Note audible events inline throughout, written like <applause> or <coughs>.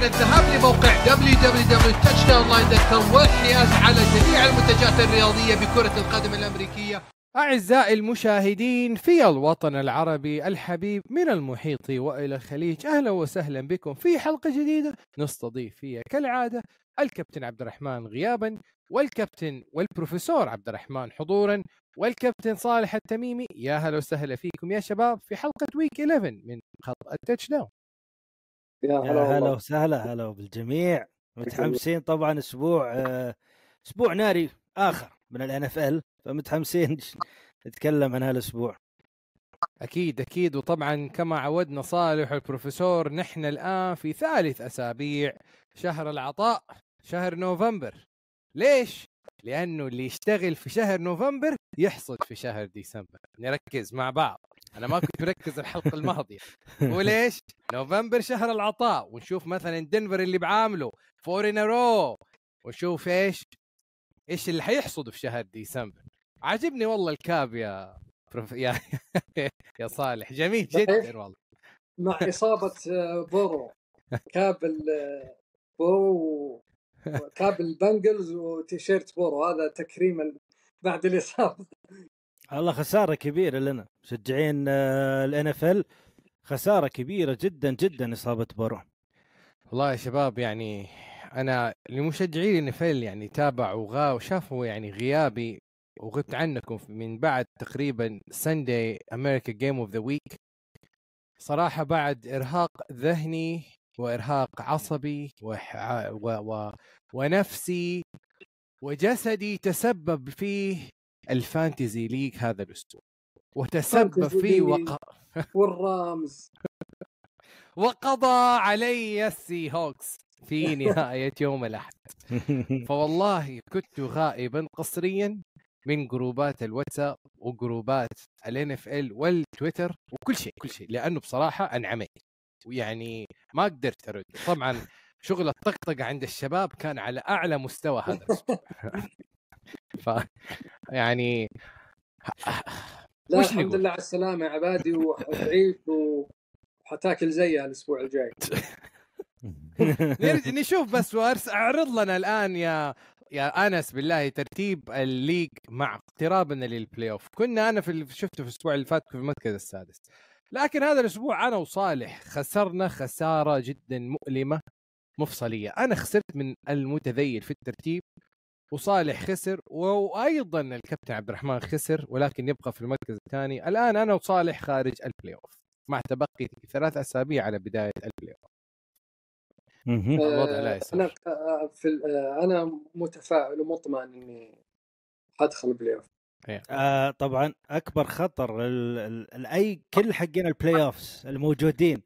بعد الذهاب لموقع www.touchdownline.com والحياز على جميع المنتجات الرياضية بكرة القدم الأمريكية. أعزائي المشاهدين في الوطن العربي الحبيب من المحيط وإلى الخليج أهلا وسهلا بكم في حلقة جديدة. نستضيف فيها كالعادة الكابتن عبد الرحمن غيابا والكابتن والبروفيسور عبد الرحمن حضورا والكابتن صالح التميمي. يا هلا وسهلا فيكم يا شباب في حلقة ويك 11 من خط التاتش داون يا هلا هلا وسهلا هلا بالجميع. متحمسين طبعا أسبوع آه، أسبوع ناري آخر من الان اف ال فمتحمسين <laughs> نتكلم عن هالأسبوع. أكيد أكيد. وطبعا كما عودنا صالح والبروفيسور نحن الآن في ثالث أسابيع شهر العطاء شهر نوفمبر. ليش؟ لأنه اللي يشتغل في شهر نوفمبر يحصد في شهر ديسمبر. نركز مع بعض. أنا ما كنت مركز الحلقة الماضية. <laughs> وليش؟ نوفمبر شهر العطاء ونشوف مثلا دنفر اللي بعامله four in a row ونشوف إيش؟ إيش اللي حيحصده في شهر ديسمبر. عاجبني والله ال cap يا بروف... يا <laughs> يا صالح. جميل جدا والله. مع إصابة <laughs> آه، بورو. cap ال- آه، بورو cap ال Bengals وتيشيرت بورو. هذا تكريما بعد الإصابة. والله خسارة كبيرة لنا. مشجعين ال NFL خسارة كبيرة جدا جدا إصابة بورو والله يا شباب يعني أنا لمشجعي ال NFL يعني تابعوا غا وشافوا يعني غيابي وغبت عنكم من بعد تقريبا ساندي أمريكا game of the week صراحة بعد إرهاق ذهني وإرهاق عصبي وح... و... و... ونفسي وجسدي تسبب فيه الـ fantasy league هذا الأسبوع وتسبب league. وق... <laughs> والرامز وقضى علي السي هوكس في <laughs> نهاية يوم الأحد. <laughs> فوالله كنت غائبا قسريا من جروبات الواتساب وجروبات الـ NFL والتويتر وكل شيء كل شيء لأنه بصراحة انعميت ويعني ما قدرت أرد. طبعا شغل الطقطقة عند الشباب كان على أعلى مستوى هذا ف يعني لا الحمد نقول؟ لله على السلامة يا عبادي وحتعيش وحتاكل زيها الأسبوع الجاي. <laughs> نشوف بس وارس أعرض لنا الآن يا يا أنس بالله ترتيب الـ league مع اقترابنا لل playoff كنا أنا في شفته في الأسبوع اللي فات في المركز السادس. لكن هذا الأسبوع أنا وصالح خسرنا خسارة جدا مؤلمة مفصلية. أنا خسرت من المتذيل في الترتيب. وصالح خسر وأيضا الكابتن عبد الرحمن خسر ولكن يبقى في المركز الثاني. الآن أنا وصالح خارج الـ playoff مع تبقي ثلاث أسابيع على بداية الـ playoff مهم. الوضع لا. أنا آه، في ال- آه، أنا متفائل ومطمئن إني حدخل playoff آه طبعا أكبر خطر ال- ال- ال- أي كل حقين الـ playoffs الموجودين.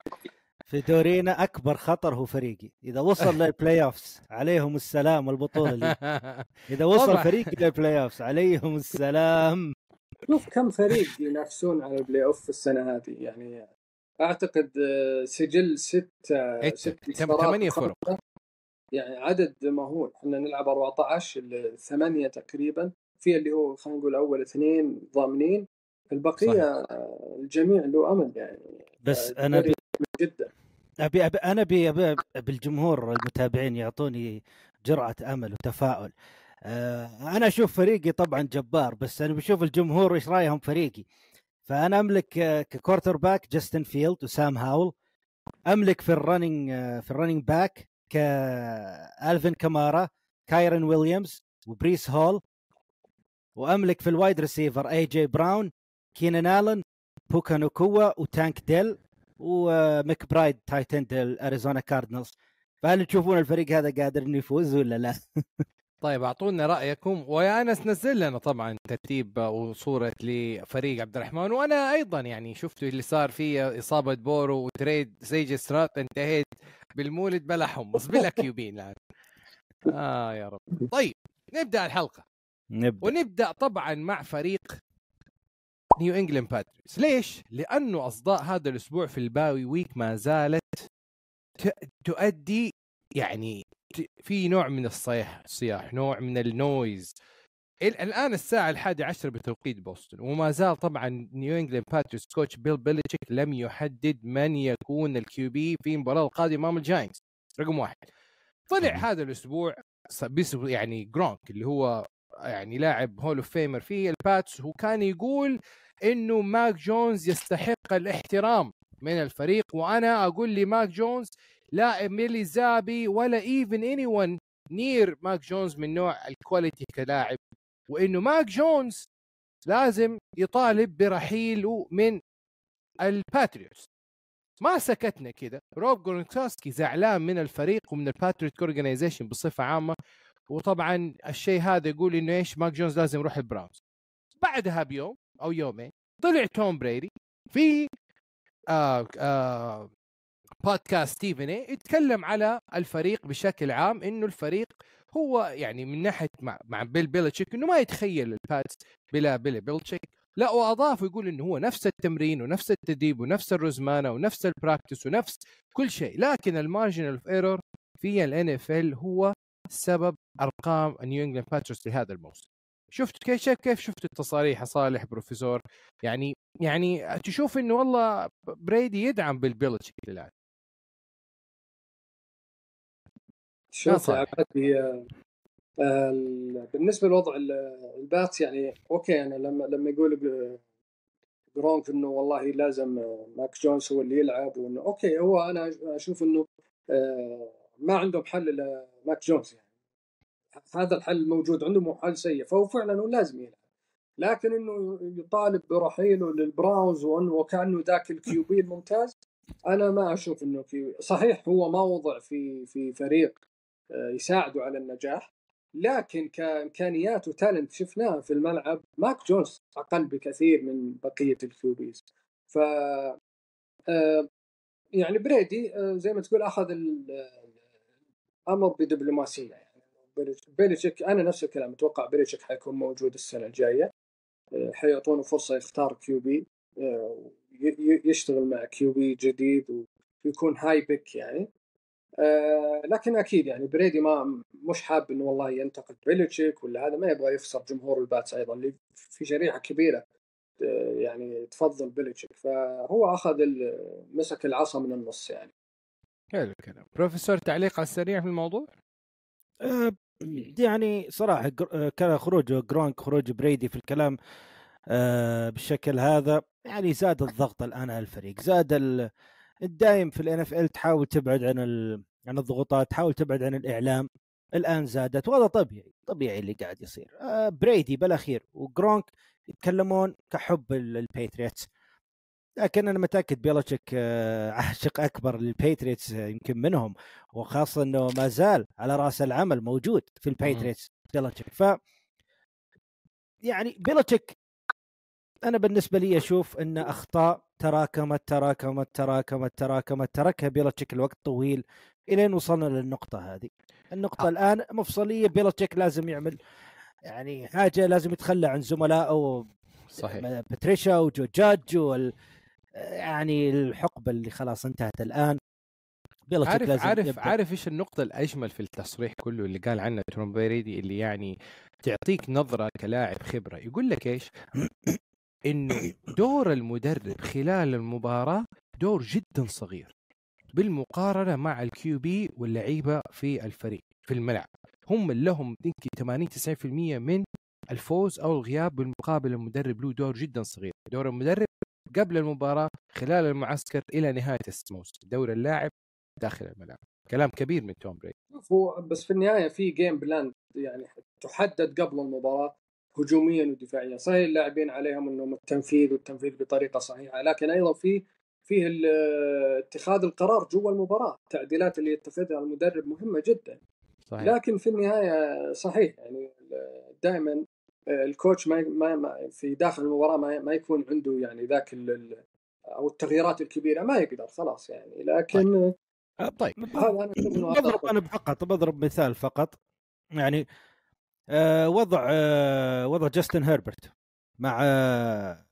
في دورينا أكبر خطر هو فريقي. إذا وصل لل playoffs عليهم السلام البطوله لي. إذا وصل. فريقي لل playoffs عليهم السلام. شوف كم فريق ينافسون على الـ playoff السنة هذه. يعني أعتقد آه، سجل ست إيه، ست انتصارات ثمانية. فرق. يعني عدد مهول. إحنا نلعب 14 ال- ثمانية تقريبا. في اللي هو خلينا نقول أول اثنين ضامنين. البقية آه، الجميع له أمل يعني. بس آه، أنا جدا. ابي ابي أنا ابي ابي بالجمهور المتابعين يعطوني جرعه أمل وتفاؤل. آه، أنا أشوف فريقي طبعا جبار بس أنا بشوف الجمهور إيش رأيهم فريقي. فأنا أملك ك quarterback جاستن فيلدز وسام هاول. أملك في الـ running آه، في الـ running back كالفين كامارا كايرن ويليامز وبريس هول وأملك في الوايد ريسيفر اي جي براون كينان الن بوكا نوكوا وتانك ديل وميك برايد تايتن الاريزونا كاردينالز. فهل تشوفون الفريق هذا قادر إنه يفوز ولا لا؟ <laughs> طيب أعطونا رأيكم. ويا انس نزل لنا طبعا ترتيب وصورة لفريق عبد الرحمن. وأنا أيضا يعني شفتوا اللي صار فيه إصابة بورو وتريد سيج سترات انتهيت بالمولد بلا حمص <laughs> بلا QB الآن. آه يا رب. طيب نبدأ الحلقة. نبدأ. ونبدأ طبعا مع فريق نيو انجلاند باتريوتس ليش؟ لأنه أصداء هذا الأسبوع في الـ bye week ما زالت تؤدي يعني في نوع من الصيح الصياح نوع من الـ noise. ال- الآن الساعة الحادية عشر بتوقيت بوسطن. وما زال طبعا نيو انجلاند باتريوتس coach بيل بيلتشيك لم يحدد من يكون الـ QB في المباراه القادمة أمام الجاينتس. رقم واحد. طلع. هذا الأسبوع يعني جرونك اللي هو يعني لاعب Hall of Famer في الباتس وكان يقول إنه ماك جونز يستحق الاحترام من الفريق. وأنا أقول لي ماك جونز لا بيلي زابي ولا even anyone near ماك جونز من نوع الـ quality كلاعب. وإنه ماك جونز لازم يطالب برحيله من الباتريوتس ما سكتنا كده. روب جرونكوسكي زعلان من الفريق ومن الباتريوت organization بصفة عامة. وطبعا الشيء هذا يقول إنه إيش ماك جونز لازم يروح البراونز بعدها بيوم أو يومين. طلع توم بريدي في آه آه بودكاست ستيفن يتكلم على الفريق بشكل عام إنه الفريق هو يعني من ناحية مع, مع بيل بيلتشيك إنه ما يتخيل الباتس بلا بيل بيلتشيك. لا واضاف ويقول إنه هو نفس التمرين ونفس التدريب ونفس الرزمانة ونفس الـ practice ونفس كل شيء لكن الـ marginal of error في الـ NFL هو سبب أرقام النيو انجلاند باتريوتس لهذا الموسم. شفت كيف شايف كيف شفت التصاريح صالح بروفيسور؟ يعني يعني تشوف إنه والله بريدي يدعم بالبيلتشيك الان شوف يا آه، ال- بالنسبة لوضع ال- البات يعني okay أنا لما لما يقول جرونك إنه والله لازم ماك جونز هو اللي يلعب وإنه okay هو أنا أشوف إنه آه، ما عندهم حل ماك جونز يعني. هذا الحل موجود عندهم مو حل سيء فهو فعلا هو لازم يلعب. لكن إنه يطالب برحيله للبراونز وإنه وكأنه ذاك الـ QB الممتاز أنا ما أشوف إنه QB صحيح هو ما وضع في في فريق آه، يساعده على النجاح لكن كإمكانيات و talent شفناها في الملعب ماك جونز أقل بكثير من بقية الـ QBs. ف آه، يعني بريدي آه، زي ما تقول أخذ ال- الأمر بدبلوماسية يعني. بيليتشيك أنا نفس الكلام أتوقع بيليتشيك حيكون موجود السنة الجاية. آه، حيعطونه فرصة يختار QB يشتغل مع QB جديد ويكون high pick يعني. آه، لكن أكيد يعني بريدي ما مش حاب إنه والله ينتقد بيليتشيك ولا هذا ما يبغى يخسر جمهور ال Pats أيضا اللي في شريحه كبيرة آه، يعني تفضل بيليتشيك. فهو أخذ مسك العصا من النص يعني. حلو الكلام. بروفيسور تعليق على السريع في الموضوع؟ آه، يعني صراحة آه، كان خروج جرونك خروج بريدي في الكلام آه، بالشكل هذا يعني زاد الضغط الآن على الفريق زاد ال- الدايم في ال NFL تحاول تبعد عن ال... عن الضغوطات تحاول تبعد عن الإعلام الآن زادت وهذا طبيعي طبيعي اللي قاعد يصير. آه، بريدي بالأخير وجرونك يتكلمون كحب ال- ال Patriots لكن أنا متأكد بيلوتشيك آه، عاشق أكبر لل Patriots آه، يمكن منهم وخاصة إنه ما زال على رأس العمل موجود في ال Patriots بيلوتشيك. ف يعني بيلوتشيك أنا بالنسبة لي أشوف إن أخطاء تراكمت تراكمت تراكمت تراكمت تركها بيلوتشيك لوقت طويل الين وصلنا للنقطة هذه. النقطة آه. الآن مفصلية بيلوتشيك لازم يعمل يعني حاجة لازم يتخلى عن زملائه صحيح. باتريشا وجو جادج وال يعني الحقبة اللي خلاص انتهت الآن عارف عارف يبدأ. عارف إيش النقطة الأجمل في التصريح كله اللي قال عنه توم بريدي اللي يعني تعطيك نظرة كلاعب خبرة يقول لك إيش؟ إنه دور المدرب خلال المباراة دور جدا صغير بالمقارنة مع الكيو بي واللعيبة في الفريق في الملعب هم اللي لهم يمكن 80 90% من الفوز أو الغياب بالمقابل المدرب له دور جدا صغير دور المدرب قبل المباراة خلال المعسكر إلى نهاية الموسم دور اللاعب داخل الملعب. كلام كبير من توم بريدي. بس في النهاية في game plan يعني تحدد قبل المباراة هجوميا ودفاعيا. صحيح اللاعبين عليهم إنهم التنفيذ والتنفيذ بطريقة صحيحة لكن أيضا في فيه اتخاذ القرار جوا المباراة التعديلات اللي يتخذها المدرب مهمة جدا. صحيح. لكن في النهاية صحيح يعني دائما ال coach ما ما- ما في داخل المباراة ما ما يكون عنده يعني ذاك أو التغييرات الكبيرة ما يقدر خلاص يعني لكن آه، طيب هذا أنا أشوف إنه بضرب. أنا فقط بضرب مثال فقط يعني آه وضع آه وضع جاستن هيربرت مع آه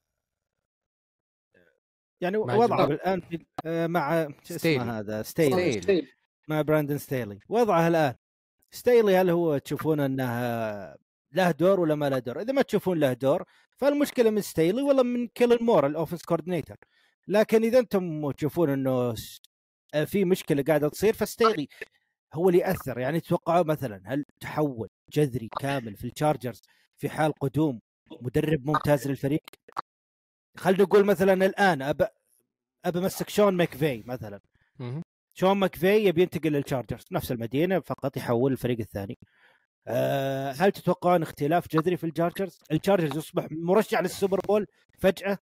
يعني وضعه. الآن في آه مع شو. اسمه هذا ستيلي ستيلي. ستيل. مع براندن ستيلي وضعه الآن ستيلي هل هو تشوفون أنه له دور ولا ما له دور؟ إذا ما تشوفون له دور فالمشكلة من ستيلي ولا من كيلن مور ال offense coordinator لكن إذا أنتم تشوفون إنه في مشكلة قاعدة تصير فستيلي هو اللي يأثر. يعني تتوقعوا مثلا هل تحول جذري كامل في ال Chargers في حال قدوم مدرب ممتاز للفريق؟ خلينا نقول مثلا الآن ابى ابى امسك شون ماكفي مثلا. شون ماكفي يبي ينتقل لل Chargers نفس المدينة فقط يحول الفريق الثاني. أه هل تتوقعون اختلاف جذري في ال Chargers؟ ال Chargers يصبح مرشح لل Super Bowl فجأة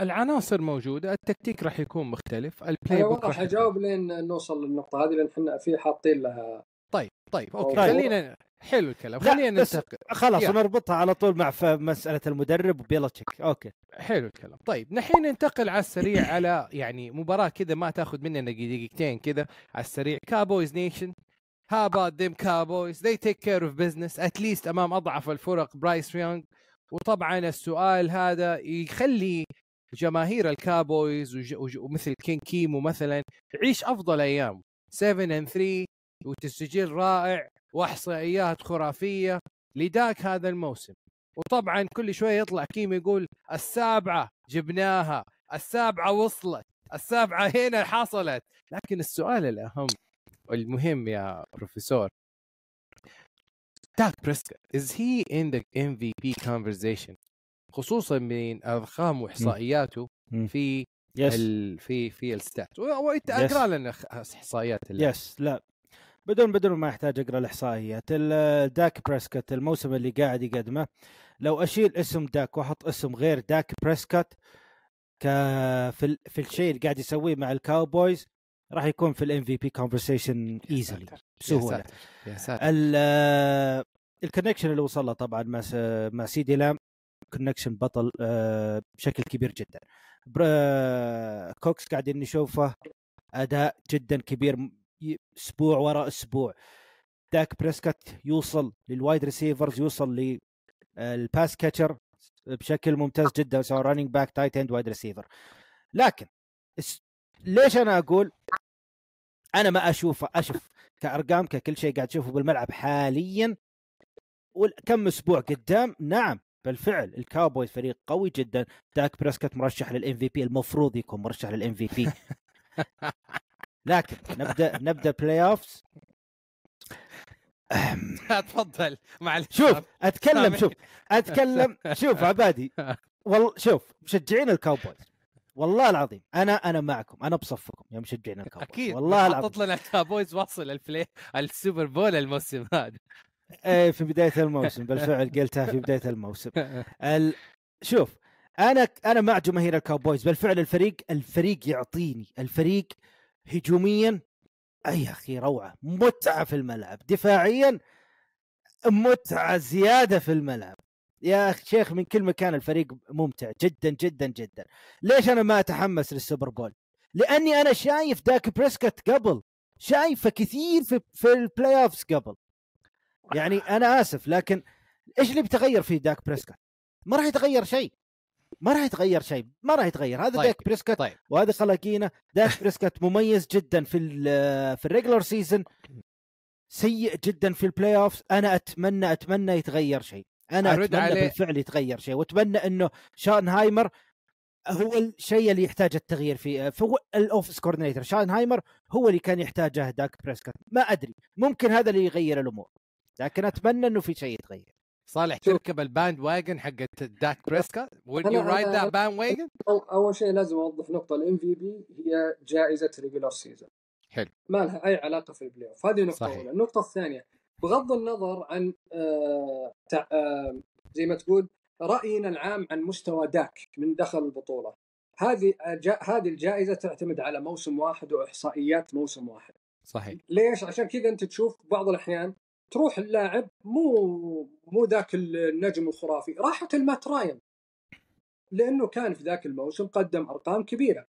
العناصر موجودة التكتيك راح يكون مختلف ال playbook والله راح حجاوب لين نوصل للنقطة هذه لأن إحنا في حاطين لها طيب طيب okay طيب. خلينا حلو الكلام لا، خلينا ننتقل خلاص. نربطها على طول مع مسألة المدرب وبيلتشيك okay حلو الكلام طيب نحين ننتقل على السريع على يعني مباراة كذا ما تأخذ مننا دقيقتين كذا على السريع Cowboys Nation How about them Cowboys? They take care of business at least امام أضعف الفرق. برايس يونغ وطبعا السؤال هذا يخلي جماهير ال Cowboys وج... وج... ومثل كين كيمو مثلا يعيش أفضل أيام. 7 and 3 وتسجيل رائع وإحصائيات خرافية لداك هذا الموسم. وطبعا كل شوية يطلع كيم يقول السابعة جبناها السابعة وصلت السابعة هنا حصلت. لكن السؤال الأهم والمهم يا بروفيسور داك بريسكوت is he in the MVP conversation? خصوصا من أرقام وإحصائياته. في yes ال... في في ال stats وانت Yes. أقرأ لنا إحصائيات yes لا. بدون بدون ما يحتاج أقرأ الإحصائيات. ال- داك بريسكوت الموسم اللي قاعد يقدمه. لو أشيل اسم داك وأحط اسم غير داك بريسكوت ك في. في الشيء اللي قاعد يسويه مع ال Cowboys راح يكون في ال MVP conversation easily ساتر، يا بسهولة. ساتر يا ساتر. ال ال connection اللي وصل له طبعا مع مع سيدي لام connection بطل آه، بشكل كبير جدا. كوكس قاعدين نشوفه أداء جدا كبير أسبوع وراء أسبوع. داك بريسكت يوصل لل wide receivers يوصل لل pass catcher بشكل ممتاز جدا سواء running back tight end wide receiver لكن ليش أنا أقول؟ أنا ما اشوفه أشوف كأرقام ككل شيء قاعد تشوفه بالملعب حاليا. وكم أسبوع قدام؟ نعم بالفعل. ال Cowboys فريق قوي جدا. داك بريسكت مرشح لل MVP المفروض يكون مرشح لل MVP لكن نبدأ نبدأ playoffs تفضل. معلش. شوف أتكلم. شوف أتكلم. <laughs> شوف عبادي. والله شوف مشجعين ال Cowboys. والله العظيم أنا أنا معكم أنا بصفكم يا مشجعين ال Cowboys أكيد والله العظيم. حطت لنا ال Cowboys واصل ال play ال Super Bowl الموسم هذا. إيه في بداية الموسم بالفعل قلتها في بداية الموسم. ال... شوف أنا أنا مع جماهير ال Cowboys بالفعل الفريق الفريق يعطيني الفريق هجوميا أي أخي روعة متعة في الملعب دفاعيا متعة زيادة في الملعب. يا شيخ من كل مكان الفريق ممتع جدا جدا جدا. ليش أنا ما أتحمس لل Super Bowl؟ لأني أنا شايف داك بريسكت قبل شايفه كثير في في ال playoffs قبل. يعني أنا آسف لكن إيش اللي بيتغير في داك بريسكوت؟ ما راح يتغير شيء. ما راح يتغير شيء ما راح يتغير. هذا طيب، داك بريسكوت طيب. وهذا خلافنا داك بريسكوت مميز جدا في ال في ال regular season سيء جدا في ال playoff أنا أتمنى أتمنى يتغير شيء. أنا أرد أتمنى عليه. بالفعل يتغير شيء وأتمنى إنه شوتنهايمر هو الشيء اللي يحتاج التغيير فيه فهو الاوفيس كوردينيتور شانهايمر هو اللي كان يحتاجه داك بريسكوت ما أدري ممكن هذا اللي يغير الأمور لكن أتمنى إنه في شيء يتغير صالح شوف. تركب ال bandwagon حقت داك بريسكوت would أنا- you ride أنا- that bandwagon أو- أول شيء لازم أوضح نقطة ال MVP هي جائزة regular season حلو. ما لها أي علاقة في ال playoff هذه نقطة صحيح. أولى النقطة الثانية بغض النظر عن آه. آه زي ما تقول رأينا العام عن مستوى داك من دخل البطولة هذه جا... هذه الجائزة تعتمد على موسم واحد وإحصائيات موسم واحد صحيح ليش؟ عشان كذا أنت تشوف بعض الأحيان تروح اللاعب مو مو ذاك النجم الخرافي راحت لمات راين لأنه كان في ذاك الموسم قدم أرقام كبيرة.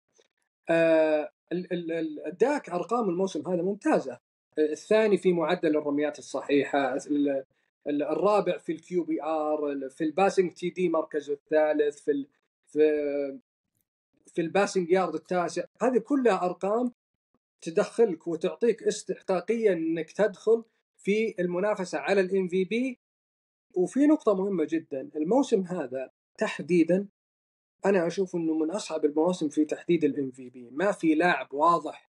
آه ال- ال- ال- الداك أرقام الموسم هذا ممتازة. الثاني في معدل الرميات الصحيحة، ال- ال- الرابع في ال QBR، في ال passing TD مركزه الثالث، في في في ال passing yard التاسع، هذه كلها أرقام تدخلك وتعطيك استحقاقية إنك تدخل في المنافسة على ال MVP وفي نقطة مهمة جدا الموسم هذا تحديدا أنا أشوف إنه من أصعب المواسم في تحديد ال MVP ما في لاعب واضح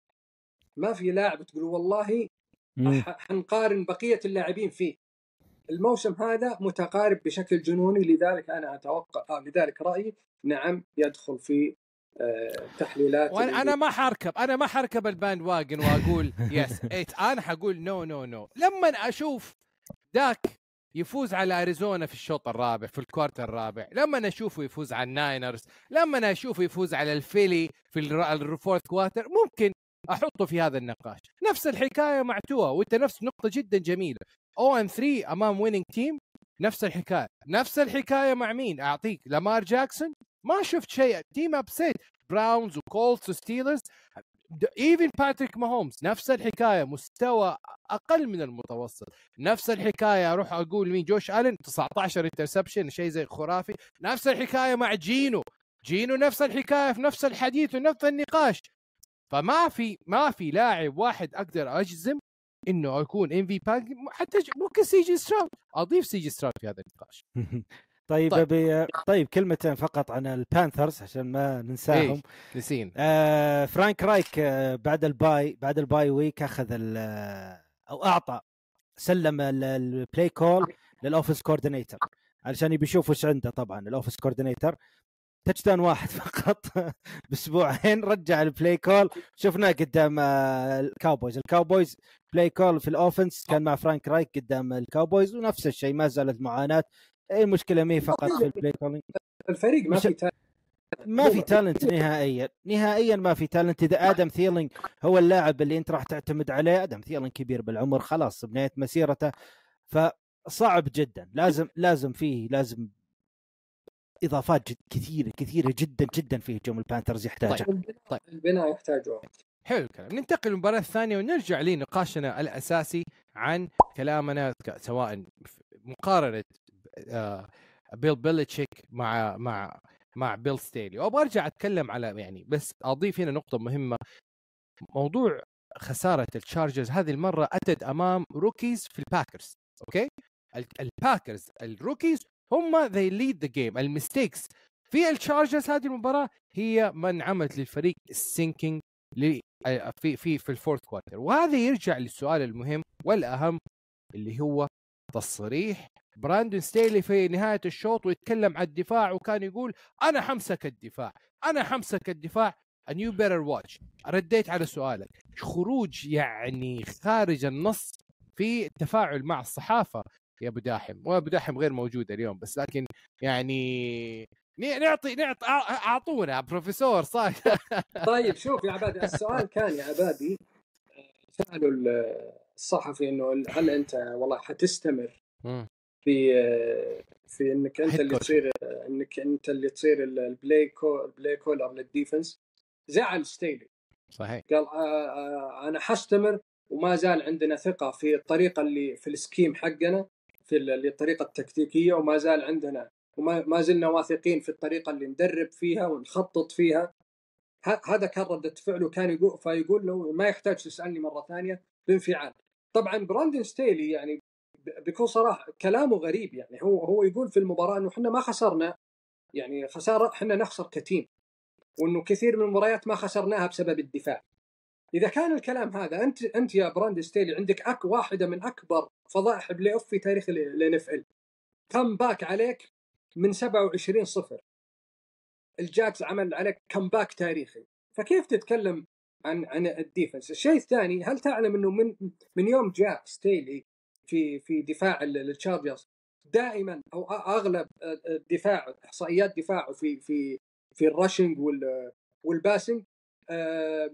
ما في لاعب تقول والله حنقارن بقية اللاعبين فيه. الموسم هذا متقارب بشكل جنوني لذلك أنا أتوقع آه لذلك رأيي نعم يدخل في آه تحليلات وأنا أنا ما حركب أنا ما حركب ال bandwagon وأقول <laughs> yes it أنا حقول no no no لما أشوف داك يفوز على أريزونا في الشوط الرابع في ال quarter الرابع لما اشوفه يفوز على ال Niners لما اشوفه يفوز على ال Philly في ال fourth quarter ممكن أحطه في هذا النقاش. نفس الحكاية مع توا وأنت نفس نقطة جدا جميلة. O and 3 أمام winning team نفس الحكاية. نفس الحكاية مع مين؟ أعطيك لامار جاكسون. ما شفت شيء. team upset Browns و Colts و Steelers even باتريك ماهومز نفس الحكاية. مستوى أقل من المتوسط. نفس الحكاية. أروح أقول مين؟ جوش الن 19 interception شيء زي خرافي. نفس الحكاية مع جينو جينو نفس الحكاية في نفس الحديث ونفس النقاش. فما في ما في لاعب واحد أقدر أجزم إنه يكون MVP حتى ج- ممكن سي جي ستراود أضيف سي جي ستراود في هذا النقاش <laughs> طيب طيب. طيب. طيب كلمتين فقط عن ال Panthers عشان ما ننساهم إيش؟ نسين آه فرانك رايك آه بعد ال bye بعد ال bye week أخذ ال- آه، أو أعطى سلم ال- ال play call لل offensive coordinator علشان يبي يشوف وش عنده طبعا ال offensive coordinator touchdown واحد <laughs> فقط بأسبوعين رجع ال play call شفناه قدام ال Cowboys ال Cowboys play call في ال offense كان مع فرانك رايك قدام ال Cowboys ونفس الشيء ما زالت معاناة. المشكلة مي فقط في ال play calling الفريق ما في ما في talent نهائيا. نهائيا ما في talent إذا آدم ثيلينج هو اللاعب اللي أنت راح تعتمد عليه آدم ثيلينج كبير بالعمر خلاص بنهايه مسيرته. فصعب جدا. لازم لازم فيه لازم إضافات جد كثيرة كثيرة جدا جدا في هجوم ال Panthers يحتاجها. طيب. البناء يحتاج وقت. حلو الكلام. ننتقل للمباراة الثانية ونرجع لنقاشنا الأساسي عن كلامنا سواء في مقارنة آه، بيل بيلتشيك مع مع مع بيل ستيلي وأبغى أرجع أتكلم على يعني بس أضيف هنا نقطة مهمة. موضوع خسارة ال Chargers هذه المرة أتت أمام rookies في ال Packers okay؟ ال- ال Packers ال rookies هم they lead the game. ال mistakes في ال Chargers هذه المباراة هي من عملت للفريق ال sinking ل- في في في ال fourth quarter وهذا يرجع للسؤال المهم والأهم اللي هو تصريح براندون ستيلي في نهاية الشوط ويتكلم عن الدفاع وكان يقول أنا حمسك الدفاع أنا حمسك الدفاع you better watch. رديت على سؤالك. خروج يعني خارج النص في التفاعل مع الصحافة يا أبو داحم وأبو داحم غير موجود اليوم بس لكن يعني نعطي نعطي أعطونا بروفيسور صاير <laughs> طيب شوف يا عبادي السؤال كان يا عبادي سأله ال- الصحفي إنه هل أنت والله حتستمر في في إنك أنت اللي. تصير إنك أنت اللي تصير ال- ال play co- ال play caller لل defense زعل ستيلي. صحيح. قال آه آه أنا حستمر وما زال عندنا ثقة في الطريقة اللي في ال scheme حقنا في ال- الطريقة التكتيكية وما زال عندنا وما ما زلنا واثقين في الطريقة اللي ندرب فيها ونخطط فيها. هذا كان ردة فعله كان يقول فيقول له ما يحتاج تسألني مرة ثانية بانفعال. طبعا براندن ستيلي يعني بكل صراحة كلامه غريب يعني هو هو يقول في المباراة إنه إحنا ما خسرنا يعني خسارة إحنا نخسر ك team وإنه كثير من المباريات ما خسرناها بسبب الدفاع. إذا كان الكلام هذا أنت أنت يا براندن ستيلي عندك أك واحدة من أكبر فضائح playoff في تاريخ ال NFL. comeback عليك من 27 صفر. الجاكس عمل عليك comeback تاريخي. فكيف تتكلم عن عن ال defense؟ الشيء الثاني هل تعلم إنه من من يوم جاء ستيلي في في دفاع ال- التشارجرز دائما أو أغلب الدفاع إحصائيات دفاعه في في في ال rushing وال وال passing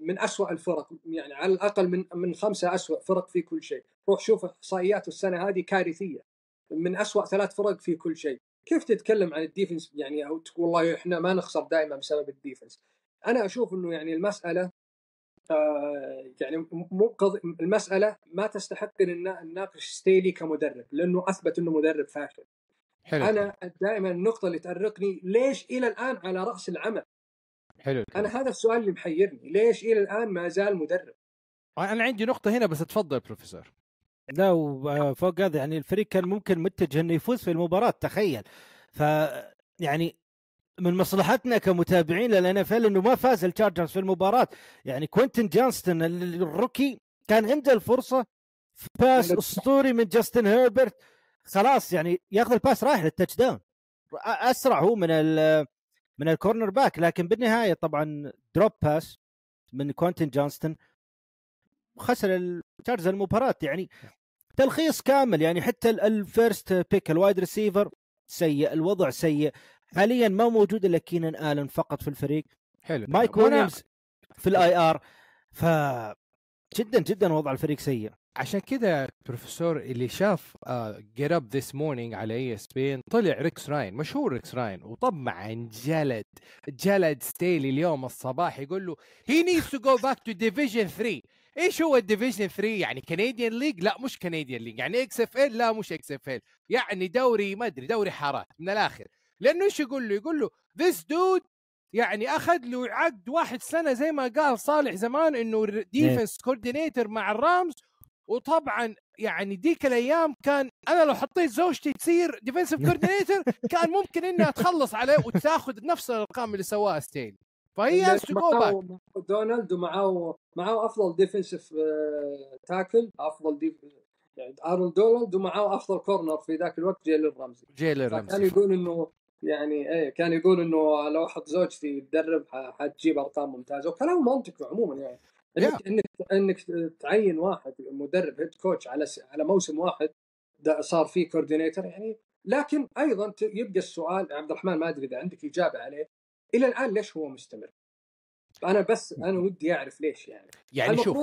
من أسوأ الفرق. يعني على الأقل من من خمسة أسوأ فرق في كل شيء. روح شوف احصائياته السنة هذه كارثية. من أسوأ ثلاث فرق في كل شيء. كيف تتكلم عن ال defense؟ يعني أو تقول والله إحنا ما نخسر دائما بسبب ال defense. أنا أشوف إنه يعني المسألة آه يعني مو قض... المسألة ما تستحق إن نناقش ستيلي كمدرب لأنه أثبت إنه مدرب فاشل. حلو. أنا دائما النقطة اللي تأرقني ليش إلى الآن على رأس العمل؟ حلو أنا هذا السؤال اللي محيرني ليش إلى الآن ما زال مدرب؟ أنا عندي نقطة هنا بس اتفضل بروفيسور. لا وفوق هذا يعني الفريق كان ممكن متجه إنه يفوز في المباراة تخيل. ف يعني من مصلحتنا كمتابعين لل NF إنه ما فاز التشارجرز في المباراة. يعني كوينتن جانستون ال rookie كان عنده الفرصة في pass أسطوري من جاستن هيربرت خلاص يعني ياخذ ال pass رايح لل touchdown أسرع هو من ال من ال cornerback لكن بالنهاية طبعا drop pass من كوينتن جانستون خسر التشارجرز المباراة. يعني تلخيص كامل. يعني حتى ال first pick ال wide receiver سيء الوضع سيء. حاليا ما موجود إلا كينان الن فقط في الفريق. حلو. مايك ويليامز في ال IR ف جدا جدا وضع الفريق سيء. عشان كذا بروفيسور اللي شاف Get Up this morning على ESPN طلع ريكس راين مشهور ريكس راين وطبعا جلد جلد ستيلي اليوم الصباح يقول له he needs to go back to Division 3 إيش هو ال Division 3 يعني Canadian League لا مش Canadian League يعني XFL لا مش XFL يعني دوري ما أدري دوري حارات من الآخر. لأنه إيش يقول له؟ يقول له this dude يعني أخذ له عقد واحد سنة زي ما قال صالح زمان إنه defense coordinator مع الرامز وطبعا يعني ديك الأيام كان أنا لو حطيت زوجتي تصير defensive coordinator <laughs> كان ممكن إني أتخلص عليه وتاخذ نفس الأرقام اللي سواها ستيلي فهي has to go back دونالد ومعاه معاه أفضل defensive tackle أفضل def يعني أرون دونالد ومعاه أفضل corner في ذاك الوقت جيلين رمزي. جيلين كان رمزي يقول إنه يعني إيه كان يقول إنه لو أحط زوجتي تدرب حتجيب أرقام ممتازة. وكلام منطقي عموما يعني. انك انك إنك تعين واحد مدرب head coach على س- على موسم واحد ده صار فيه coordinator يعني. لكن أيضا ت- يبقى السؤال عبد الرحمن ما أدري إذا عندك إجابة عليه إلى الآن ليش هو مستمر؟ أنا بس أنا ودي أعرف ليش يعني. يعني شوف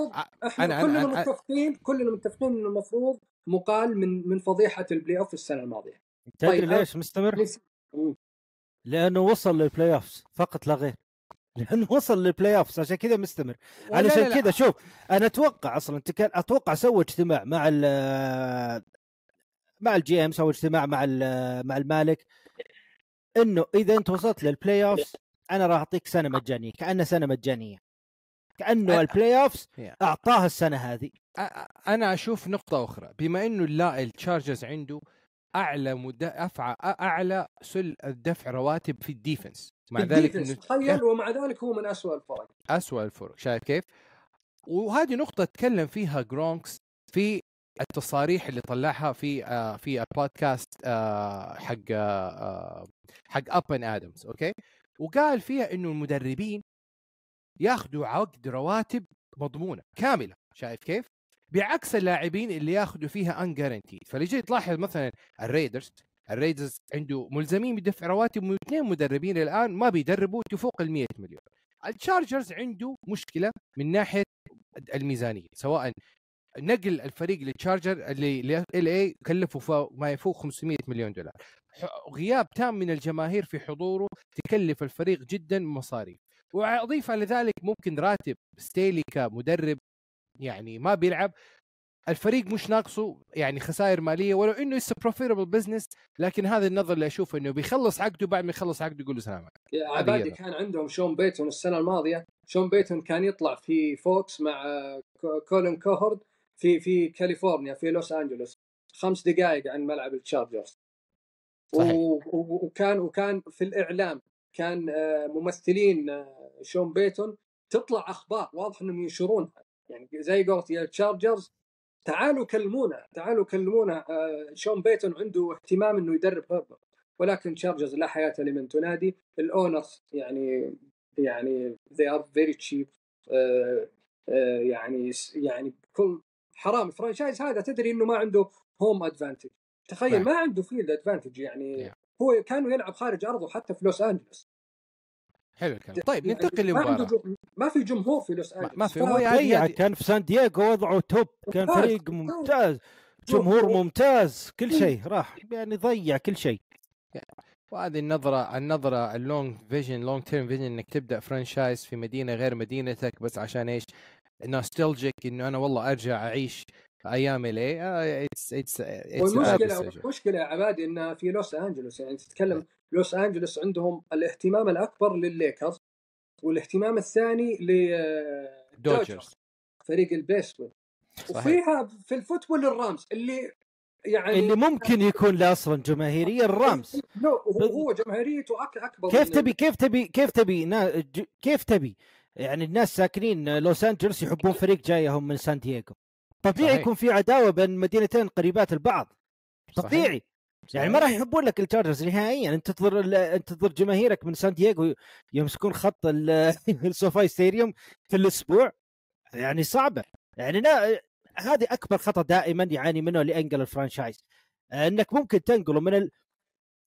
إحنا أنا- كلنا أنا- أنا- متفقين كلنا متفقين إنه المفروض مقال من من فضيحة ال playoff السنة الماضية. تدري طيب، ليش مستمر؟ لأنه وصل لل playoffs فقط لا غير. لأنه وصل لل playoffs عشان كذا مستمر. علشان. كذا شوف أنا أتوقع أصلا أنت كان أتوقع سوى اجتماع مع ال مع ال GM سوى اجتماع مع مع المالك. إنه إذا أنت وصلت لل playoffs أنا راح أعطيك سنة مجانية كانها سنة مجانية. كأنه أنا- البلاي اوفز. أعطاها السنة هذه. أنا أشوف نقطة أخرى. بما إنه لا التشارجرز عنده اعلى مدافع أعلى سل الدفع رواتب في ال defense مع ذلك تخيل ومع ذلك هو من أسوأ الفرق اسوء الفرق شايف كيف؟ وهذه نقطة تكلم فيها جرونكس في التصاريح اللي طلعها في آه في البودكاست آه حق آه حق اب ان ادمز أوكي؟ وقال فيها إنه المدربين ياخذوا عقد رواتب مضمونة كاملة شايف كيف؟ بعكس اللاعبين اللي ياخذوا فيها un guaranteed فلجي تلاحظ مثلا الريدرز الريدرز عنده ملزمين بدفع رواتب من اثنين مدربين الآن ما بيدربوا تفوق ال 100 مليون. التشارجرز عنده مشكلة من ناحية الميزانية سواء نقل الفريق للتشارجر اللي LA كلفه ما يفوق 500 مليون دولار. غياب تام من الجماهير في حضوره تكلف الفريق جدا مصاريف. وأضيف على ذلك ممكن راتب ستيلي كمدرب يعني ما بيلعب الفريق مش ناقصه يعني خسائر مالية ولو إنه لسه profitable business لكن هذا النظر اللي اشوفه إنه بيخلص عقده بعد ما يخلص عقده يقول له سلام عليكم. عبادي. كان عندهم شون بيتون السنة الماضية شون بيتون كان يطلع في فوكس مع كو- كولين كوهورد في في كاليفورنيا في لوس أنجلوس خمس دقائق عن ملعب التشارجرز وكان وكان في الإعلام كان آه، ممثلين آه، شون بيتون تطلع أخبار واضح أنهم ينشرونها يعني زي قولت يا التشارجرز تعالوا كلمونا تعالوا كلمونا آه، شون بيتون عنده اهتمام إنه يدرب هيربرت ولكن تشارجرز لا حياة لمن تنادي. ال owners يعني يعني they are very cheap آه، آه، يعني يعني كل حرام. ال franchise هذا تدري إنه ما عنده home advantage تخيل نعم. ما عنده field advantage يعني. هو كانوا يلعب خارج أرضه حتى في لوس أنجلوس. حلو الكلام. طيب يعني ننتقل ما عنده لمباراة. جو- ما في جمهور في لوس ما- أنجلوس. ما في. هو يعني- كان في سان دييغو وضعه top. كان فريق ممتاز. جمهور ممتاز. كل شيء راح. يعني ضيع كل شيء. وهذه النظره النظرة ال long vision long term vision إنك تبدأ franchise في مدينة غير مدينتك بس عشان إيش؟ نوستالجيك إنه أنا والله أرجع أعيش أيام الاي اتس اتس والمشكلة المشكلة يا عبادي انها في لوس أنجلوس يعني تتكلم لوس أنجلوس عندهم الاهتمام الأكبر للليكرز والاهتمام الثاني للدوجرز دوجرز فريق البيسبول. وفيها في الفوتبول الرامز اللي يعني اللي ممكن يكون له أصلا جماهيرية الرامز. لا هو هو جماهيريته أك أكبر كيف تبي كيف تبي كيف تبي كيف تبي؟ يعني الناس ساكنين لوس أنجلوس يحبون فريق جايهم من سان دييغو طبيعي صحيح. يكون في عداوة بين مدينتين قريبات البعض. صحيح. طبيعي. يعني ما راح يحبون لك التشارجرز نهائيا. انتظر انتظر جماهيرك من سان دييغو يمسكون خط ال- <laughs> السوفاي stadium في الأسبوع. يعني صعبة. يعني لا هذه أكبر خطأ دائما يعاني منه اللي انقل ال franchise. أنك ممكن تنقله من ال...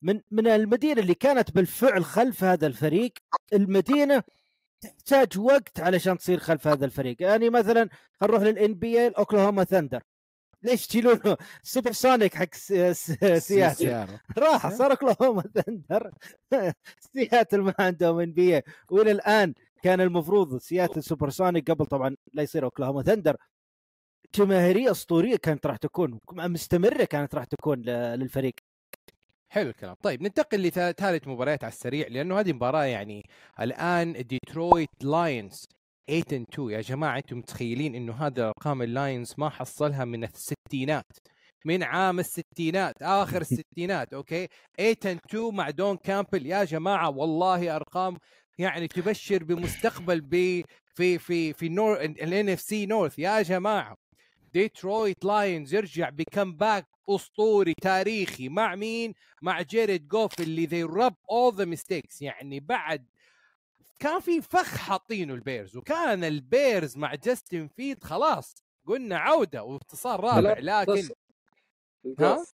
من من المدينة اللي كانت بالفعل خلف هذا الفريق. المدينة تحتاج وقت علشان تصير خلف هذا الفريق. يعني مثلا خلينا نروح لل NBA أوكلاهوما ثندر. ليش تشيلونه سوبر سونيك حق سياتل. راح صار أوكلاهوما ثندر. <laughs> سياتل ما عندهم NB وإلى الآن كان المفروض سياتل سوبر سونيك قبل طبعا لا يصير أوكلاهوما ثندر. جماهيرية أسطورية كانت راح تكون مستمرة كانت راح تكون للفريق. حلو الكلام. طيب ننتقل لثالث مباريات على السريع لأنه هذه مباراة يعني الآن ديترويت لاينز 8 and 2 يا جماعة أنتم متخيلين إنه هذا أرقام اللاينز ما حصلها من الستينات؟ من عام الستينات آخر <laughs> الستينات أوكي؟ 8 and 2 مع دان كامبل. يا جماعة والله أرقام يعني تبشر بمستقبل ب في في في نور ال NFC North يا جماعة! ديترويت لاينز يرجع بكمباك أسطوري تاريخي مع مين؟ مع جيريد جوف اللي ذي رب اول ذا ميستيكس يعني بعد كان في فخ حاطينه البيرز وكان البيرز مع جاستن فيد خلاص قلنا عودة وانتصار رابع لكن الجوف.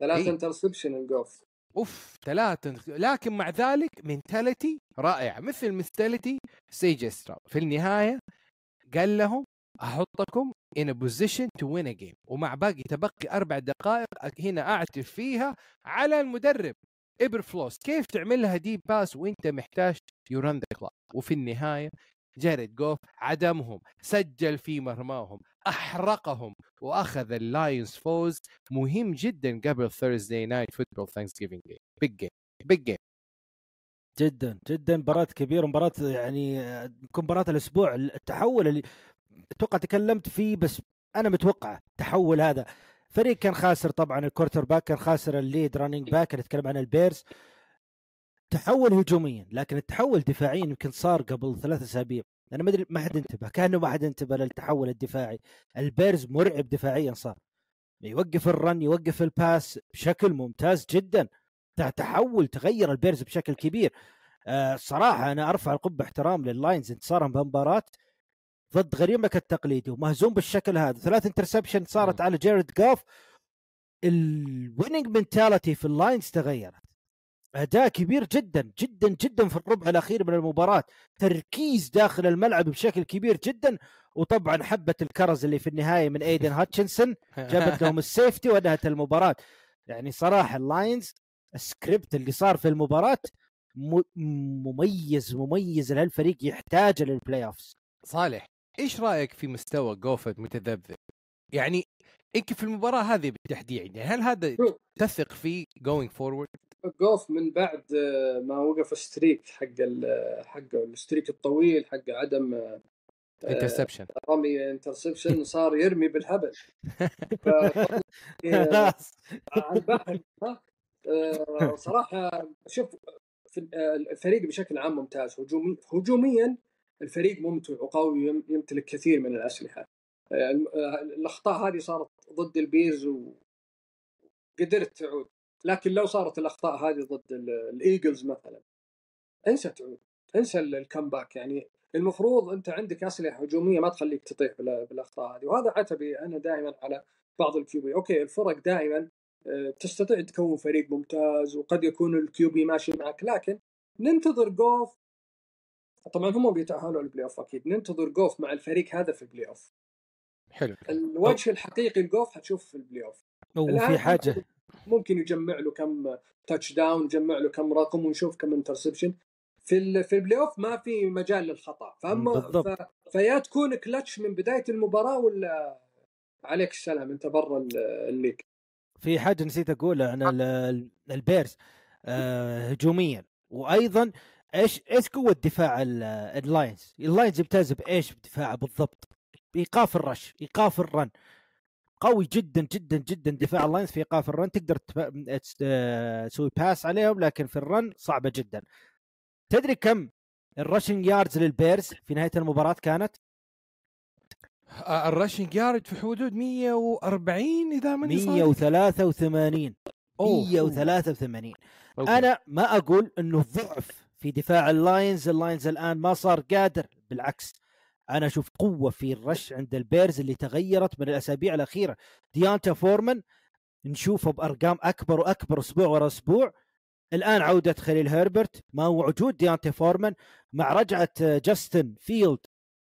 ثلاثة إيه. انترسبشن الجوف. أوف ثلاثة لكن مع ذلك منتاليتي رائعة مثل منتاليتي سيجسترا في النهاية قال لهم أحطكم in a position to win a game. ومع باقي تبقي أربع دقائق هنا أعتف فيها على المدرب. إبر فلوس. كيف تعملها ديب باس وإنت محتاج يورن ذا كلوك وفي النهاية جاريد جوف عدمهم سجل في مرماهم أحرقهم وأخذ اللاينز فوز مهم جدا قبل ثيرزداي نايت فوتبول ثانكس جيفينج جيم بيج جيم big game جدا جدا. مباراة كبيرة مباراة يعني آه، مباراة الأسبوع التحول اللي أتوقع تكلمت فيه بس أنا متوقع التحول هذا. فريق كان خاسر طبعا ال quarterback كان خاسر ال lead running back نتكلم عن البيرز. تحول هجوميا لكن التحول دفاعيا يمكن صار قبل ثلاث أسابيع. أنا ما أدري ما حد انتبه كأنه ما حد انتبه للتحول الدفاعي. البيرز مرعب دفاعيا صار. يوقف ال run يوقف ال pass بشكل ممتاز جدا. تحول تغير البيرز بشكل كبير. آه صراحة أنا أرفع القبعة احترام لللاينز انتصارهم بمباراة ضد غريمك التقليدي ومهزوم بالشكل هذا. ثلاث interception صارت. على جاريد جوف ال winning mentality في اللاينز تغيرت. أداء كبير جدا جدا جدا في الربع الأخير من المباراة. تركيز داخل الملعب بشكل كبير جدا. وطبعا حبة الكرز اللي في النهاية من ايدن هاتشنسون جابت لهم ال safety وانهت المباراة. يعني صراحة اللاينز السكريبت اللي صار في المباراة مميز مميز لهالفريق يحتاجه لل playoffs صالح. إيش رأيك في مستوى جوف متذبذب؟ يعني انت في المباراة هذه بالتحديد يعني هل هذا. تثق فيه going forward؟ جوف من بعد آه، ما وقف streak حق ال- حقه ال streak الطويل حق عدم آه، interception رمي interception صار يرمي بالهبل <laughs> ف- خلاص آه، صراحة شوف آه، الفريق بشكل عام ممتاز هجومي هجوميا الفريق ممتع وقوي يم- يمتلك كثير من الأسلحة. آه، آه، الأخطاء هذه صارت ضد البيرز وقدرت تعود. لكن لو صارت الأخطاء هذه ضد ال- الإيجلز مثلا انسى تعود انسى ال- ال comeback. يعني المفروض أنت عندك أسلحة هجومية ما تخليك تطيح بال- بالأخطاء هذه. وهذا عتبي أنا دائما على بعض ال QB أوكي الفرق دائما آه، تستطيع تكون فريق ممتاز وقد يكون ال QB ماشي معك. لكن ننتظر جوف طبعا هم بيتأهلوا ال playoff أكيد. ننتظر جوف مع الفريق هذا في ال playoff حلو. الوجه الحقيقي لجوف حتشوف في ال playoff وفي حاجة. ممكن يجمع له كم touchdown يجمع له كم رقم ونشوف كم interception في في ال playoff ما في مجال للخطأ. فاما بالضبط. ف فيا تكون كلتش من بداية المباراة ولا عليك السلام؟ أنت برا ال- ال league. في حاجة نسيت أقولها. عن ال- البيرز آه هجوميا. وأيضا إيش إيش قوة دفاع ال- اللاينز؟ اللاينز يمتاز بإيش بدفاعه بالضبط؟ بإيقاف ال rush، إيقاف ال run. قوي جدا جدا جدا دفاع اللاينز في إيقاف ال run تقدر آه، تسوي pass عليهم لكن في ال run صعبة جدا تدري كم ال rushing yards للبيرز في نهاية المباراة كانت آه، ال rushing yard في حدود 140 إذا ماني صادق 183 أوه. 183 أوكي. أنا ما أقول إنه ضعف في دفاع اللاينز اللاينز الآن ما صار قادر. بالعكس أنا أشوف قوة في ال rush عند البيرز اللي تغيرت من الأسابيع الأخيرة. ديانتا فورمان نشوفه بأرقام أكبر وأكبر أسبوع ورا أسبوع. الآن عودة خليل هيربرت مع وجود ديانتا فورمان مع رجعة جاستن فيلد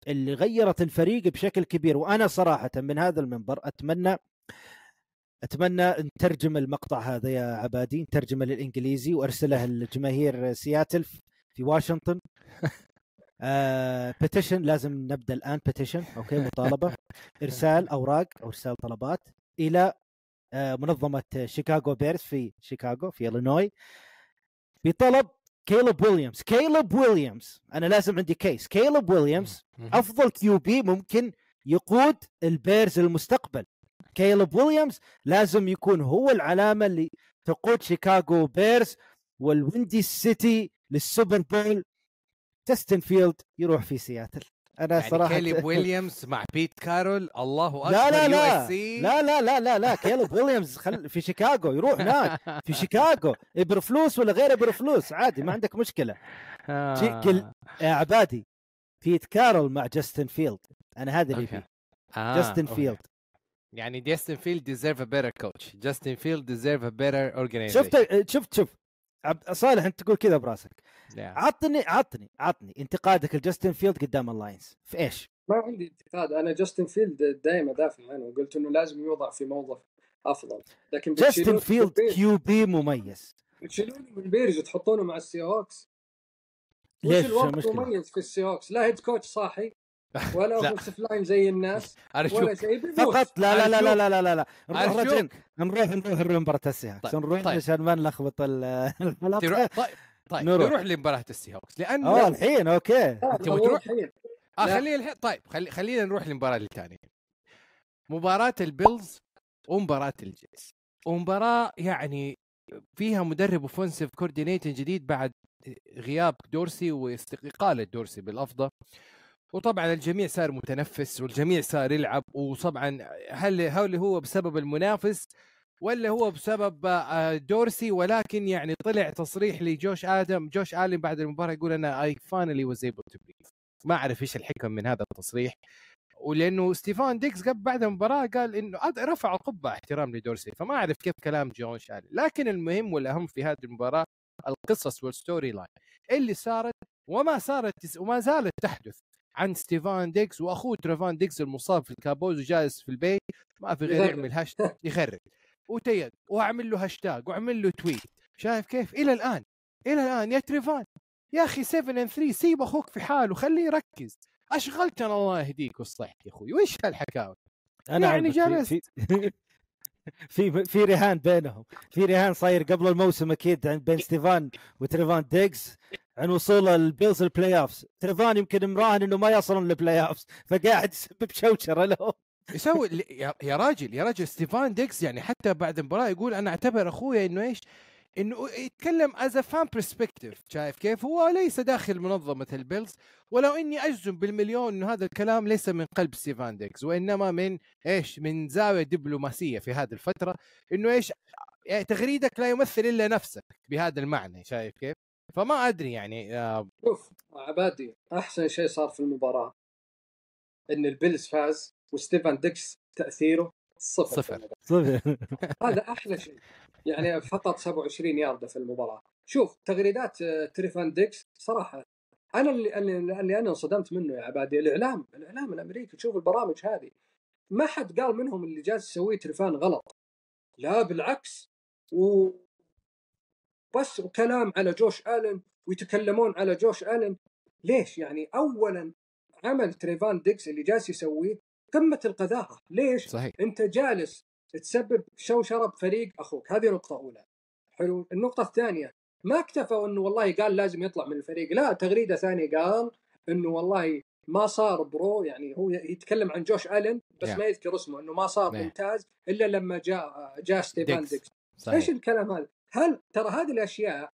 اللي غيرت الفريق بشكل كبير. وأنا صراحة من هذا المنبر أتمنى أتمنى نترجم المقطع هذا يا عبادي نترجمه للإنجليزي وارسله لجماهير سياتل في واشنطن. <laughs> petition لازم نبدأ الآن petition أوكي مطالبة. <laughs> إرسال أوراق أو أرسال طلبات إلى آه، منظمة شيكاغو بيرز في شيكاغو في إلينوي. بطلب كيليب ويليامز. كيليب ويليامز. أنا لازم عندي كيس كيليب ويليامز. أفضل QB ممكن يقود البيرز المستقبل. كيليب ويليامز لازم يكون هو العلامة اللي تقود شيكاغو بيرز وال Windy City لل Super Bowl. جاستن فيلد يروح في سياتل. أنا يعني صراحة كيليب <laughs> ويليامز مع بيت كارول الله أكبر لا. لا لا. لا لا لا لا لا. كيليب ويليامز خل في شيكاغو يروح هناك. في شيكاغو. إيبرفلوس ولا غير إيبرفلوس عادي ما عندك مشكلة. آه. شكل- يا عبادي بيت كارول مع جاستن فيلد. أنا هذا اللي. فيه آه، جاستن. فيلد. يعني جاستن فيلد deserve a better coach جاستن فيلد deserve a better organization شفت شفت. شوف صالح أنت تقول كذا براسك. عطني عطني عطني انتقادك لجاستن فيلد قدام اللاينز في إيش؟ ما عندي انتقاد. أنا جاستن فيلد دائما دافع عنه. وقلت إنه لازم يوضع في موضع أفضل. لكن جاستن فيلد QB مميز. بتشيلونه من البيرز وتحطونه مع السي هوكس ليش؟ المشكلة؟ مميز في السي هوكس لا head coach صاحي. ولا لا. offensive line زي الناس <laughs> ولا شيء. فقط لا لا لا لا لا لا لا, لا. نروح نروح نروح لمباراة السيهوكس طيب، نروح طيب. عشان ما نلخبط ال- الحلقة تروح طيب طيب نروح. نروح لمباراة السي هوكس لأن آه الحين أوكي؟ الحين. آه لا. خلينا الحين طيب خلي خلينا نروح للمباراه الثانية مباراة البيلز ومباراة الجيتس ومباراة يعني فيها مدرب offensive coordinator جديد بعد غياب دورسي واستقالة دورسي بالأفضل وطبعا الجميع صار متنفس والجميع صار يلعب وطبعا هل هل هو بسبب المنافس ولا هو بسبب آه، دورسي؟ ولكن يعني طلع تصريح لجوش آدم جوش الين بعد المباراة يقول أنا I finally was able to breathe ما أعرف إيش الحكم من هذا التصريح. ولأنه ستيفان ديكس قبل بعد المباراة قال إنه رفع القبعه احترام لدورسي فما أعرف كيف كلام جون شالي لكن المهم والأهم في هذه المباراة القصص وال storyline اللي صارت وما صارت وما زالت تحدث. عن ستيفان ديكس وأخوه تريفان ديكس المصاب في الكاوبويز وجالس في البيت. ما في غير. يعمل هاشتاج يخرب. وتيد وأعمل له هاشتاج وأعمل له tweet. شايف كيف؟ إلى الآن. إلى الآن. يا تريفان يا أخي 7 and 3 سيب أخوك في حاله خليه يركز. اشغلتنا الله يهديك ويصلحك يا أخوي. وش هالحكاوي؟ أنا يعني عارف في- <laughs> في في رهان بينهم. في رهان صاير قبل الموسم أكيد بين ستيفان وتريفان ديجز عن وصول البيلز ال playoffs تريفان يمكن مراهن إنه ما يصلون لل playoffs فقاعد يسبب شوشرة له يسوي يا راجل يا راجل ستيفان ديكس يعني حتى بعد المباراة يقول أنا أعتبر اخويا إنه إيش؟ إنه يتكلم as fan perspective شايف كيف؟ هو ليس داخل منظمة البيلز ولو إني أجزم بالمليون إنه هذا الكلام ليس من قلب ستيفان ديكس وإنما من إيش؟ من زاوية دبلوماسية في هذه الفترة إنه إيش؟ تغريدك لا يمثل إلا نفسك بهذا المعنى شايف كيف؟ فما أدري يعني آه. شوف عبادي أحسن شيء صار في المباراة إن البيلز فاز وستيفان ديكس تأثيره صفر, صفر. المباراة. <laughs> هذا أحلى شيء. يعني فقط 27 ياردة في المباراة. شوف تغريدات آه، تريفان ديكس صراحة أنا اللي اللي, اللي أنا انصدمت منه يا عبادي. الإعلام الإعلام الأمريكي تشوف البرامج هذه. ما حد قال منهم اللي جالس يسويه تريفان غلط. لا بالعكس. و بس وكلام على جوش آلن ويتكلمون على جوش آلن ليش يعني اولا عمل تريفان ديكس اللي جالس يسويه قمة القذاره ليش صحيح أنت جالس تسبب شوشره بفريق أخوك هذه نقطة أولى حلو النقطة الثانية ما اكتفوا إنه والله قال لازم يطلع من الفريق لا تغريدة ثانية قال إنه والله ما صار pro يعني هو يتكلم عن جوش آلن بس Yeah. ما يذكر اسمه إنه ما صار Yeah. ممتاز إلا لما جاء جاء ستيفان ديكس. ديكس. إيش الكلام هذا؟ هل ترى هذه الأشياء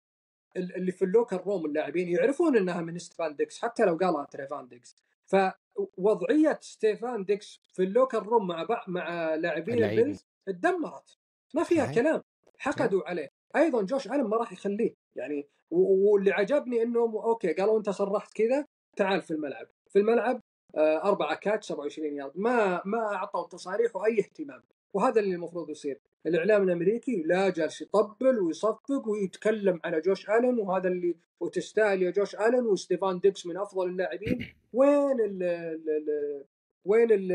ال- اللي في ال locker room اللاعبين يعرفون إنها من ستيفان ديكس حتى لو قالها تريفان ديكس. فوضعيه ستيفان ديكس في ال locker room مع بعض مع لاعبين. ال Bills اتدمرت. ما فيها صحيح. كلام. حقدوا عليه. أيضا جوش الن ما راح يخليه. يعني واللي عجبني انه أوكي قالوا أنت صرحت كذا تعال في الملعب. في الملعب آه، أربعة catch 27 يارد. ما ما أعطوا تصاريحه أي اهتمام. وهذا اللي المفروض يصير. الإعلام الأمريكي لا جالس يطبل ويصفق ويتكلم على جوش ألن وهذا اللي وتستاهل يا جوش ألن وستيفان ديكس من أفضل اللاعبين. <clears throat> وين ال ال ال وين ال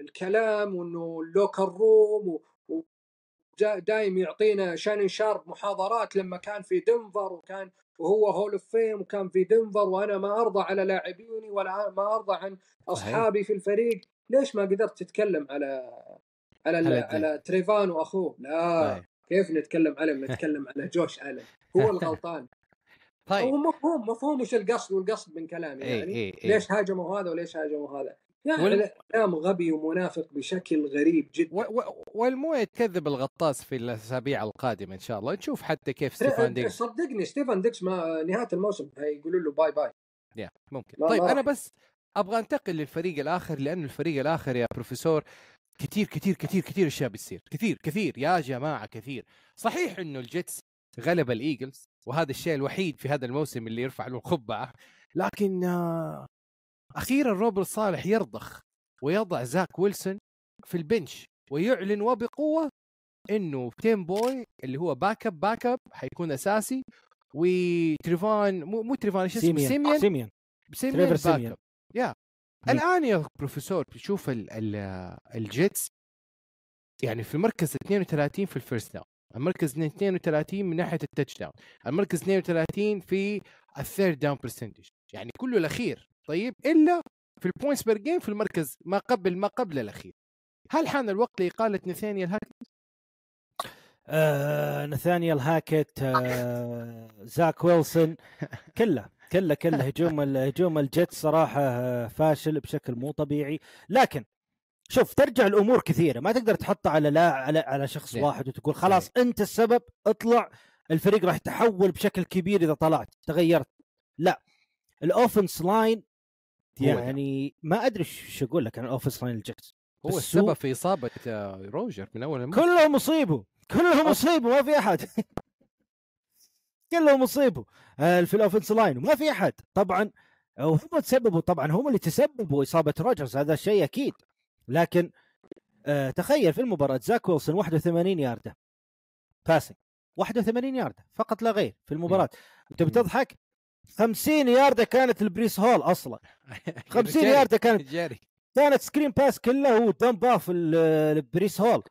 الكلام وإنه ال locker room و- و- جا- دايم يعطينا شانن شارب محاضرات لما كان في دنفر وكان وهو hall of fame وكان في دنفر وأنا ما أرضى على لاعبيني ولا ما أرضى عن أصحابي في الفريق. ليش ما قدرت تتكلم على على على على, تريفان واخوه لا طيب. كيف نتكلم عليه؟ <laughs> نتكلم على جوش الن هو <laughs> الغلطان. طيب. هو مفهوم مفهوم إيش القصد والقصد من كلامي إيه يعني؟ إيه إيه. ليش هاجموا هذا وليش هاجموا هذا؟ يعني وال- الإعلام غبي ومنافق بشكل غريب جدا. و- و- والموية تكذب الغطاس في الأسابيع القادمة إن شاء الله. نشوف حتى كيف ستيفان ديكس صدقني ستيفان ديكس ما نهاية الموسم هيقولوا له bye bye. يا ممكن. طيب أنا. بس أبغى أنتقل للفريق الآخر لأنه الفريق الآخر يا بروفيسور كثير كثير كثير كثير أشياء بتصير. كثير كثير. يا جماعة كثير. صحيح إنه ال Jets غلب ال Eagles وهذا الشيء الوحيد في هذا الموسم اللي يرفع له القبعه لكن آه، أخيرا روبرت صالح يرضخ ويضع زاك ويلسون في ال bench ويعلن وبقوة إنه تيم بويل اللي هو back up back up حيكون أساسي وتريفان مو مو تريفان إيش اسمه؟ سيميان. سيميان؟ سيميان. back. up يا. الآن يا بروفيسور تشوف ال ال Jets يعني في المركز 32 في ال first down المركز 32 من ناحية ال touchdown المركز 32 في ال third down percentage يعني كله الأخير طيب؟ إلا في ال points per game في المركز ما قبل ما قبل الأخير. هل حان الوقت لإقالة نثانيال هاك آه نثانيال هاكت آه زاك ويلسون <laughs> كله. كله كله هجوم هجوم ال Jets صراحة آه، فاشل بشكل مو طبيعي. لكن شوف ترجع الأمور كثيرة. ما تقدر تحطها على لا على على شخص صحيح. واحد وتقول خلاص أنت السبب اطلع. الفريق راح يتحول بشكل كبير إذا طلعت. تغيرت. لا. ال offense line. يعني ما أدري إيش أقول لك عن ال offense line ال Jets هو السبب في إصابة آه، روجر من أول الموسم. كله مصيبه كله مصيبه ما في أحد. <laughs> كله مصيبه آه، في ال offense line وما في أحد. طبعا وهم تسببوا طبعا هم اللي تسببوا إصابة روجرز هذا شيء أكيد. لكن آه تخيل في المباراة زاك ويلسون 81 ياردة. passing 81 ياردة فقط لا غير في المباراة. انت بتضحك 50 ياردة كانت البريس هول أصلا. <laughs> 50 جاري- ياردة كانت جاري. كانت screen pass كله هو dump off ال- البريس هول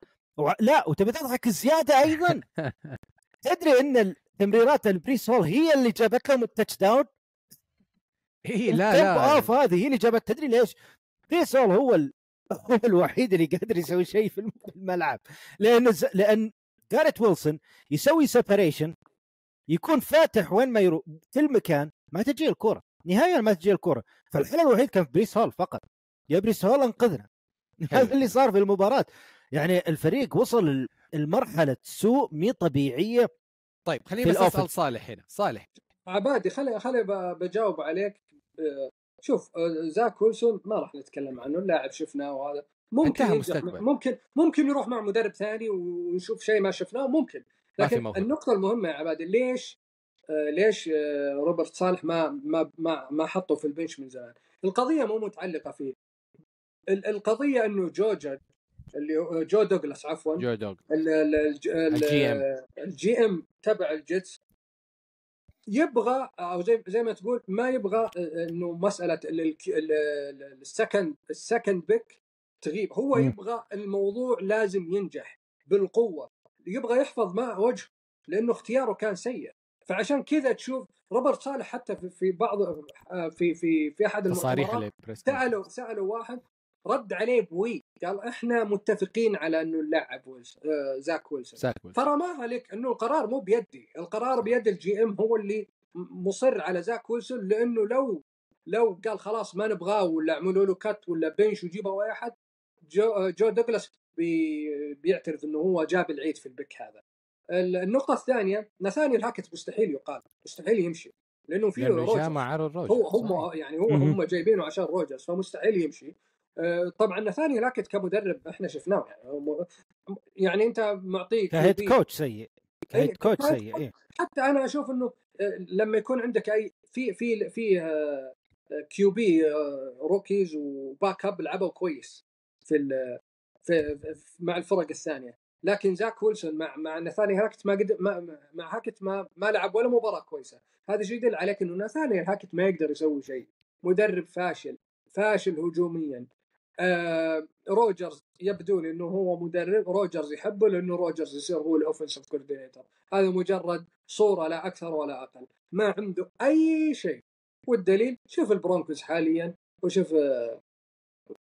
لا وتبي تضحك زيادة أيضا؟ <laughs> تدري إن التمريرات البريس هول هي اللي جابت لهم ال touchdown؟ اي لا لا. أوف هذه هي اللي جابت. تدري ليش؟ بريس هول هو ال... <laughs> هو الوحيد اللي قادر يسوي شيء في الم- في الملعب. لأن ز... لأن جاريت ويلسون يسوي separation يكون فاتح وين ما يروح كل مكان ما تجي الكرة. نهائيا ما تجي الكرة. فالحل الوحيد كان في بريس هول فقط. يا بريس هول انقذنا. هذا اللي صار في المباراة. يعني الفريق وصل المرحله سوء مي طبيعية طيب خليني بس أسأل. صالح هنا صالح عبادي خلي خلي ب- بجاوب عليك آه، شوف آه، زاك ويلسون ما راح نتكلم عنه اللاعب شفناه وهذا ممكن. ممكن ممكن يروح مع مدرب ثاني ونشوف شيء ما شفناه ممكن ما في لكن موهبة. النقطة المهمة يا عبادي ليش آه، ليش آه، روبرت صالح ما ما ما ما حطه في ال bench من زمان؟ القضية مو متعلقة فيه ال- القضية إنه جو جد اللي هو جو دوغلاس عفوا. جو دوغ ال- ال- الج- ال- ال GM. ال GM تبع ال Jets. يبغى أو زي زي ما تقول ما يبغى إنه مسألة ال- ال- ال- ال- ال second ال second pick تغيب. هو. يبغى الموضوع لازم ينجح بالقوة. يبغى يحفظ ماء وجه لأنه اختياره كان سيء. فعشان كذا تشوف روبرت صالح حتى في- في بعض في في في أحد المؤتمرات سالوا سألوا واحد رد عليه بويل. قال إحنا متفقين على أنه نلعب ويلس آه زاك ويلسون. ساكويل فرماها لك أنه القرار مو بيدي. القرار بيد ال GM هو اللي مصر على زاك ويلسون لأنه لو لو قال خلاص ما نبغاه ولا عملوا له cut ولا bench وجيبوا أي أحد جو, جو دوغلاس بي بيعترف إنه هو جاب العيد في ال pick هذا. ال- النقطة الثانية نثانيال هاكت مستحيل يقال. مستحيل يمشي. لأنه فيه لأنه جاء روجرز هو هم. يعني هو. هم جايبينه عشان روجرز فمستحيل يمشي. آه، طبعا نثانيال هاكت كمدرب إحنا شفناه يعني يعني أنت معطيه ك head coach سيء ك head إيه، coach سيء إيه. حتى أنا أشوف إنه آه، لما يكون عندك أي في في في آه، QB آه، rookies و backup لعبوا كويس في ال- في في- مع الفرق الثانية. لكن زاك ويلسون مع مع نثانيل هاكت ما قد ما مع هاكت ما ما لعب ولا مباراة كويسة. هذا شيء يدل عليك إنه نثاني هاكت ما يقدر يسوي شيء. مدرب فاشل فاشل هجوميا. آه روجرز يبدو لي إنه هو مدرب روجرز يحبه لأنه روجرز يصير هو ال offensive coordinator هذا مجرد صورة لا أكثر ولا أقل. ما عنده أي شيء. والدليل شوف البرونكوز حاليا وشوف آه،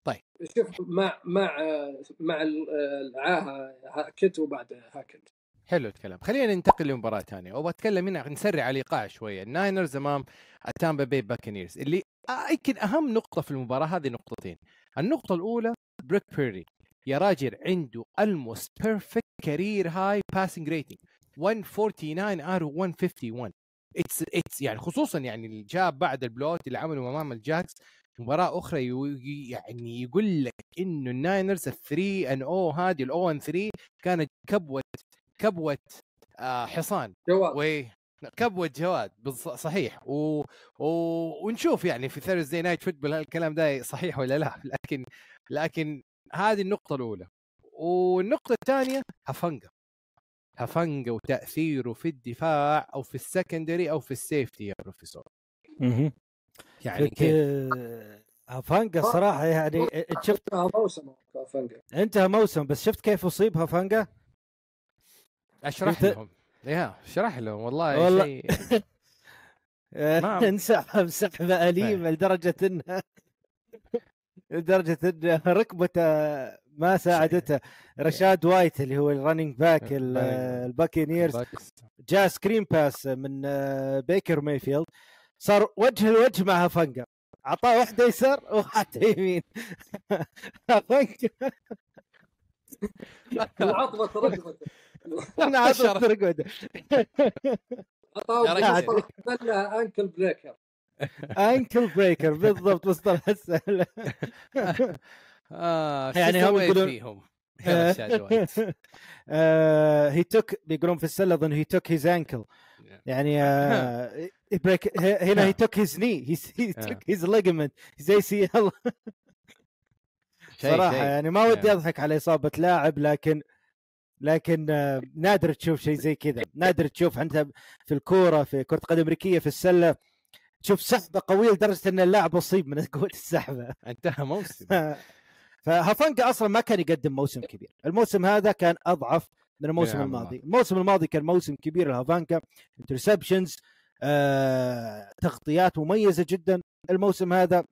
طيب. شوف مع مع آه، مع ال- العاهة هاكت وبعد هاكت حلو الكلام. خلينا ننتقل لمباراة ثانية. وبتكلم هنا نسرع الايقاع شوية. الناينرز أمام التامبا بي باكنيرز اللي يمكن أهم نقطة في المباراة هذه نقطتين. النقطة الأولى بروك بيردي يا راجل عنده الموست بيرفكت كارير هاي باسنج ريتنج 149 ار 151 اتس اتس يعني خصوصا يعني اللي جاب بعد البلوت اللي عمله أمام الجاكس مباراة أخرى يو- يعني يقول لك إنه الناينرز ال 3 ان أو هذه ال 0 ان 3 كانت كبوة كبوة آه حصان. و كبوة جواد؟ بالص- صحيح. و... و... ونشوف يعني في ثيرزداي نايت فوتبول الكلام ده صحيح ولا لا. <laughs> لكن لكن هذه النقطة الأولى. والنقطة الثانية هفنجا هفنجا وتأثيره في الدفاع أو في ال secondary أو في ال safety يا بروفيسور. مهم. يعني كيف؟ هافانجا الصراحه يعني انت شفت موسم فنجا انتهى موسم بس شفت كيف أصيب هافانجا؟ أشرح لهم. يا اشرح لهم والله, والله- شيء. <laughs> نعم. انسحب سحبه اليمه لدرجة انها لدرجة إن <laughs> ركبته ما ساعدته. رشاد وايت اللي هو الرننج باك ال- <laughs> باك. الباكينيرز. جاء سكرين باس من آه، بيكر مايفيلد صار وجه لوجه مع هافنجا اعطاه واحدة يسار وواحده يمين. العطبة ركبته أنا عطوا رقبته خلى ankle breaker. ankle breaker بالضبط مصطلح السهل. آه يعني يعني هم يقولون- فيهم. he took <laughs> بيقولون في السلة أظن he took his ankle يعني آه، <laughs> break هنا he took his knee he took his ligament the ACL شيء- صراحة شيء. يعني ما ودي يعني. أضحك على إصابة لاعب لكن لكن آه، نادر تشوف شيء زي كذا. نادر تشوف أنت في الكورة في كرة قدم أمريكية في السلة تشوف سحبة قوية لدرجة إن اللاعب أصيب من <laughs> قوه السحبة. انتهى موسم. <laughs> فهافانجا أصلا ما كان يقدم موسم كبير. الموسم هذا كان أضعف من الموسم نعم. الماضي. الموسم الماضي كان موسم كبير لهافانجا interceptions آه، تغطيات مميزة جدا. الموسم هذا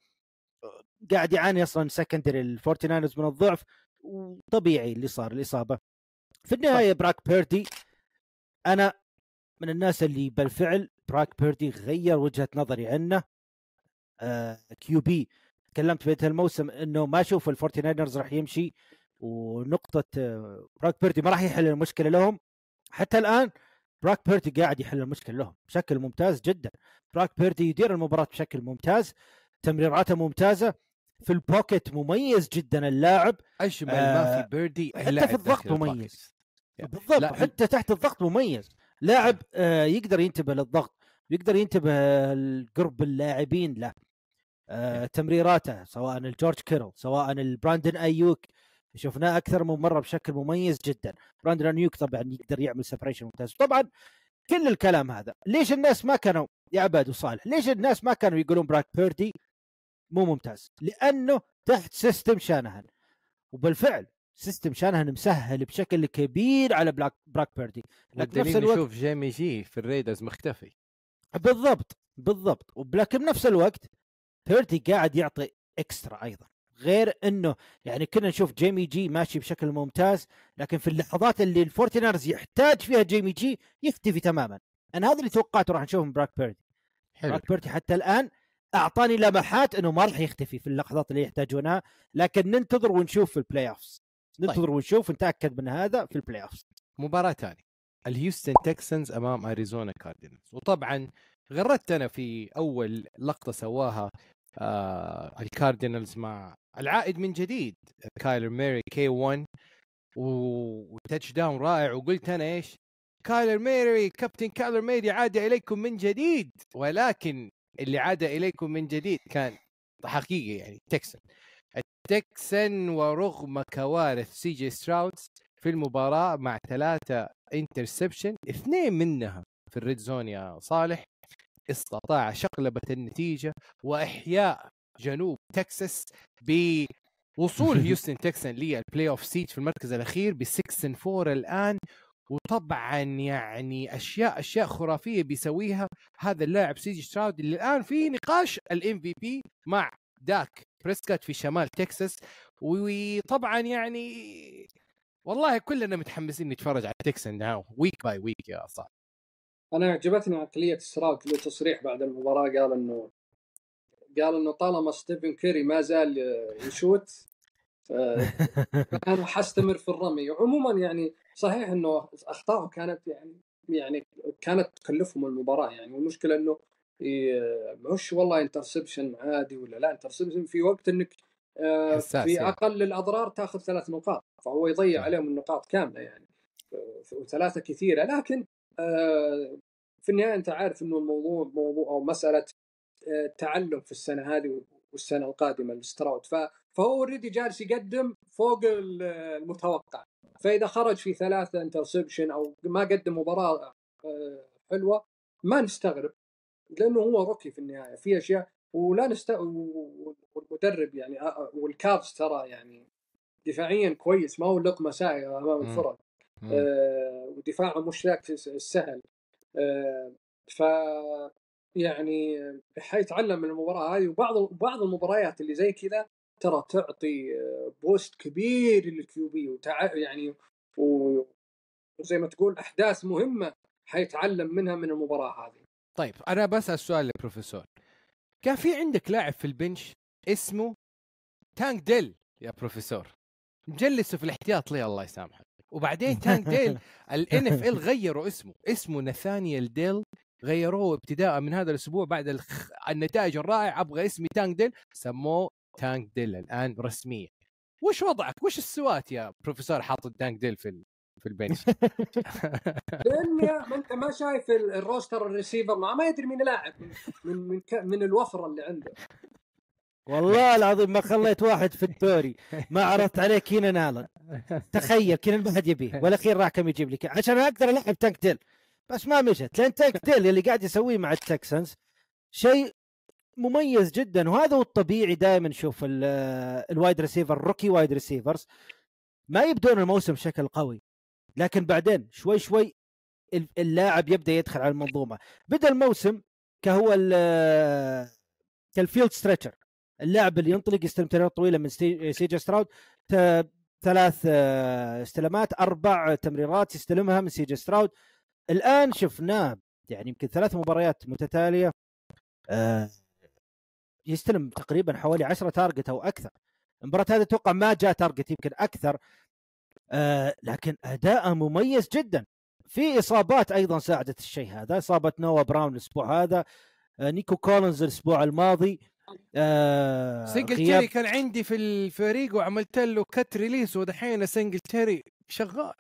قاعد يعاني أصلا secondary الفورتيناينرز من الضعف وطبيعي اللي صار الإصابة. في النهاية بروك بيردي أنا من الناس اللي بالفعل بروك بيردي غير وجهة نظري عنه. آه QB تكلمت في الموسم إنه ما أشوف الفورتيناينرز راح يمشي ونقطة آه، بروك بيردي ما راح يحل المشكلة لهم. حتى الآن بروك بيردي قاعد يحل المشكلة لهم بشكل ممتاز جدا. بروك بيردي يدير المباراة بشكل ممتاز تمريراته ممتازة في ال pocket مميز جدا اللاعب. اجمل آه، ما في بيردي حتى اللاعب في الضغط مميز. يعني بالضبط لا، حتى تحت الضغط مميز. لاعب آه يقدر ينتبه للضغط يقدر ينتبه لقرب اللاعبين له. آه تمريراته سواء لجورج كيتل سواء البراندن أيوك. شفناه أكثر من مرة بشكل مميز جدا. براندن أيوك طبعا يقدر يعمل separation ممتاز. طبعا كل الكلام هذا ليش الناس ما كانوا يا عباد وصالح ليش الناس ما كانوا يقولون بروك بيردي؟ مو ممتاز لأنه تحت system شانهن وبالفعل system شانهن مسهل بشكل كبير على بلاك بروك بيردي لكن والدليل الوقت نشوف جيمي جي في الريدرز مختفي. بالضبط بالضبط. ولكن بنفس الوقت بيردي قاعد يعطي extra أيضا. غير إنه يعني كنا نشوف جيمي جي ماشي بشكل ممتاز لكن في اللحظات اللي الفورتيناينرز يحتاج فيها جيمي جي يختفي تماما. أنا هذا اللي توقعته راح نشوفه من بروك بيردي حلو. بروك بيردي حتى الآن أعطاني لمحات إنه ما راح يختفي في اللحظات اللي يحتاجونها لكن ننتظر ونشوف في ال playoffs ننتظر طيب. ونشوف نتاكد من هذا في ال playoffs مباراة ثانية. الهيوستن تكسنز أمام أريزونا كاردينالز. وطبعا غردت أنا في أول لقطة سواها آه الكاردينالز مع العائد من جديد كايلر ميري K1 و touchdown رائع. وقلت أنا إيش؟ كايلر ميري كابتن كايلر ميري عاد إليكم من جديد. ولكن اللي عاد إليكم من جديد كان حقيقي يعني تكسن. التكسن ورغم كوارث سي جي ستراودز في المباراة مع ثلاثة interception اثنين منها في ال red zone يا صالح استطاع شقلبة النتيجة وإحياء جنوب تكساس بوصول <laughs> هيوستن تكسن لل playoff seat في المركز الأخير ب 6 4 الآن. وطبعا يعني أشياء أشياء خرافية بيسويها هذا اللاعب سيجي ستراود اللي الآن في نقاش ال MVP مع داك بريسكات في شمال تكساس. وطبعا يعني والله كلنا متحمسين نتفرج على Texans now. week by week يا صاحبي أنا عجبتني عقلية ستراود له تصريح بعد المباراة. قال إنه قال إنه طالما ستيفن كيري ما زال يشوت <laughs> فأنا حستمر في الرمي. عموما يعني صحيح إنه اخطائه كانت يعني يعني كانت تكلفهم المباراة يعني والمشكلة إنه مش والله interception عادي ولا لا interception في وقت إنك آه، في يعني. أقل الأضرار تأخذ ثلاث نقاط فهو يضيع صح. عليهم النقاط كاملة يعني وثلاثة كثيرة لكن آه، في النهاية أنت عارف إنه الموضوع موضوع أو مسألة آه، تعلم في السنة هذه والسنة القادمة لستراود فهو already جالس يقدم فوق المتوقع. فإذا خرج في ثلاثة interception أو ما قدم مباراة آه، حلوة ما نستغرب لأنه هو rookie في النهاية. في أشياء ولا نست والمدرب يعني آه، آه، والكابس ترى يعني دفاعيا كويس ما هو لقمة سائغه أمام الفرق. آه ودفاعه مش ذاك السهل آه ف يعني حيتعلم من المباراة هذه وبعض بعض المباريات اللي زي كذا ترى تعطي boost كبير لل QB وتع... يعني وزي ما تقول أحداث مهمة حيتعلم منها من المباراة هذه. طيب أنا بسأل سؤال للبروفيسور كان في عندك لاعب في ال bench اسمه تانك ديل يا بروفيسور؟ مجلسه في الاحتياط ليه الله يسامحك. وبعدين <laughs> تانك ديل ال NFL غيروا اسمه. اسمه نثانيال ديل غيروه ابتداء من هذا الأسبوع بعد الخ... النتائج الرائعة. أبغى اسمي تانك ديل. سموه تانك ديل الآن رسميا وش وضعك؟ وش السوات يا بروفيسور حاطط تانك ديل في ال... في ال bench <laughs> لاني ما أنت ما شايف ال- ال roster ال receiver ما, ما يدري مين لاعب من من من, ك- من الوفرة اللي عنده. والله العظيم ما خليت واحد في الدوري. ما عرضت عليه كينان الن تخيل كينان ما حد يبيه <laughs> والأخير راح كم يجيب لي. عشان أقدر ألعب تانك ديل. بس ما مشت لأن تانك ديل اللي قاعد يسويه مع التكسنز شيء مميز جدا. وهذا هو الطبيعي دائما. نشوف ال- ال wide receiver ال rookie wide receivers ما يبدون الموسم بشكل قوي. لكن بعدين شوي شوي ال- اللاعب يبدأ يدخل على المنظومة. بدأ الموسم كهو ال- كال field stretcher اللاعب اللي ينطلق يستلم تمريرات طويلة من سيجا ستراود ت- ثلاث آه، استلامات أربع تمريرات يستلمها من سيجا ستراود الآن شفناه يعني يمكن ثلاث مباريات متتالية آه، يستلم تقريبا حوالي 10 target أو أكثر. المباراة هذه أتوقع ما جاء target يمكن أكثر. آه، لكن اداءه مميز جدا. في إصابات أيضا ساعدت الشيء هذا. إصابة نوا براون الأسبوع هذا. آه، نيكو كولينز الأسبوع الماضي. آه، سنجل تيري كان عندي في الفريق وعملت له cut release ودحين سنجل تيري شغال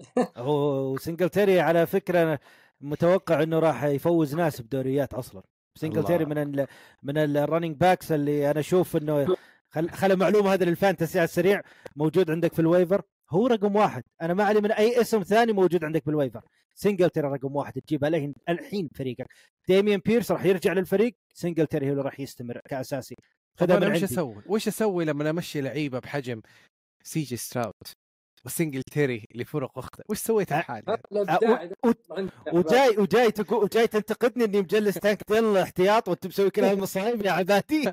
<laughs> وسنجلتيري على فكرة متوقع إنه راح يفوز ناس بدوريات أصلا. سنجلتيري من ال من ال running backs اللي أنا أشوف إنه خل خل معلومة هذا لل fantasy على السريع موجود عندك في ال waiver هو رقم واحد. أنا ما علي من أي اسم ثاني موجود عندك بال waiver سنجلتيري رقم واحد. تجيبها الحين الحين فريقك. ديميان بيرس راح يرجع للفريق. سنجلتيري هو اللي راح يستمر كأساسي. خذها من وش عندي. أسوي؟ وش أسوي لما أمشي لعيبة بحجم سي جي ستراود وسنجل تيري لفرق أخرى وش سويت الابداع إذا و- عندك وجاي وجاي تقول وجاي تنتقدني إني مجلس تانك ديل احتياط وأنت مسوي كل هالمصايب يا عبادي.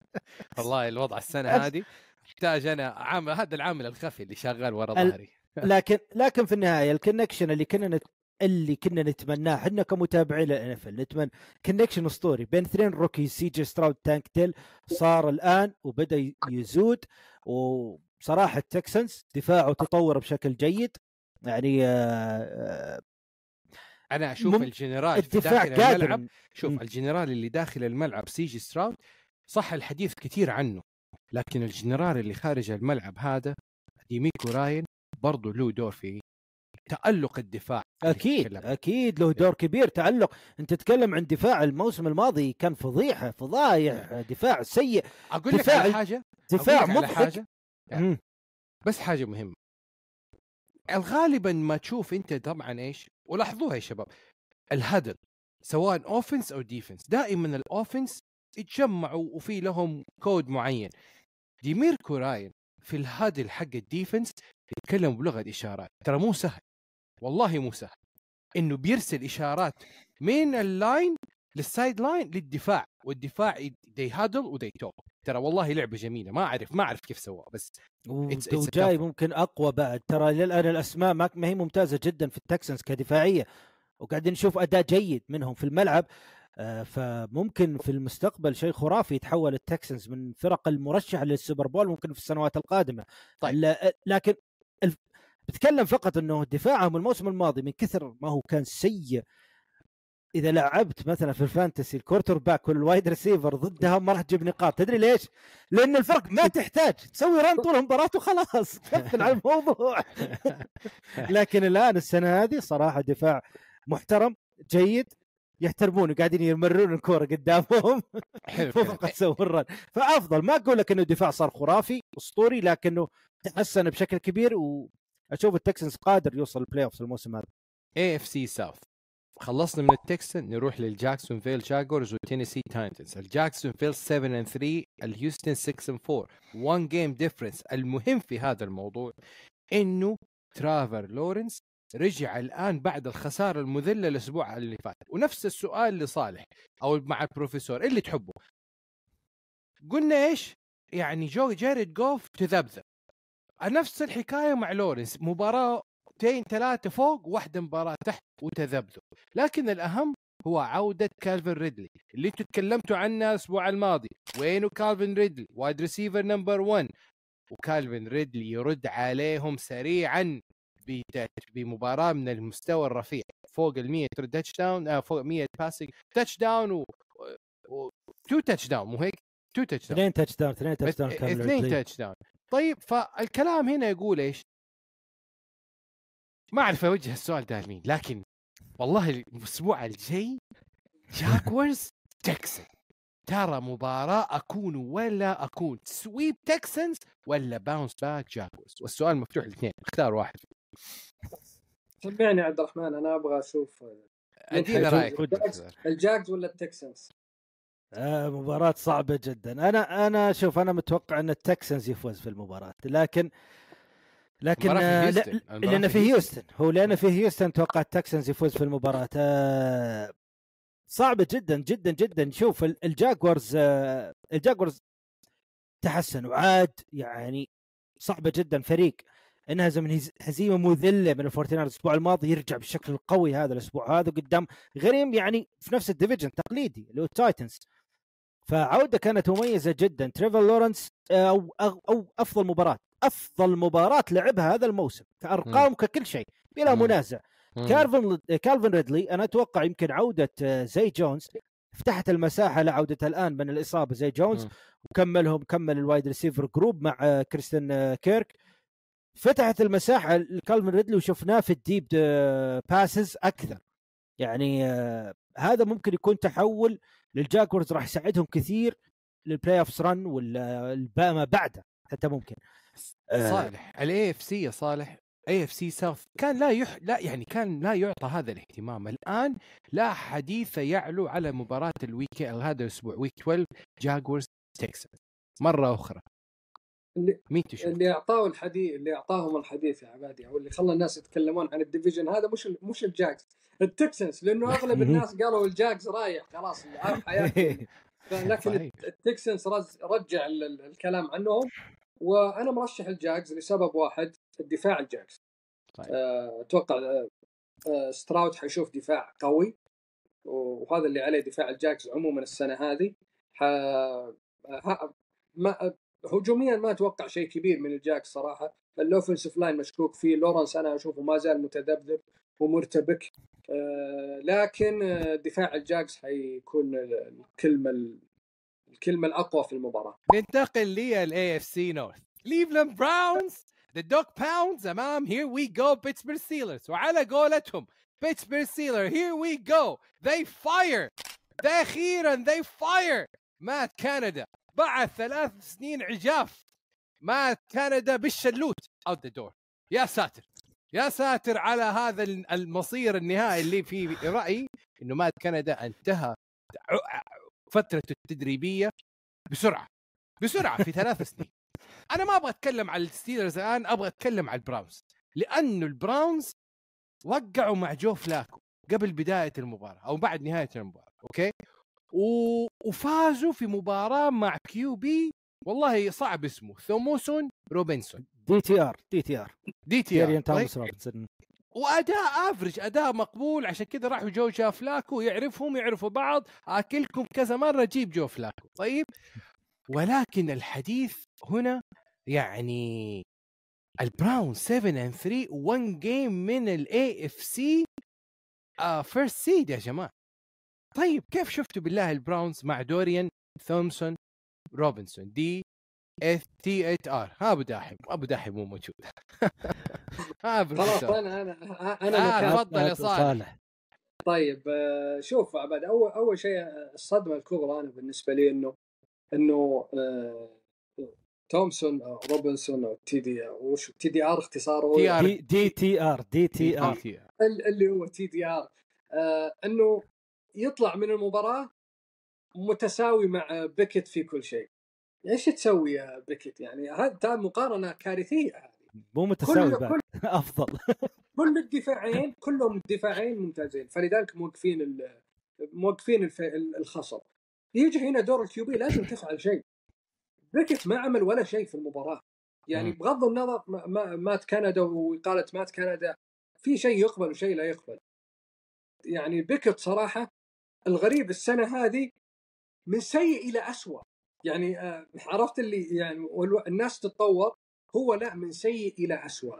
<laughs> والله الوضع السنة هذه يحتاج أنا عامل هذا العامل الخفي اللي شغال ورا ظهري. <laughs> لكن لكن في النهاية ال connection اللي كنا نت... اللي كنا نتمناه إحنا كمتابعين لل NFL نتمنى connection story بين اثنين rookie سي جي ستراود تانك ديل صار الآن وبدأ يزود وصراحه تكسنس دفاعه تطور بشكل جيد يعني أنا أشوف مم- الجنرال الدفاع داخل الملعب قادر شوف مم. الجنرال اللي داخل الملعب سيجي ستراود صح الحديث كثير عنه لكن الجنرال اللي خارج الملعب هذا ديميكو راين برضه له دور في تألق الدفاع أكيد. أكيد له دور كبير تألق أنت تتكلم عن دفاع الموسم الماضي كان فضيحة فضايح دفاع سيء أقول لك دفاع- على حاجة دفاع لك مضحك حاجة مم. بس حاجة مهمة. غالبا ما تشوف أنت طبعا إيش؟ ولاحظوها يا شباب. ال huddle سواء offense أو defense دائما ال offense يتجمعوا وفي لهم كود معين. ديميكو راين في ال huddle حق ال defense يتكلم بلغة اشارات ترى مو سهل. والله مو سهل. إنه بيرسل إشارات من ال line لل sideline للدفاع. والدفاع they huddle و they talk ترى والله لعبة جميلة ما اعرف ما أعرف كيف سووها بس وجاي. ممكن أقوى بعد. ترى للآن الأسماء ما هي ممتازة جدا في التكسنس كدفاعية. وقاعدين نشوف أداء جيد منهم في الملعب. آه، فممكن في المستقبل شيء خرافي يتحول التكسنس من فرق المرشحه لل Super Bowl ممكن في السنوات القادمة. طيب. لكن بتكلم فقط إنه دفاعهم الموسم الماضي من كثر ما هو كان سيء. إذا لعبت مثلا في ال fantasy ال quarterback وال wide receiver ضدها ما راح تجيب نقاط. تدري ليش؟ لأن الفرق ما <laughs> تحتاج. تسوي run طول المباراة وخلاص. <laughs> تقفل على الموضوع. <laughs> لكن الآن السنة هذه صراحة دفاع محترم جيد يحترمون قاعدين يمررون الكورة قدامهم. فقط سووا ال run فأفضل ما أقول لك إنه الدفاع صار خرافي اسطوري لكنه تحسن بشكل كبير وأشوف التكسنس قادر يوصل ال playoff الموسم هذا. AFC South خلصنا من التكسنز نروح للجاكسون فيل جاكورز وتينيسي تايتنز. الجاكسون فيل 7 and 3 الهيوستن 6 and 4 1 game difference المهم في هذا الموضوع إنه تريفر لورنس رجع الآن بعد الخسارة المذلة الأسبوع اللي فات. ونفس السؤال لصالح أو مع البروفيسور اللي تحبه. قلنا إيش؟ يعني جو جاريد جوف تذبذب. نفس الحكاية مع لورنس. مباراة ثنتين ثلاثة فوق واحدة مباراة تحت وتذبذب. لكن الأهم هو عودة كالفن ريدلي اللي أنتم تكلمتوا عنه الأسبوع الماضي. وينه كالفن ريدلي؟ wide receiver number 1 وكالفن ريدلي يرد عليهم سريعا بمباراة من المستوى الرفيع. فوق ال 100 touchdown آه فوق 100 passing touchdown و, و... two touchdown مو هيك؟ two touchdown اثنين touchdown اثنين touchdown اثنين. touchdown طيب فالكلام هنا يقول إيش؟ ما أعرف أوجه السؤال ده لمين لكن والله الأسبوع الجاي جاكورز <laughs> تكسن ترى مباراة أكون ولا أكون sweep تكسنز ولا bounce back جاكورز والسؤال مفتوح الاثنين اختار واحد. تبعني يا عبد الرحمن أنا أبغى أشوف أدينا حيفوز رأيك الجاكس الجاكس ولا التكسنس آه مباراة صعبة جدا. أنا أنا شوف أنا متوقع إن التكسنز يفوز في المباراة لكن لكن المباراة في هيوستن. لا- المباراة لأن في هيوستن. هو لأن في هيوستن توقع التكسنز يفوز في المباراة. آه، صعبة جدا جدا جدا. شوف ال- الجاكورز آه، الجاكورز تحسن وعاد يعني صعبة جدا. فريق انهزم من هز- هزيمة مذلة من الفورتي ناينرز الأسبوع الماضي يرجع بالشكل القوي هذا الأسبوع هذا قدام غريم يعني في نفس ال division تقليدي اللي هو التايتنز فعودة كانت مميزة جدا. تريفر لورنس آه، أو أو, أو أفضل مباراة. أفضل مباراة لعبها هذا الموسم كأرقام ككل شيء بلا. منازع. كالفن كالفن ريدلي أنا أتوقع يمكن عودة آه، زي جونز فتحت المساحة لعودته الآن من الإصابة زي جونز مم. وكملهم كمل ال wide receiver group مع آه، كريستيان آه، كيرك. فتحت المساحة لكالفن ريدلي وشفناه في ال deep آه، passes أكثر. يعني آه، هذا ممكن يكون تحول للجاكورز راح يساعدهم كثير لل playoff run وما بعده حتى ممكن. آه، صالح ال AFC يا صالح AFC South كان لا يح... لا يعني كان لا يعطى هذا الاهتمام. الآن لا حديث يعلو على مباراة ال week هذا الأسبوع week 12 جاكورز تكسنس مرة أخرى. اللي مين تشوف اللي اعطاه الحديث اللي أعطاهم الحديث يا عبادي أو اللي خلى الناس يتكلمون عن ال division. هذا مش مش الجاكس التكسنس لأنه <laughs> أغلب الناس قالوا الجاكس رايح خلاص حياته. <laughs> لكن. التكسنس رز- رجع ال- ال- الكلام عنهم. وأنا مرشح الجاكس لسبب واحد الدفاع الجاكس. طيب. آه، أتوقع آه، آه، ستراود حيشوف دفاع قوي. وهذا اللي عليه دفاع الجاكس عموما السنة هذه. ح... ها... ما هجوميا ما أتوقع شيء كبير من الجاكس صراحة. ال offensive line مشكوك فيه. لورنس أنا أشوفه ما زال متذبذب ومرتبك. آه، لكن آه، دفاع الجاكس حيكون الكلمة الكلمة الأقوى في المباراة. ننتقل لل AFC North كليفلاند براونز the Dawg Pound امام here we go بيتسبرغ ستيلرز وعلى قولتهم بيتسبرغ ستيلر هير وي جو they fire. أخيرا they fire. مات كندا بعد ثلاث سنين عجاف مات كندا بالشلوت. اوت ذا دور يا ساتر. يا ساتر على هذا المصير النهائي اللي في رأيي إنه مات كندا انتهى فترته التدريبية بسرعة. بسرعة في ثلاث <laughs> سنين. أنا ما أبغى أتكلم على الستيلرز الآن أبغى أتكلم على البراونز. لأنه البراونز وقعوا مع جو فلاكو قبل بداية المباراة أو بعد نهاية المباراة okay؟ و... وفازوا في مباراة مع QB والله صعب اسمه ثومبسون روبنسون. دي تي آر دي تي آر. دي تي آر تومسون روبنسون. وأداء افرج أداء مقبول عشان كذا راحوا جو فلاكو يعرفهم يعرفوا بعض. أكلكم كذا مرة جيب جو فلاكو. طيب. ولكن الحديث هنا يعني البراونز 7 and 3 1 game من ال AFC first seed يا جماعة. طيب كيف شفتوا بالله البراونز مع دوريان ثومبسون روبنسون؟ دي اف تي 8 ار ها أبو داحم أبو داحم مو موجود. <laughs> ها خلاص أنا أنا أنا آه تفضل يا صالح. طيب آه، شوف عباد أول أول شيء الصدمة الكبرى أنا بالنسبة لي إنه إنه آه، تومسون أو روبنسون أو TD وش TDR اختصاره؟ دي تي ار دي تي ار اللي هو TDR آه إنه يطلع من المباراة متساوي مع بيكت في كل شيء. إيش تسوي يا بيكت يعني هذا مقارنه كارثية هذه. مو متساوي كل كل <laughs> أفضل. كل الدفاعين كلهم الدفاعين ممتازين. فلذلك موقفين موقفين الخصم. يجي هنا دور ال QB لازم تفعل شيء. بيكت ما عمل ولا شيء في المباراة. يعني بغض النظر ما مات كندا وإقالة مات كندا في شيء يقبل وشيء لا يقبل. يعني بيكت صراحة الغريب السنة هذه من سيء إلى اسوء يعني آه، عرفت اللي يعني الناس تتطور هو لا من سيء إلى اسوء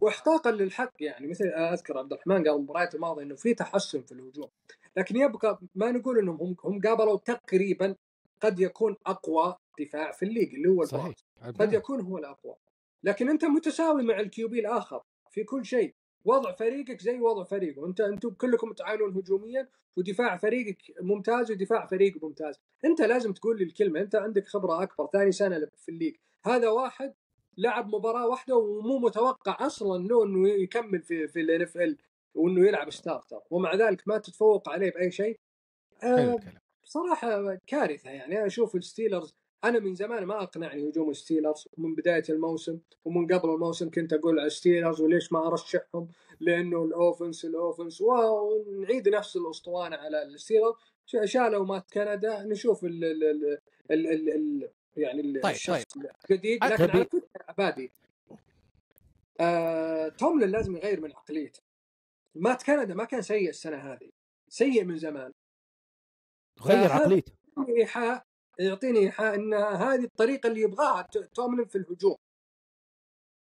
واحقاقا للحق. يعني مثل أذكر عبد الرحمن قال المباريات الماضية إنه في تحسن في الهجوم. لكن يبقى ما نقول إنهم هم هم قابلوا تقريبا قد يكون أقوى دفاع في ال league اللي هو صحيح. قد يكون هو الأقوى. لكن أنت متساوي مع ال QB الآخر في كل شيء. وضع فريقك زي وضع فريقه. انت أنتم كلكم تعانون هجوميا ودفاع فريقك ممتاز ودفاع فريقه ممتاز. أنت لازم تقول لي الكلمة أنت عندك خبرة أكبر ثاني سنة في ال league. هذا واحد لعب مباراة واحدة ومو متوقع أصلا له إنه يكمل في في ال NFL وإنه يلعب starter ومع ذلك ما تتفوق عليه بأي شيء. آه بصراحة كارثة يعني. أنا أشوف الستيلرز أنا من زمان ما أقنعني هجوم الستيلرز من بداية الموسم ومن قبل الموسم كنت أقول على الستيلرز وليش ما أرشحهم؟ لأنه ال offense ال offense ونعيد نفس الأسطوانة على الستيلرز. شالوا مات كندا نشوف ال ال ال ال ال ال يعني طيب الشخص طيب. الجديد لكن على فكرة عبادي. آه، توملن لازم يغير من عقليته. مات كندا ما كان سيء السنة هذه سيء من زمان. غير عقليته. ايحاء يعطيني ايحاء إن هذه الطريقة اللي يبغاها توملن في الهجوم.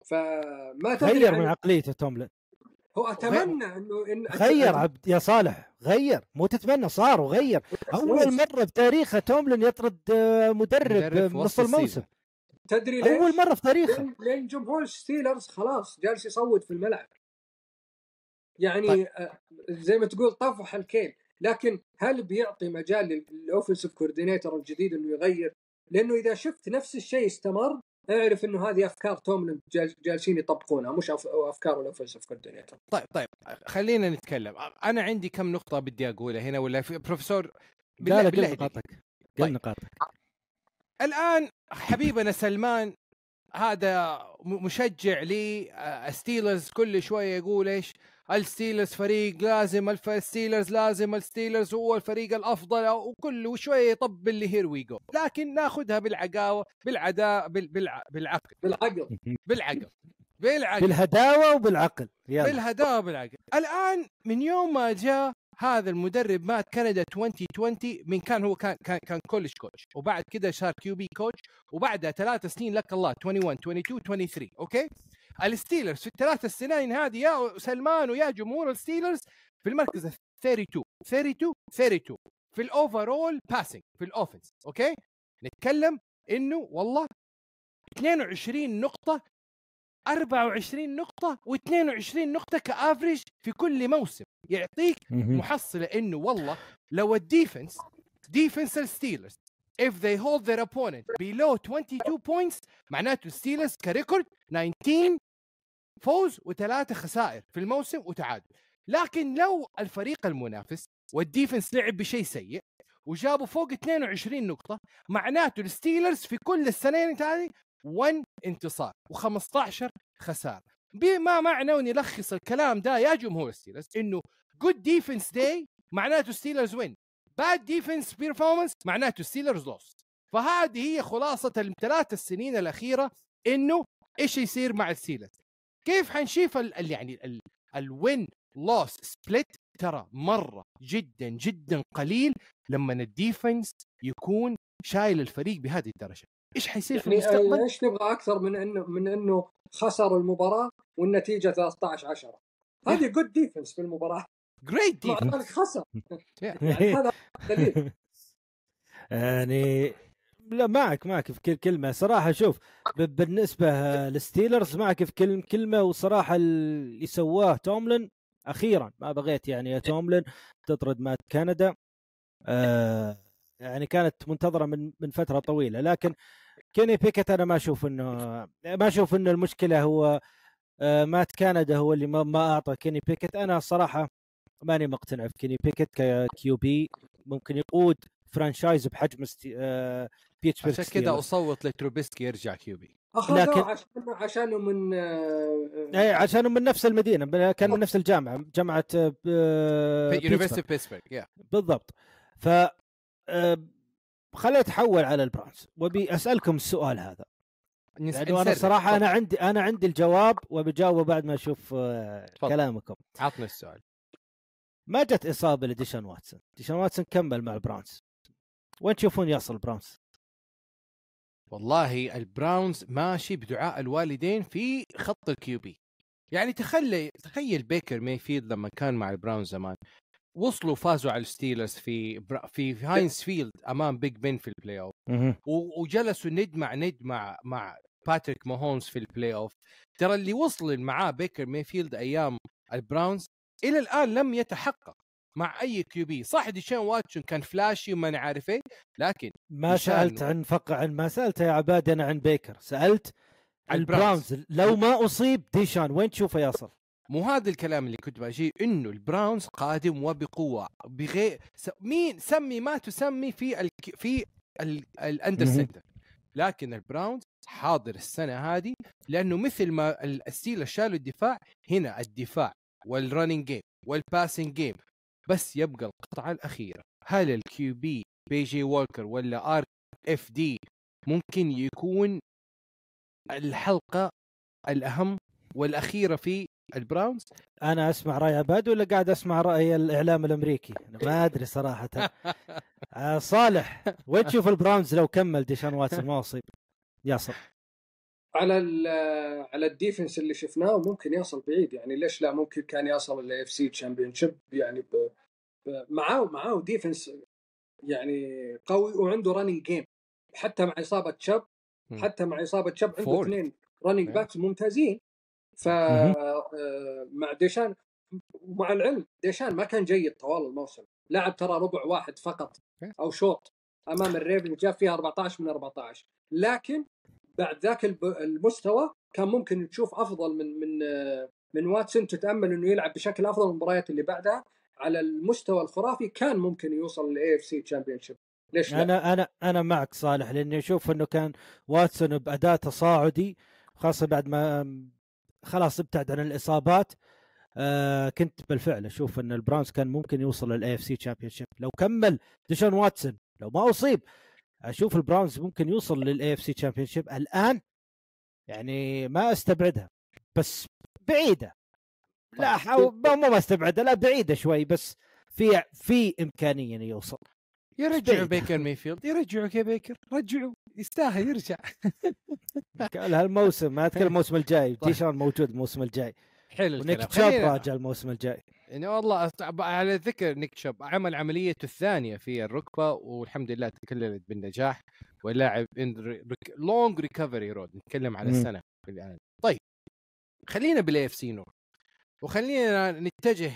فما غير من عقليته توملن. هو أتمنى إنه إن غير عبد يا صالح غير. مو تتمنى صار وغير. أول مرة في تاريخه توملن يطرد آه، مدرب, مدرب نص الموسم. تدري ليش؟ أول مرة في تاريخه. لين جمهور ستيلرز خلاص جالس يصوت في الملعب. يعني طيب. آه، زي ما تقول طفح الكيل. لكن هل بيعطي مجال لل offensive coordinator الجديد إنه يغير؟ لأنه إذا شفت نفس الشيء استمر أعرف إنه هذه أفكار توملن جالسين يطبقونها مش أفكار ال offensive coordinator. طيب طيب خلينا نتكلم أنا عندي كم نقطة بدي أقولها هنا ولا في بروفيسور بالله بالله نقاطك قل طيب. نقاطك الآن حبيبنا سلمان هذا مشجع لي ستيلرز كل شوية يقول إيش الستيلرز فريق لازم الستيلرز لازم الستيلرز هو الفريق الأفضل وكل شوية يطبل لي here we go لكن ناخذها بالعقاوه بالعداء بال... بالع... بالعقل. بالعقل. <laughs> بالعقل. بالعقل. بالهداوة وبالعقل. يلا. بالهداوة بالعقل الآن من يوم ما جاء هذا المدرب مات كندا 2020 من كان هو كان كان, كان college coach وبعد كده صار QB coach وبعدها ثلاث سنين لك الله 21 22 23 أوكي؟ الستيلرز في الثلاث سنين هذه يا سلمان ويا جمهور الستيلرز في المركز ال 32 32 32 في ال overall passing في ال offense أوكي نتكلم إنه والله 22 نقطة 24 نقطة و22 نقطة ك average في كل موسم يعطيك. محصلة إنه والله لو ال defense defense الستيلرز if they hold their opponent below 22 points معناته الستيلرز ك record 19 فوز وثلاثة خسائر في الموسم وتعادل. لكن لو الفريق المنافس وال defense لعب بشيء سيء وجابوا فوق 22 نقطة معناته الستيلرز في كل السنين هذه 1 انتصار و15 خسارة. بما معنى ونلخص الكلام ده يا جمهور الستيلرز إنه good defense day معناته ستيلرز win bad defense performance معناته ستيلرز lost فهذه هي خلاصة الثلاث السنين الأخيرة إنه إيش يصير مع الستيلرز كيف حنشوف ال يعني ال- ال win loss split ترى مرة جدا جدا قليل لما ال defense يكون شايل الفريق بهذه الدرجة. إيش حيصير في يعني المستقبل؟ إيش نبغى أكثر من إنه من إنه خسر المباراة والنتيجة 13 10 هذه good defense في المباراة. great مع defense ذلك خسر. <laughs> يعني هذا دليل. <laughs> يعني لا معك معك في كل كلمة. صراحة شوف بالنسبة للستيلرز معك في كل كلمة وصراحة اللي سواه توملن أخيرا. ما بغيت يعني يا توملن تطرد مات كندا. آه يعني كانت منتظرة من من فترة طويلة. لكن كيني بيكت أنا ما أشوف إنه ما أشوف إنه المشكلة هو آه مات كندا هو اللي ما, ما أعطى كيني بيكت. أنا الصراحه ماني مقتنع في كيني بيكت ك QB. ممكن يقود franchise بحجم استي... آه بيتسبرغ عشان كذا أصوت لتروبيسكي يرجع QB. اخذوه لكن- عشان عشانه من آه، اي عشان من نفس المدينة كان من نفس الجامعة جامعة آه، ب- university بيتسبرغ. بالضبط. ف آه، خليني أتحول على البرونز وأبي أسألكم السؤال هذا. لأنه أنا صراحة أنا عندي أنا عندي الجواب وبجاوبه بعد ما أشوف آه، تفضل. كلامكم. عطنا السؤال. ما جت إصابة لديشان واتسون؟ ديشان واتسون كمل مع البرونز وين تشوفون يصل البرونز والله البراونز ماشي بدعاء الوالدين في خط ال QB. يعني تخلي تخيل بيكر مايفيلد لما كان مع البراونز زمان. وصلوا فازوا على الستيلرز في برا في هاينز فيلد أمام بيج بن في ال playoff وجلسوا ند مع ند مع مع باتريك ماهونز في ال playoff ترى اللي وصل معاه بيكر مايفيلد أيام البراونز إلى الآن لم يتحقق. مع أي QB صح ديشان واتسون كان flashy وما نعرف إيه لكن ما سألت عن فقع عن ما سألت يا عباد أنا عن بيكر سألت عن البراونز. لو ما أصيب ديشان وين تشوفه يصل؟ مو هذا الكلام اللي كنت بجي إنه البراونز قادم وبقوة بغير س... مين سمي ما تسمي في ال... في ال... ال under. center لكن البراونز حاضر السنة هذه لأنه مثل ما ال- الستيل شالوا الدفاع هنا الدفاع وال running game وال passing game بس يبقى القطعة الأخيرة. هل ال QB بي جي وولكر ولا آر إف دي ممكن يكون الحلقة الأهم والأخيرة في البراونز؟ أنا أسمع رأي عباد ولا قاعد أسمع رأي الإعلام الأمريكي؟ أنا ما <laughs> أدري صراحة. آه صالح وين تشوف البراونز لو كمل ديشان واتسون؟ ما اصيب يصل على ال على ال defense اللي شفناه ممكن يصل بعيد يعني ليش لا ممكن كان يصل ال AFC championship يعني ب... ب... معاه معاه defense يعني قوي وعنده running game حتى مع إصابة شاب مم. حتى مع إصابة شاب عنده فورد. اثنين running. backs ممتازين ف. آه، مع ديشان ومع العلم ديشان ما كان جيد طوال الموسم لعب ترى ربع واحد فقط Yeah. أو شوط أمام الريفن جاب فيها 14 من 14 لكن بعد ذاك المستوى كان ممكن تشوف أفضل من من من واتسون تتأمل إنه يلعب بشكل أفضل المباريات اللي بعدها. على المستوى الخرافي كان ممكن يوصل لل AFC championship ليش لا؟ أنا أنا أنا معك صالح لأني أشوف إنه كان واتسون باداء تصاعدي خاصة بعد ما خلاص ابتعد عن الإصابات. آه كنت بالفعل أشوف إن البراونز كان ممكن يوصل لل AFC championship لو كمل ديشان واتسون لو ما أصيب أشوف البراونز ممكن يوصل لل AFC championship الآن يعني ما أستبعدها بس بعيدة. لا حاول مو ما أستبعدها لا بعيدة شوي بس في في إمكانية إنه يوصل. يرجعوا بعيد. بيكر ميفيلد. يرجعوا كي بيكر. رجعوا. يستاهل يرجع. <laughs> قال هالموسم ما أتكلم <laughs> الموسم الجاي طيب. تيشان موجود الموسم الجاي. حلو ونيك الكلام. تشاب راجع الموسم الجاي. يعني والله أت- على ذكر نيك شاب عمل عمليته الثانية في الركبة والحمد لله تكللت بالنجاح ولاعب لونج ريكفري رود نتكلم على مم. سنه في الآن. طيب خلينا بال AFC North وخلينا نتجه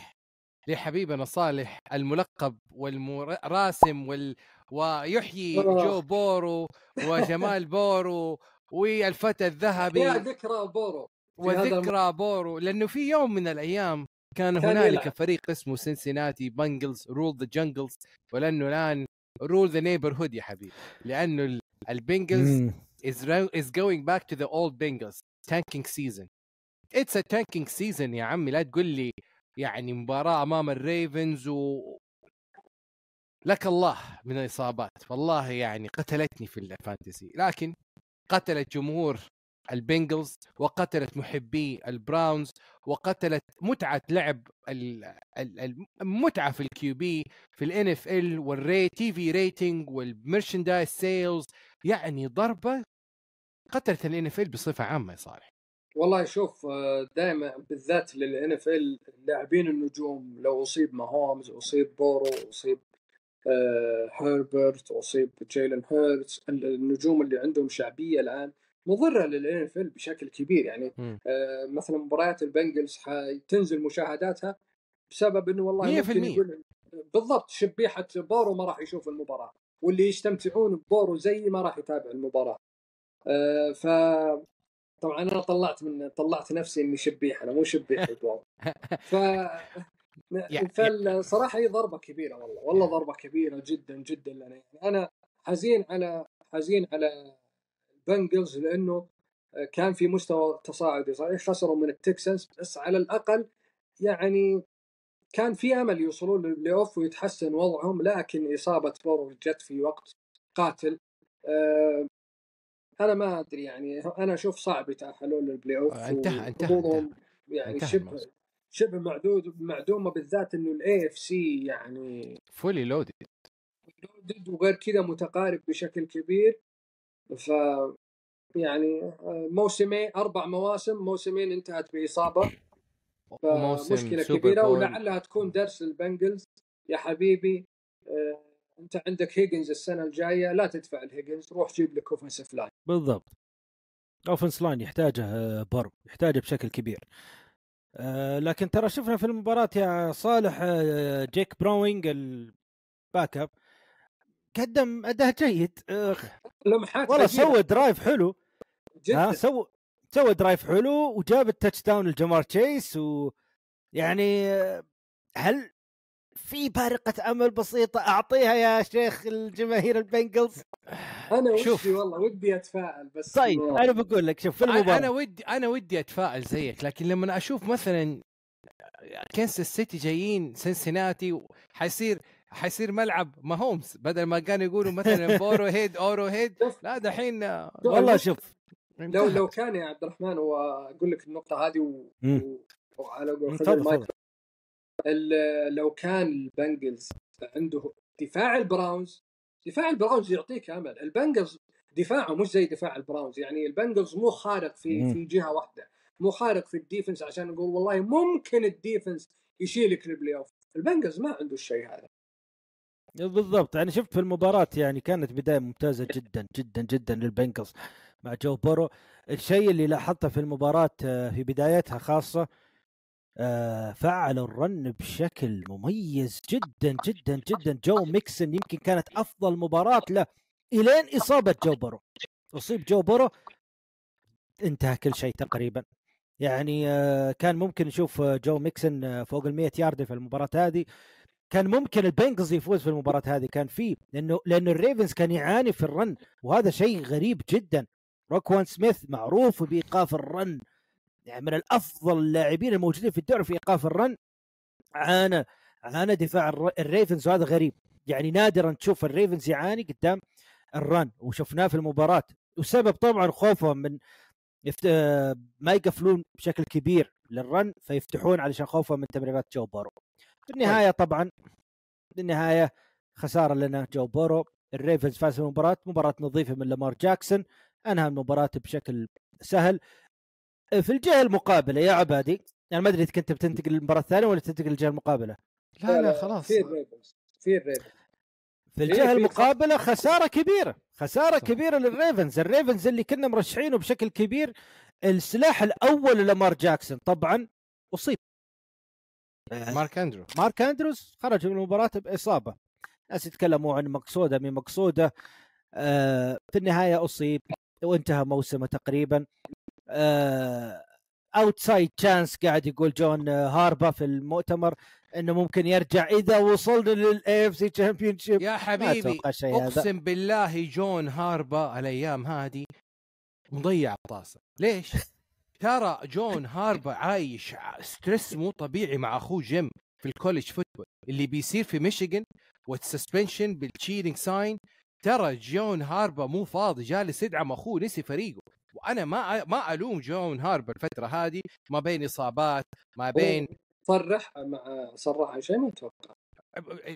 لحبيبنا صالح الملقب والراسم وال ويحيي. جو بورو وجمال بورو والفتى الذهبي. يا ذكرى بورو. وذكرى بورو لأنه في يوم من الأيام كان, كان هنالك. فريق اسمه سنسيناتي بانجلز rule the jungles ولأنه الآن rule the neighborhood يا حبيبي لأنه ال- البنجلز ro- is going back to the old Bengals tanking season it's a tanking season يا عمي لا تقول لي يعني مباراة أمام الريفنز و لك الله من الإصابات والله يعني قتلتني في ال fantasy لكن قتلت جمهور البنجلز وقتلت محبي البراونز وقتلت متعة لعب ال- ال- المتعه في ال QB في ال NFL وال TV rating وال merchandise sales. يعني ضربة قتلت ال NFL بصفة عامة يا صالح. والله شوف دائما بالذات لل NFL اللاعبين النجوم لو أصيب ماهومز أصيب بورو أصيب آه، هيربرت أصيب جيلن هيرتس النجوم اللي عندهم شعبية الآن مضرة للان بشكل كبير. يعني. آه، مثلا مباريات البنجلز حتنزل مشاهداتها بسبب إنه والله 100% ممكن يقول بالضبط شبيحة بورو ما راح يشوف المباراة واللي يستمتعون ببورو زي ما راح يتابع المباراة. آه، ف طبعا أنا طلعت من طلعت نفسي إني شبيح أنا مو شبيح <laughs> بورو ف <laughs> فالصراحه هي ضربة كبيرة والله والله ضربة كبيرة جدا جدا لنا. يعني أنا حزين على حزين على البنجلز لأنه كان في مستوى تصاعدي. صحيح خسروا من التكسنز بس على الأقل يعني كان في أمل يوصلون لل playoff ويتحسن وضعهم لكن إصابة بورو جت في وقت قاتل. أه أنا ما أدري يعني أنا أشوف صعب يتأهلون لل playoff انتهى- انتهى- يعني شبه. شبه معدود معدومة بالذات إنه ال AFC يعني fully loaded ضد وغير كذا متقارب بشكل كبير. ف يعني موسمين أربع مواسم موسمين انتهت بإصابة. فمشكلة كبيرة ولعلها تكون درس للبنجلز. يا حبيبي آه، أنت عندك هيجنز السنة الجاية لا تدفع الهيجنز روح جيب لك offensive line بالضبط. offense line يحتاجه آه، بر يحتاجه بشكل كبير. آه، لكن ترى شفنا في المباراة يا صالح آه، جيك براوينج ال backup قدم أداء جيد. لمحات والله سوى درايف حلو. جدا. سوى سوى drive حلو وجاب ال touchdown لجمار تشيس و يعني آه، هل في بارقة أمل بسيطة أعطيها يا شيخ الجماهير البنجلز؟ أنا شوف. ودي والله ودي أتفائل بس طيب ما- أنا بقول لك شوف في أنا المباراة. ودي أنا ودي أتفائل زيك لكن لما أشوف مثلا كنساس سيتي جايين سنسيناتي حيصير حيصير ملعب ماهومز بدل ما كانوا يقولوا مثلا بورو هيد بورو هيد. لا دحين والله شوف. لو لو كان يا عبد الرحمن وأقول لك النقطة هذه و... و... وعلى قول لو كان البنجلز عنده دفاع البراونز دفاع البراونز يعطيك أمل. البنجلز دفاعه مش زي دفاع البراونز. يعني البنجلز مو خارق في مم. في جهة واحدة. مو خارق في ال defense عشان نقول والله ممكن ال defense يشيلك ال playoff. البنجلز ما عنده الشيء هذا. بالضبط. أنا شفت في المباراة يعني كانت بداية ممتازة جدا جدا جدا للبنجلز مع جو بورو. الشيء اللي لاحظته في المباراة آه، في بدايتها خاصة آه، فعل ال run بشكل مميز جدا جدا جدا. جو ميكسن يمكن كانت أفضل مباراة له إلين إصابة جو بورو. أصيب جو بورو انتهى كل شيء تقريبا. يعني آه، كان ممكن نشوف جو ميكسن فوق ال 100 يارد في المباراة هذه. كان ممكن البنجلز يفوز في المباراة هذه. كان فيه لأنه لأنه الريفنز كان يعاني في ال run وهذا شيء غريب جدا. روكوان سميث معروف بإيقاف ال run. يعني من الأفضل اللاعبين الموجودين في الدوري في إيقاف ال run. عانى عانى دفاع الر- الريفنز وهذا غريب. يعني نادرا تشوف الريفنز يعاني قدام ال run وشفناه في المباراة. وسبب طبعا خوفهم من يفت... ما يقفلون بشكل كبير لل run فيفتحون علشان خوفا من تمريرات جو بورو. في النهاية طبعا في النهاية خسارة لنا جو بورو. الريفنز فاز المباراة مباراة نظيفة من لامار جاكسون أنهى المباراة بشكل سهل. في الجهة المقابلة يا عبادي يعني ما أدري إذا كنت بتنتقل للمباراه الثانية ولا تنتقل للجهه المقابلة؟ لا لا خلاص. في الريفنز في الريفنز في الجهة في المقابلة خسارة كبيرة خسارة صح. كبيرة للريفنز. الريفنز اللي كنا مرشحينه بشكل كبير السلاح الأول للامار جاكسون طبعا. أصيب. مارك أندرو. مارك اندروز خرج من المباراة بإصابة. ناس يتكلموا عن مقصودة من مقصودة. آه في النهاية أصيب وانتهى موسمه تقريبا. outside chance قاعد يقول جون هاربا في المؤتمر. إنه ممكن يرجع. إذا وصلنا لل AFC Championship يا حبيبي أتوقع شيء هذا. أقسم بالله جون هاربا الأيام هذه مضيع الطاسه ليش؟ <laughs> ترى جون هاربا عايش stress مو طبيعي مع أخوه جيم في ال college football. اللي بيصير في ميشيغان وال suspension بال cheating sign ترى جون هاربا مو فاضي جالس يدعم أخوه نسي فريقه. وأنا ما ما ألوم جون هاربا الفترة هذه ما بين إصابات ما بين صرح مع صرح شيء ما أتوقع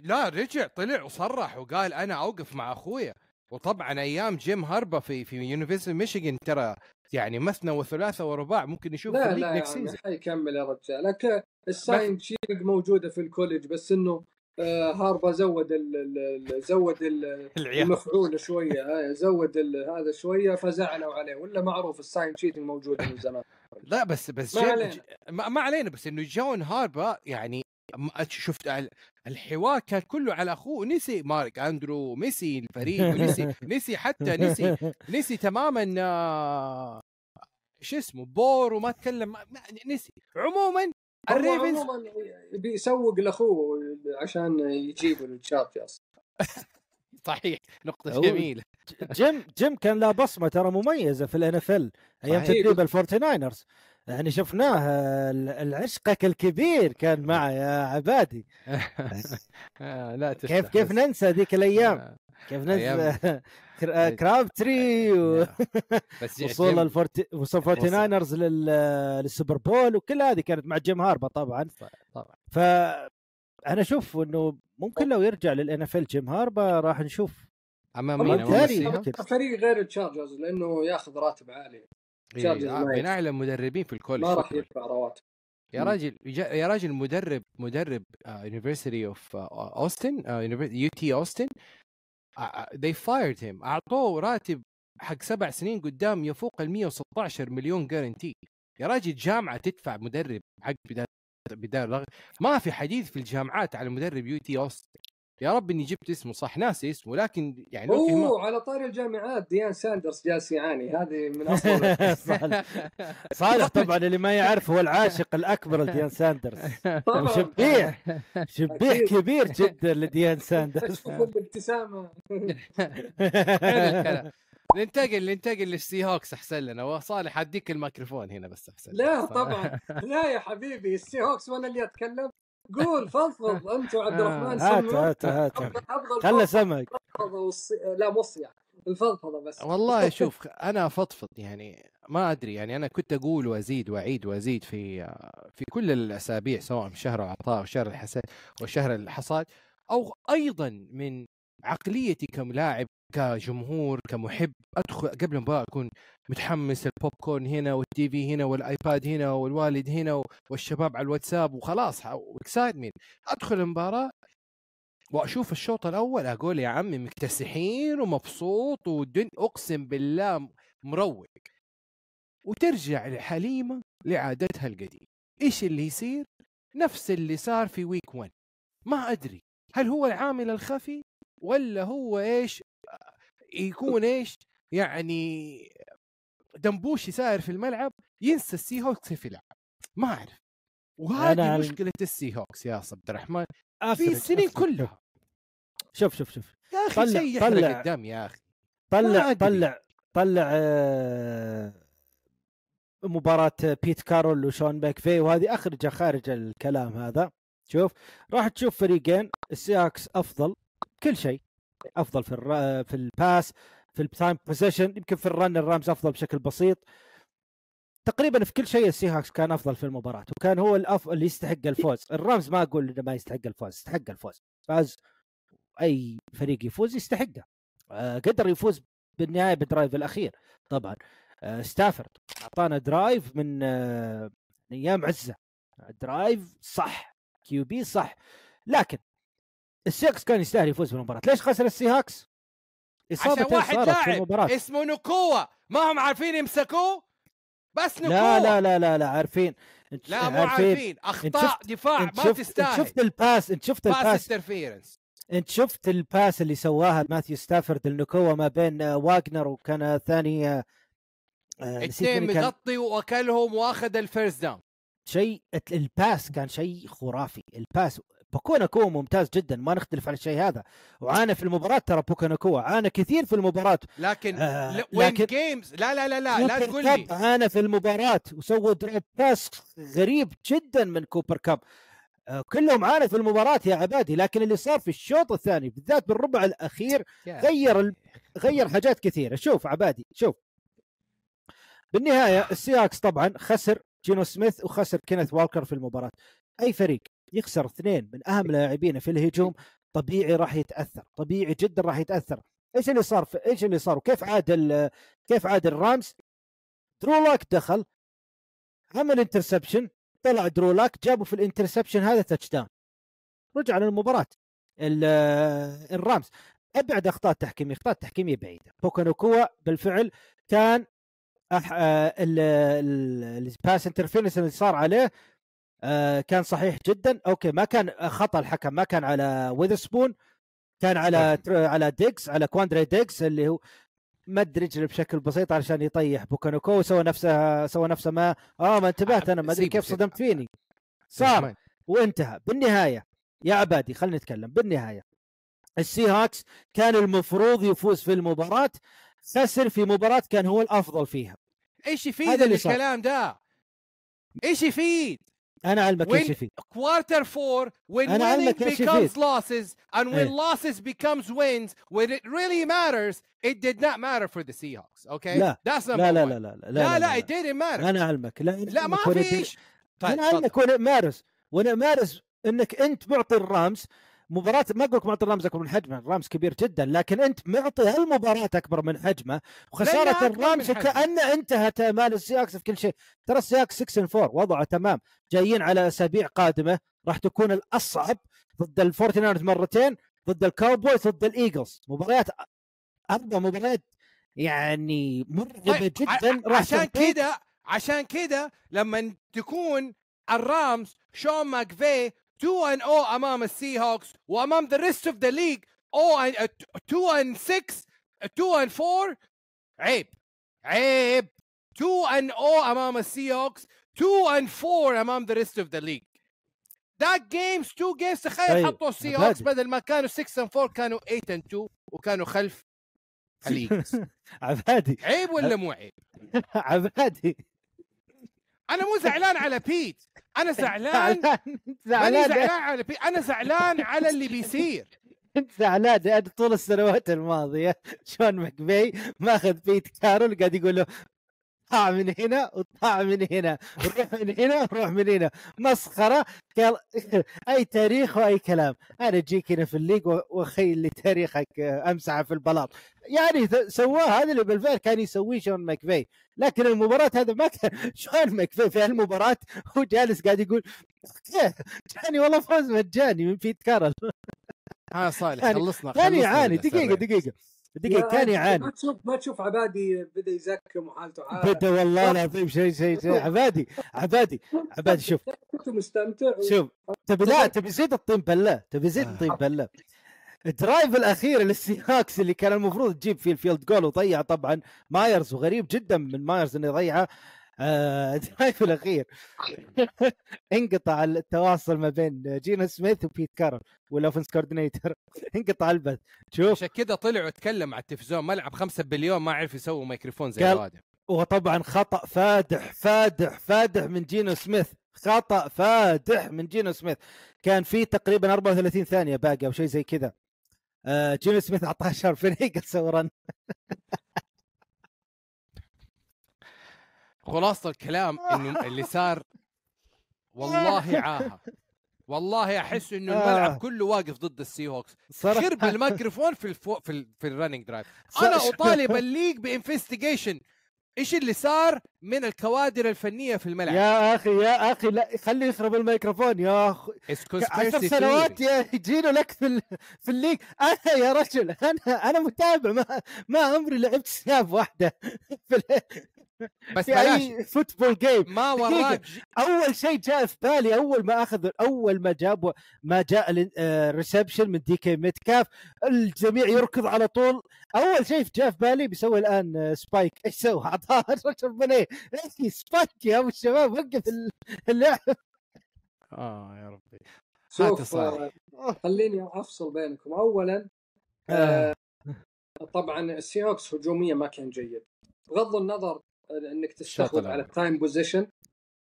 لا رجع طلع وصرح وقال أنا أوقف مع اخويا وطبعا أيام جيم هاربا في في University ميشيغان ترى يعني مثنى وثلاثة ورباع ممكن نشوف لا لا يعني حيكمل يا رجال. لك ال sign steal موجودة في ال college بس إنه آه، هاربا زود ال ال زود ال العيال. المفعول شوية. آه، زود هذا شوية فزعلوا عليه. ولا معروف ال sign cheating موجودة من زمان. لا بس بس ما علينا. ما, علينا بس إنه جون هاربا يعني شفت ال- الحوار كان كله على أخوه نسي مارك أندرو ونسي الفريق ونسي <laughs> نسي حتى نسي نسي تماما آه، شو اسمه بور وما تكلم نسي عموما الريفنز بيسوق لأخوه عشان يجيبوا ال champions <laughs> <laughs> صحيح نقطة جميلة جيم جيم كان له بصمة ترى مميزة في ال NFL أيام. تدريب الفورتي ناينرز يعني شفناه آه، العشقك الكبير كان معه يا عبادي <laughs> آه لا كيف كيف. ننسى ذيك الأيام آه، كيف. ننسى <laughs> كرا- كراب تري و... بس وصول الفورتي وصول. ناينرز لل... لل Super Bowl وكل هذه كانت مع جيم هاربا طبعا طبعا ف أنا أشوف إنه ممكن لو يرجع لل NFL جيم هاربا راح نشوف امام مين. فريق غير التشارجرز لأنه ياخذ راتب عالي. إيه، تشارجرز آه، المدربين في ال college ما راح. يدفع رواتب. يا. راجل يا راجل مدرب مدرب University of أوستن UT أوستن they fired him. أعطوه راتب حق سبع سنين قدام يفوق ال 116 مليون guarantee يا راجل جامعة تدفع مدرب حق بدال بدال رغ- ما في حديث في الجامعات على مدرب UT أوستن. يا رب إني جبت اسمه صح ناسي اسمه لكن يعني أوه على طاري الجامعات ديان ساندرز جالس يعاني. هذه من <laughs> افضل صالح. صالح <laughs> طبعا اللي ما يعرف هو العاشق الأكبر لديان ساندرز. طبعاً. شبيح شبيح. كبير جدا لديان <laughs> ساندرز. حلو الكلام. ننتقل ننتقل لل Seahawks أحسن لنا. وصالح اديك الميكروفون هنا بس أحسن لا طبعا. لا يا حبيبي ال Seahawks وأنا اللي أتكلم. قول فضفض. <laughs> أنت وعبد الرحمن هات هات هات. خله سمك لا مو الصياح الفضفضة بس. والله <laughs> شوف أنا افضفض يعني ما أدري. يعني أنا كنت أقول وأزيد وأعيد وأزيد في في كل الأسابيع سواء في شهر العطاء وشهر الحسد وشهر الحصاد. أو أيضا من عقليتي كلاعب كجمهور كمحب أدخل قبل المباراه أكون متحمس البوب كورن هنا وال TV هنا وال iPad هنا والوالد هنا والشباب على الواتساب وخلاص excitement أدخل المباراة وأشوف الشوط الأول أقول يا عمي مكتسحين ومبسوط والدنيا أقسم بالله مروق. وترجع حليمه لعادتها القديمة. إيش اللي يصير؟ نفس اللي صار في week 1 ما أدري. هل هو العامل الخفي ولا هو إيش؟ يكون إيش؟ يعني دمبوشي ساير في الملعب ينسى ال Seahawks في يلعب ما أعرف. وهذه أنا- مشكلة ال Seahawks يا عبد الرحمن. في السنين. كلها. شوف شوف شوف. يا أخي طلع- شيء طلع. الدم يا أخي. طلع. طلع طلع آه، مباراة بيت كارول وشون ماكفي وهذه اخرجها خارج الكلام هذا. شوف راح تشوف فريقين ال Seahawks أفضل كل شيء. أفضل في الر... في ال pass في ال time possession يمكن في ال run ال Rams أفضل بشكل بسيط. تقريبا في كل شيء ال Seahawks كان أفضل في المباراة وكان هو الأف... اللي يستحق الفوز. ال Rams ما أقول إنه ما يستحق الفوز يستحق الفوز. فاز أي فريق يفوز يستحقه. آه قدر يفوز بالنهاية بال drive الأخير طبعا. آه ستافورد أعطانا drive من آه أيام عزة. drive صح QB صح. لكن ال Seahawks كان يستاهل يفوز بالمباراة. ليش خسر ال Seahawks؟ عشان إصابة واحد لاعب اسمه ناكوا ما هم عارفين يمسكوه؟ بس ناكوا لا لا لا لا لا عارفين. انت لا مو عارفين. أخطاء شفت- دفاع انت ما شفت انت تستاهل. شفت ال pass انت شفت pass ال pass. interference انت شفت ال pass اللي سواها ماثيو ستافورد الناكوا ما بين آه، واجنر وكان آه، ثاني آه، آه، اثنين مين كان. مغطي وأكلهم وأخذ ال first down. شيء ال pass كان شيء خرافي. ال pass بوكا ناكوا ممتاز جدا ما نختلف على الشيء هذا. وعانى في المباراة ترى بوكا ناكوا عانى كثير في المباراة. لكن آه، وين لكن- جيمز لا لا لا لا لا تقول لي. عانى في المباراة وسوى drop pass غريب جدا من كوبر كاب. آه، كلهم عانوا في المباراة يا عبادي لكن اللي صار في الشوط الثاني بالذات بالربع الأخير غير ال... غير حاجات كثيرة. شوف عبادي شوف. بالنهاية ال Seahawks طبعا خسر جينو سميث وخسر كينيث والكر في المباراة. أي فريق؟ يخسر اثنين من أهم لاعبينه في الهجوم طبيعي راح يتأثر طبيعي جدا راح يتأثر. إيش اللي صار في... إيش اللي صار؟ وكيف عاد. كيف عاد ال Rams؟ درو دخل عمل interception طلع درو لاك جابوا في ال interception هذا touchdown رجع للمباراة. ال- Rams. أبعد أخطاء تحكيمية أخطاء تحكيمية بعيدة. بوكا ناكوا بالفعل كان. آه، ال- ال- ال pass interference اللي صار عليه كان صحيح جدا. okay ما كان خطأ الحكم. ما كان على ويذرسبون كان على على ديكس على كواندري ديكس اللي هو مد رجله بشكل بسيط علشان يطيح بوكا ناكوا وسوى نفسه سوى نفسه ما آه ما انتبهت أنا ما أدري كيف. صدمت فيني. <laughs> صار وانتهى. بالنهاية يا عبادي خلينا نتكلم. بالنهاية ال Seahawks كان المفروض يفوز في المباراة. خسر في مباراة كان هو الأفضل فيها. إيش يفيد. الكلام ده؟ إيش يفيد؟ انا علمك وين- ايش فيه quarter four when أنا winning علمك إيش becomes يفيد. losses and when إيه. losses becomes wins when it really matters it did not matter for the Seahawks okay لا. that's number لا لا one. لا لا لا لا لا it didn't matter انا علمك لا لا ما فيش طيب انا تفضل. علمك وانا مارس وانا مارس انك انت معطي الرامز مباراة ما أقول لك معطي ال Rams أكبر من حجمه، ال Rams كبير جدا، لكن أنت معطي هالمباراة أكبر من حجمه، أكبر ال Rams. وكأن انتهت امال ال Seahawks في كل شيء، ترى ال Seahawks 6 4 وضعه تمام، جايين على أسابيع قادمة راح تكون الأصعب ضد ال Forty Niners مرتين، ضد ال Cowboys، ضد ال Eagles، مباريات أربع مباريات يعني مرعبة طيب جدا. راح عشان كده عشان كده لما تكون ال Rams شون ماكفي 2 and 0 امام ال Seahawks وامام of the league. 0 and 2 and 6 2 and 4 عيب عيب 2 and 0 امام ال Seahawks 2 and 4 امام the rest of the league. That games two games تخيل طيب، حطوا ال Seahawks. بدل ما كانوا 6 and 4 كانوا 8 and 2 وكانوا خلف <laughs> الليجز عبادي. عيب ولا مو عيب؟ <laughs> عبادي. أنا مو زعلان على بيت. أنا زعلان. <laughs> زعلان زعلان على بيت. أنا زعلان على اللي بيصير. انت <laughs> زعلان طول السنوات الماضية شون مكفي ماخذ بيت كارول قاعد يقول له طاع من هنا وطاع من هنا وروح من هنا وروح من هنا. مسخرة قال <laughs> أي تاريخ وأي كلام. أنا أجيك هنا في الليج وأخيل لي تاريخك آه، أمسحة في البلاط. يعني سواه هذا اللي بالفعل كان يسويه شون مكفي لكن المباراة هذا ما كان <laughs> شون مكفي في المباراه هو جالس قاعد يقول "إيه، <laughs> جاني والله فوز مجاني من بيت كارل ها صالح يعني خلصنا خلصنا يعاني. من دقيقة. السريع. دقيقه دقيقه كان ما تشوف ما تشوف عبادي بدا يزكم وحالته عالة بدا والله العظيم شيء شيء شيء. <laughs> عبادي عبادي عبادي شوف. كنت مستمتع شوف تبي لا تبي زيد الطين بلة تبي زيد الطين بلة. ال drive الأخير لل Seahawks اللي كان المفروض تجيب فيه ال field goal وضيع طبعا مايرز وغريب جدا من مايرز إنه يضيعه. آه، <laughs> ال drive الأخير. <laughs> انقطع التواصل ما بين جينو سميث وبيت كارول وال offense coordinator. <laughs> انقطع البث. شوف. عشان كده طلع وتكلم على التلفزيون ملعب 5 بليون ما عرف يسوي ميكروفون زي هذا وطبعا خطأ فادح فادح فادح من جينو سميث. خطأ فادح من جينو سميث. كان في تقريبا 34 ثانية باقي أو شيء زي كذا. آه جينو سميث اعطاه شهر فريق سورا خلاصة الكلام إنه اللي صار والله عاهه والله أحس إنه الملعب آه. كله واقف ضد السي هوكس خرب الميكروفون في الفو في ال في ال running drive أنا أطالب ال league ب investigation إيش اللي صار من الكوادر الفنية في الملعب؟ يا أخي يا أخي لا خليه يخرب الميكروفون يا اخ It's عشر سنوات يجينا لك في ال- في ال league. أنا يا رجل أنا أنا متابع ما ما عمري لعبت snap واحدة. <laughs> في, ال- بس في بلاش أي football game ما. وراك أول شيء جاء في بالي أول ما أخذ أول ما جاب ما جاء ال reception من دي كي ميتكاف الجميع يركض على طول أول شيء جاء في بالي بيسوي الآن آه، spike إيش سوى؟ اعطاه <laughs> الرجل من إيه؟ إيش spike يا أبو الشباب وقف ال- اللعب آه يا ربي شوف. آه، خليني أفصل بينكم اولا آه. طبعا السي هوكس هجوميا ما كان جيد بغض النظر انك الأول. على ال time possession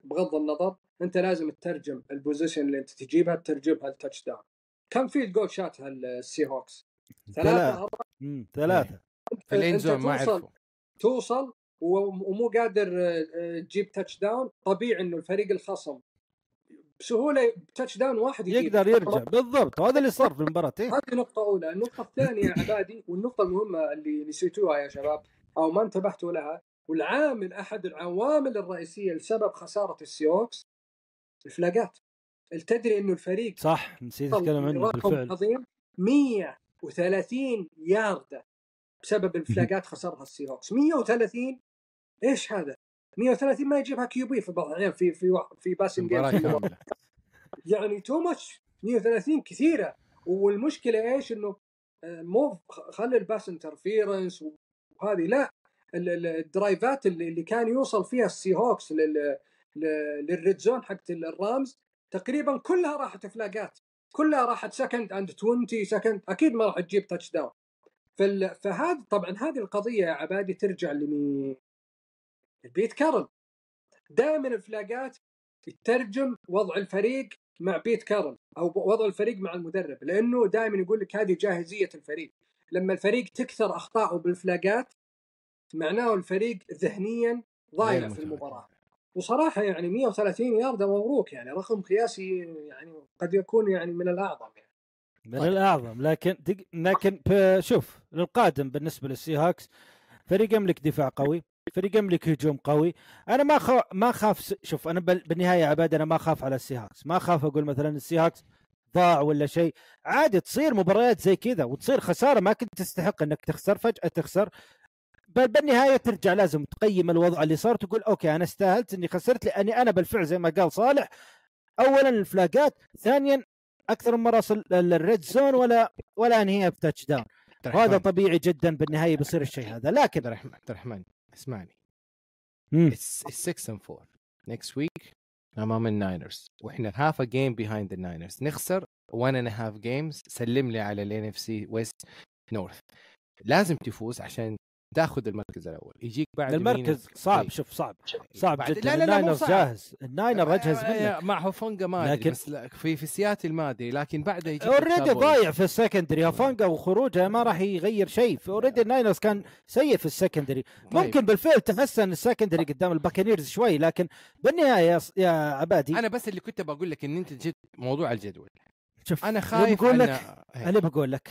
بغض النظر أنت لازم تترجم ال possession اللي أنت تجيبها تترجمها ل touchdown كم field goal شاتها السي هوكس؟ ثلاثة. ثلاثة. في ال end zone ما توصل- عرفوا توصل ومو قادر آه، آه، تجيب touchdown طبيعي إنه الفريق الخصم بسهولة touchdown واحد يجيب. يقدر يرجع. بالضبط. وهذا اللي صار في المباراة إيه. هذه نقطة أولى، النقطة الثانية يا عبادي والنقطة المهمة اللي نسيتوها يا شباب أو ما انتبهتوا لها والعامل أحد العوامل الرئيسية لسبب خسارة السيهوكس الفلاقات. تدري إنه الفريق صح نسيت أتكلم عنه بالفعل. عظيم 130 ياردة بسبب الفلاقات خسرها السيهوكس 130 إيش هذا؟ 130 ما يجيبها QB في بعض الاحيان في في في passing في. كاملة. يعني too much 130 كثيرة. والمشكلة إيش؟ إنه آه، مو خلي ال pass interference وهذه لا. الدرايفات اللي كان يوصل فيها السي هوكس لل red zone حقت الرامز تقريبا كلها راحت فلاقات كلها راحت second and 20 second أكيد ما راح تجيب touchdown. فهذا طبعا هذه القضية يا عبادي ترجع لمين؟ لبيت كارول دائما الفلاقات يترجم وضع الفريق مع بيت كارول أو وضع الفريق مع المدرب لأنه دائما يقول لك هذه جاهزية الفريق لما الفريق تكثر اخطائه بالفلاقات معناه الفريق ذهنيا ضايع في. المباراة. وصراحة يعني 130 ياردة مبروك يعني رقم قياسي يعني قد يكون يعني من الأعظم يعني. من طيب. الأعظم. لكن دق... لكن ب... شوف للقادم بالنسبة للسي هاكس فريق يملك دفاع قوي فريق يملك هجوم قوي. أنا ما خ... ما خاف س... شوف أنا بال... بالنهاية عباد أنا ما اخاف على السي هاكس ما اخاف أقول مثلا السي هاكس ضاع ولا شيء. عادي تصير مباريات زي كذا وتصير خسارة ما كنت تستحق إنك تخسر فجأة تخسر. بل بالنهاية ترجع لازم تقيم الوضع اللي صار تقول okay أنا استاهلت إني خسرت لأني أنا بالفعل زي ما قال صالح. اولا الفلاقات ثانيا أكثر من مرة اصل ال red zone ولا ولا انهيها ب touchdown وهذا طبيعي جدا بالنهاية بيصير الشيء هذا. لكن عبد الرحمن عبد الرحمن اسمعني. it's 6 and 4 next week أمام الناينرز وإحنا a game behind the Niners. نخسر one and a half games. سلم لي على ال NFC West North. لازم تفوز عشان تاخذ المركز الأول يجيك بعد مين؟ المركز صعب. شوف صعب صعب بعد- جدا لا لا لا الناينرز صعب. جاهز الناينر اجهز آه، آه، منك مع هوفونجا ما أدري لكن- بس في في سياتل ما أدري لكن بعدها يجيك اوريدي. ضايع في السكندري هافانجا وخروجه ما راح يغير شيء اوريدي الناينرز كان سيء في السكندري طيب. ممكن بالفعل تحسن السكندري قدام الباكنيرز شوي لكن بالنهاية يا, يا عبادي أنا بس اللي كنت بقول لك إن أنت جيت موضوع الجدول شوف أنا خايف بقول لك أن- أنا بقول لك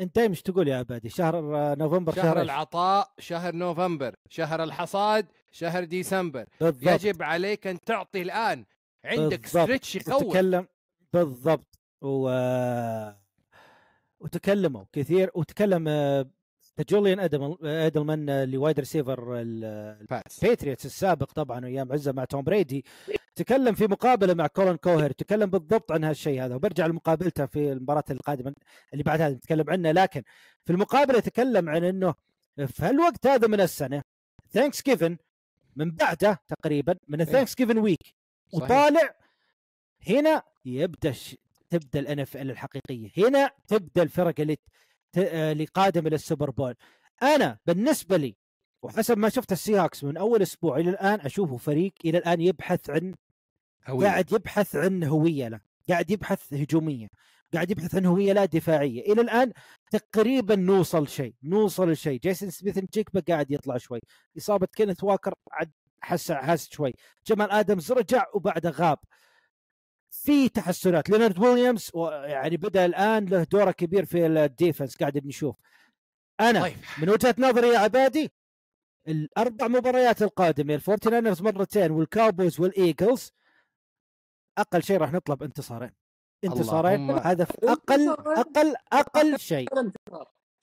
أنت إيش تقول يا عبادي شهر آه، نوفمبر شهر شهر؟ العطاء شهر نوفمبر شهر الحصاد شهر ديسمبر. بالضبط. يجب عليك أن تعطي الآن. عندك. stretch يخوف. وتكلم بالضبط. و... وتكلموا كثير. وتكلم آه، جوليان آدم ادلمان آه، اللي wide receiver ال- باتس البيتريوتس السابق طبعا أيام عزة مع توم بريدي. تكلم في مقابلة مع كولن كاوهيرد تكلم بالضبط عن هالشيء هذا وبرجع لمقابلته في المباراة القادمة اللي بعدها نتكلم عنها لكن في المقابلة تكلم عن إنه في هالوقت هذا من السنة Thanksgiving من بعده تقريبا من ال Thanksgiving week. وطالع هنا يبدأ. تبدأ ال NFL الحقيقية. هنا تبدأ الفرق اللي آه، اللي قادمه للسوبر بول. أنا بالنسبة لي وحسب ما شفت السيهاكس من أول أسبوع إلى الآن أشوفه فريق إلى الآن يبحث عن هوية. قاعد يبحث عن هوية له قاعد يبحث هجومية قاعد يبحث عن هوية لا دفاعية. إلى الآن تقريبا نوصل شيء نوصل لشيء جاكسون سميث نجيقبا قاعد يطلع شوي. إصابة كينث ووكر عاد حس حس شوي. جمال آدمز رجع وبعده غاب. في تحسنات. لينارد ويليامز يعني بدأ الآن له دوره كبير في ال defense قاعد بنشوف أنا طيب. من وجهة نظري يا عبادي الأربع مباريات القادمة الفورتيناينرز مرتين وال Cowboys وال Eagles أقل شيء راح نطلب انتصارين. انتصارين هذا أقل أقل أقل شيء.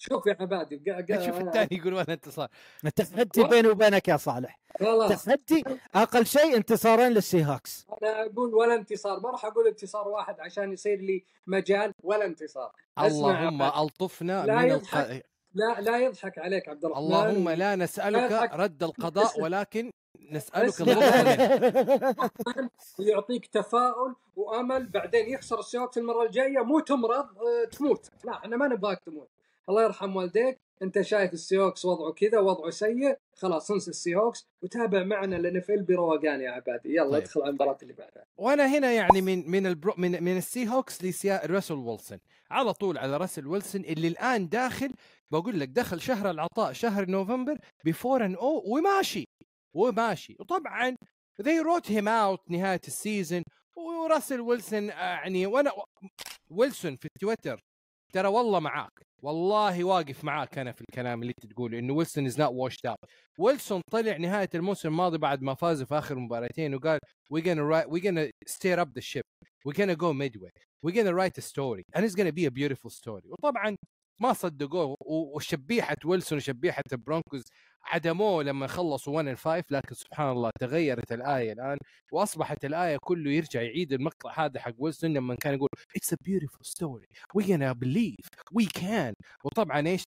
شوف يا عبادي <laughs> شوف الثاني يقول ولا انتصار التحدي بيني وبينك يا صالح. تحدي أقل شيء انتصارين لل Seahawks أنا أقول ولا انتصار ما راح أقول انتصار واحد عشان يصير لي مجال ولا انتصار. اللهم ألطفنا لا من يضحك الق... لا لا يضحك عليك عبد الرحمن. اللهم لا نسألك يضحك. رد القضاء. <laughs> ولكن نسألك منه. ويعطيك <laughs> تفاؤل وأمل بعدين يخسر السيوكس المرة الجاية مو تمرض آه، تموت. لا إحنا ما نبغاك تموت. الله يرحم والديك. انت شايف السيوكس وضعه كذا وضعه سيء خلاص انسى السيوكس وتابع معنا الان اف ال بروقان يا عبادي. يلا طيب. ادخل على المباراة اللي بعدها. وأنا هنا يعني من من ال Bro من من ال Seahawks لسيا راسل ويلسون. على طول على راسل ويلسون اللي الآن داخل بقول لك دخل شهر العطاء شهر نوفمبر ب four and oh وماشي وماشي. وطبعا they wrote him out نهاية ال season وراسل ويلسون آه، يعني وأنا ويلسون في تويتر ترى والله معاك. والله واقف معاك أنا في الكلام اللي أنت تقوله إنه ويلسون is not washed out ويلسون طلع نهاية الموسم الماضي بعد ما فازوا في آخر مباراتين وقال gonna write we're gonna steer up the ship. We're gonna go midway. We're gonna write a story. And it's gonna be a beautiful story. وطبعا ما صدقوه وشبيحة ويلسون وشبيحة البرونكوز عدموه لما خلصوا 1 5 لكن سبحان الله تغيرت الآية الآن وأصبحت الآية كله يرجع يعيد المقطع هذا حق ويلسون لما كان يقول it's a beautiful story. We're gonna believe. We can. وطبعا إيش؟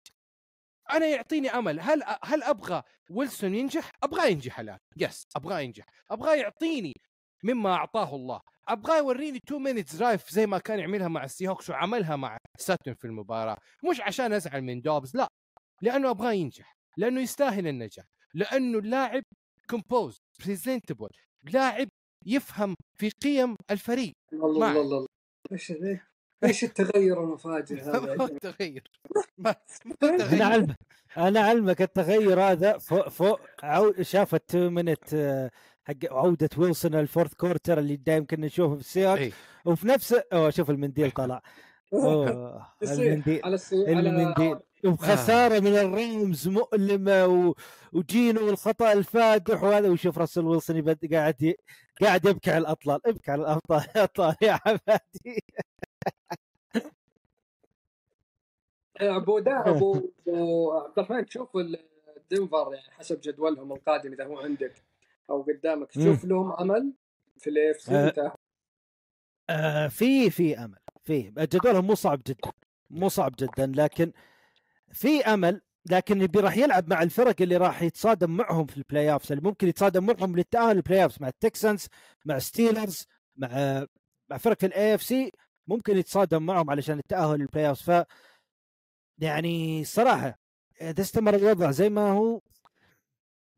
أنا يعطيني أمل. هل هل أبغى ويلسون ينجح؟ أبغاه ينجح الآن. yes أبغاه ينجح. أبغاه يعطيني مما أعطاه الله. أبغاه يوريني 2 minutes drive زي ما كان يعملها مع ال Seahawks وعملها مع ساتن في المباراة. مش عشان أزعل من دوبز لا. لأنه أبغاه ينجح. لأنه يستاهل النجاح لأنه اللاعب composed presentable لاعب يفهم في قيم الفريق الله. الله الله. إيش ذي؟ إيش التغير المفاجئ ما <laughs> هذا؟ تغير ما هو <laughs> أنا تغير علمك أنا علمك التغير هذا فوق فوق عو... شاف ال two minute آه، حق عودة ويلسون ال fourth quarter اللي دايم كنا نشوفه في ال Seahawks إيه. وفي نفس أوه شوف المنديل طلع اوه يصير المنديل على وخسارة من ال Rams مؤلمة و... وجينو والخطأ الفادح وهذا. ويشوف راسل ويلسون يبد... قاعد ي... قاعد يبكي على الأطلال ابكي على الأبطال. <laughs> الأبطال يا عبادي. أبو دا <laughs> أبو عبد الرحمن تشوف ال- دنفر يعني حسب جدولهم القادم إذا هو عندك أو قدامك تشوف لهم أمل في ال AF آه. C آه في في أمل. في جدولهم مو صعب جدا مو صعب جدا لكن في أمل لكن راح يلعب مع الفرق اللي راح يتصادم معهم في ال playoffs اللي ممكن يتصادم معهم للتأهل ال playoffs مع ال Texans مع Steelers مع مع فرق في ال AFC ممكن يتصادم معهم علشان التأهل لل playoffs ف يعني صراحة إذا استمر الوضع زي ما هو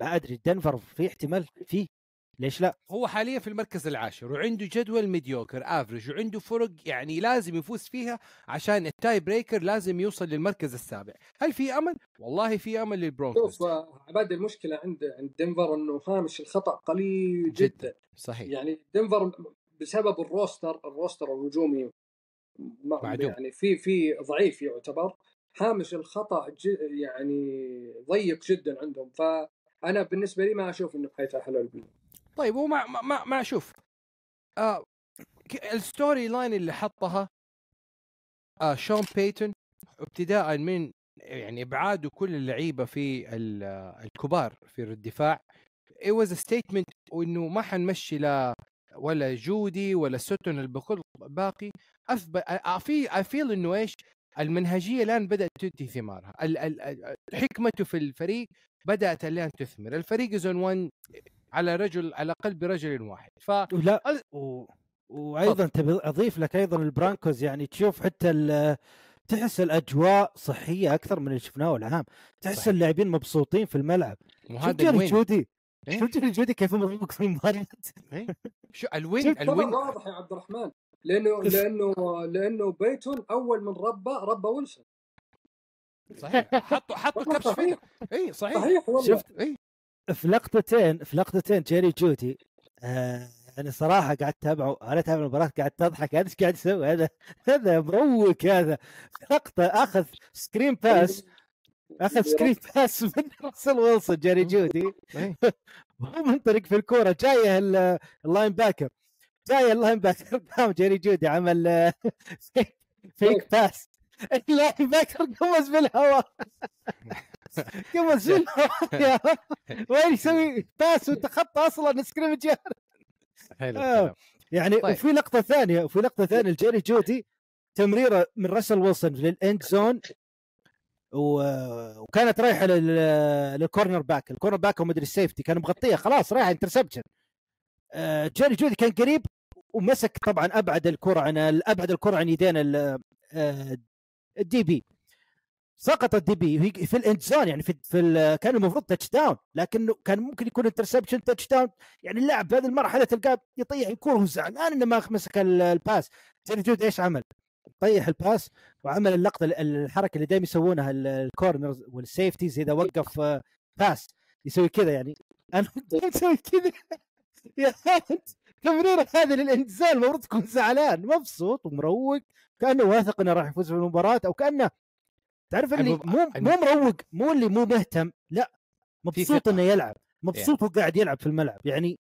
ما أدري دنفر في احتمال فيه. ليش لا؟ هو حاليا في المركز العاشر وعنده جدول mediocre average وعنده فرق يعني لازم يفوز فيها عشان ال tie breaker لازم يوصل للمركز السابع هل في أمل والله في أمل لل Broncos شوف عباد المشكلة عند عند دنفر إنه هامش الخطأ قليل جداً. جدا صحيح يعني دنفر بسبب ال roster ال roster الهجومي معدوم. يعني في في ضعيف يعتبر هامش الخطأ ج- يعني ضيق جدا عندهم فأنا بالنسبة لي ما أشوف إنه حيتاهلوا ال play طيب هو ما ما, ما, شوف آه ال storyline اللي حطها آه شون بيتون ابتداء من يعني ابعاده كل اللعيبة في آه، الكبار في الدفاع. It was a statement وانه ما حنمشي لا ولا جودي ولا سوتون الكل باقي. اثبت في I feel إنه إيش؟ المنهجية الآن بدأت تؤتي ثمارها. حكمته في الفريق بدأت الآن تثمر. الفريق زون 1 على رجل على قلب رجل واحد. ف ولا ال- و... وأيضا تبي أضيف لك أيضا ال Broncos يعني تشوف حتى ال... تحس الأجواء صحية أكثر من اللي شفناه العام. تحس. اللاعبين مبسوطين في الملعب. شفت وهذا جيري جودي؟ إيه؟ شفت جيري جودي كيف مروق في المباريات؟ شو ال win ال win واضح يا عبد الرحمن. لأنه لأنه لأنه بيتون أول من ربى ربى ويلسون. صحيح. حطوا حطوا كبش فيه اي صحيح. صحيح والله. شفت؟ اي في لقطتين في لقطتين جيري جودي آه يعني صراحة قاعد أتابعه أنا أتابع المباراة قاعد تضحك هذا إيش قاعد يسوي؟ هذا هذا مروق هذا. لقطة أخذ screen pass أخذ screen pass من <laughs> راسل ويلسون جيري جودي. وهو <laughs> منطلق في الكورة جاية ال- ال linebacker جاي ال linebacker <laughs> قام جيري جودي عمل fake pass ال linebacker قمص بالهواء. <laughs> قمص <laughs> بالهواء وين يسوي؟ باس وتخطى أصلا scrimmage حلو آه. يعني طيب. وفي لقطة ثانية وفي لقطة ثانية لجيري جودي تمريرة من راسل ويلسون لل end zone. وكانت رايحة لل... لل cornerback. ال cornerback هو مدري ال safety كان مغطيه خلاص رايحة interception آه جيري جودي كان قريب ومسك طبعا أبعد الكرة عن أبعد الكرة عن يدين ال- آه، ال DB سقط ال DB في ال end zone يعني في, في كان المفروض touchdown لكنه كان ممكن يكون interception touchdown يعني اللاعب في هذه المرحلة تلقاه يطيح الكره وهو زعلان إنه ما مسك ال- ال pass جيري جود إيش عمل؟ طيح ال pass وعمل اللقطة ال- الحركة اللي دائما يسوونها ال- ال corners و ال safeties إذا وقف آه، pass يسوي كذا يعني. أنا <laughs> أسوي كذا. <laughs> يا تمريره هذه للانزال المفروض تكون زعلان مبسوط ومروق كأنه واثق إنه راح يفوز في المباراة أو كأنه تعرف اللي المب- مو مو مروق مو اللي مو مهتم لا مبسوط. إنه يلعب مبسوط وهو قاعد يلعب في الملعب يعني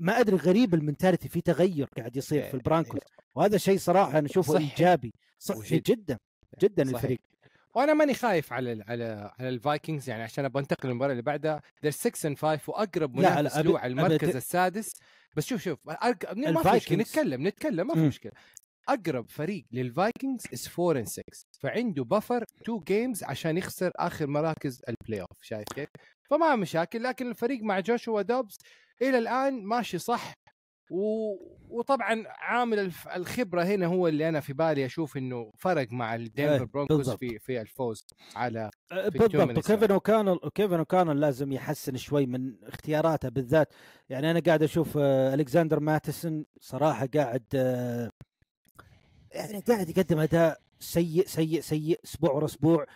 ما أدري غريب ال mentality في تغير قاعد يصير في البرانكوز وهذا شيء صراحة أنا أشوفه. إيجابي صحي. جدا جدا صحيح. الفريق وأنا ماني خايف على ال على على الفايكنجز يعني عشان أبغى أنتقل للمباراة اللي بعدها they're 6 and 5 وأقرب منافس له على المركز أت- السادس بس شوف شوف. ما في مشكلة. نتكلم نتكلم ما في. مشكلة أقرب فريق للفايكنجز is 4 and 6 فعنده buffer 2 games عشان يخسر آخر مراكز ال playoff شايف كيف؟ فما مشاكل لكن الفريق مع جوشوا دوبز إلى الآن ماشي صح و... وطبعا عامل. الخبرة هنا هو اللي أنا في بالي أشوف إنه فرق مع الدنفر إيه، برونكوز. في في الفوز على أه، بالضبط وكيفن اوكانل وكيفن أوكانل لازم يحسن شوي من اختياراته بالذات يعني أنا قاعد أشوف آه، الكسندر ماتسون صراحة قاعد آه، يعني قاعد يقدم اداء سيء سيء سيء أسبوع ورا أسبوع.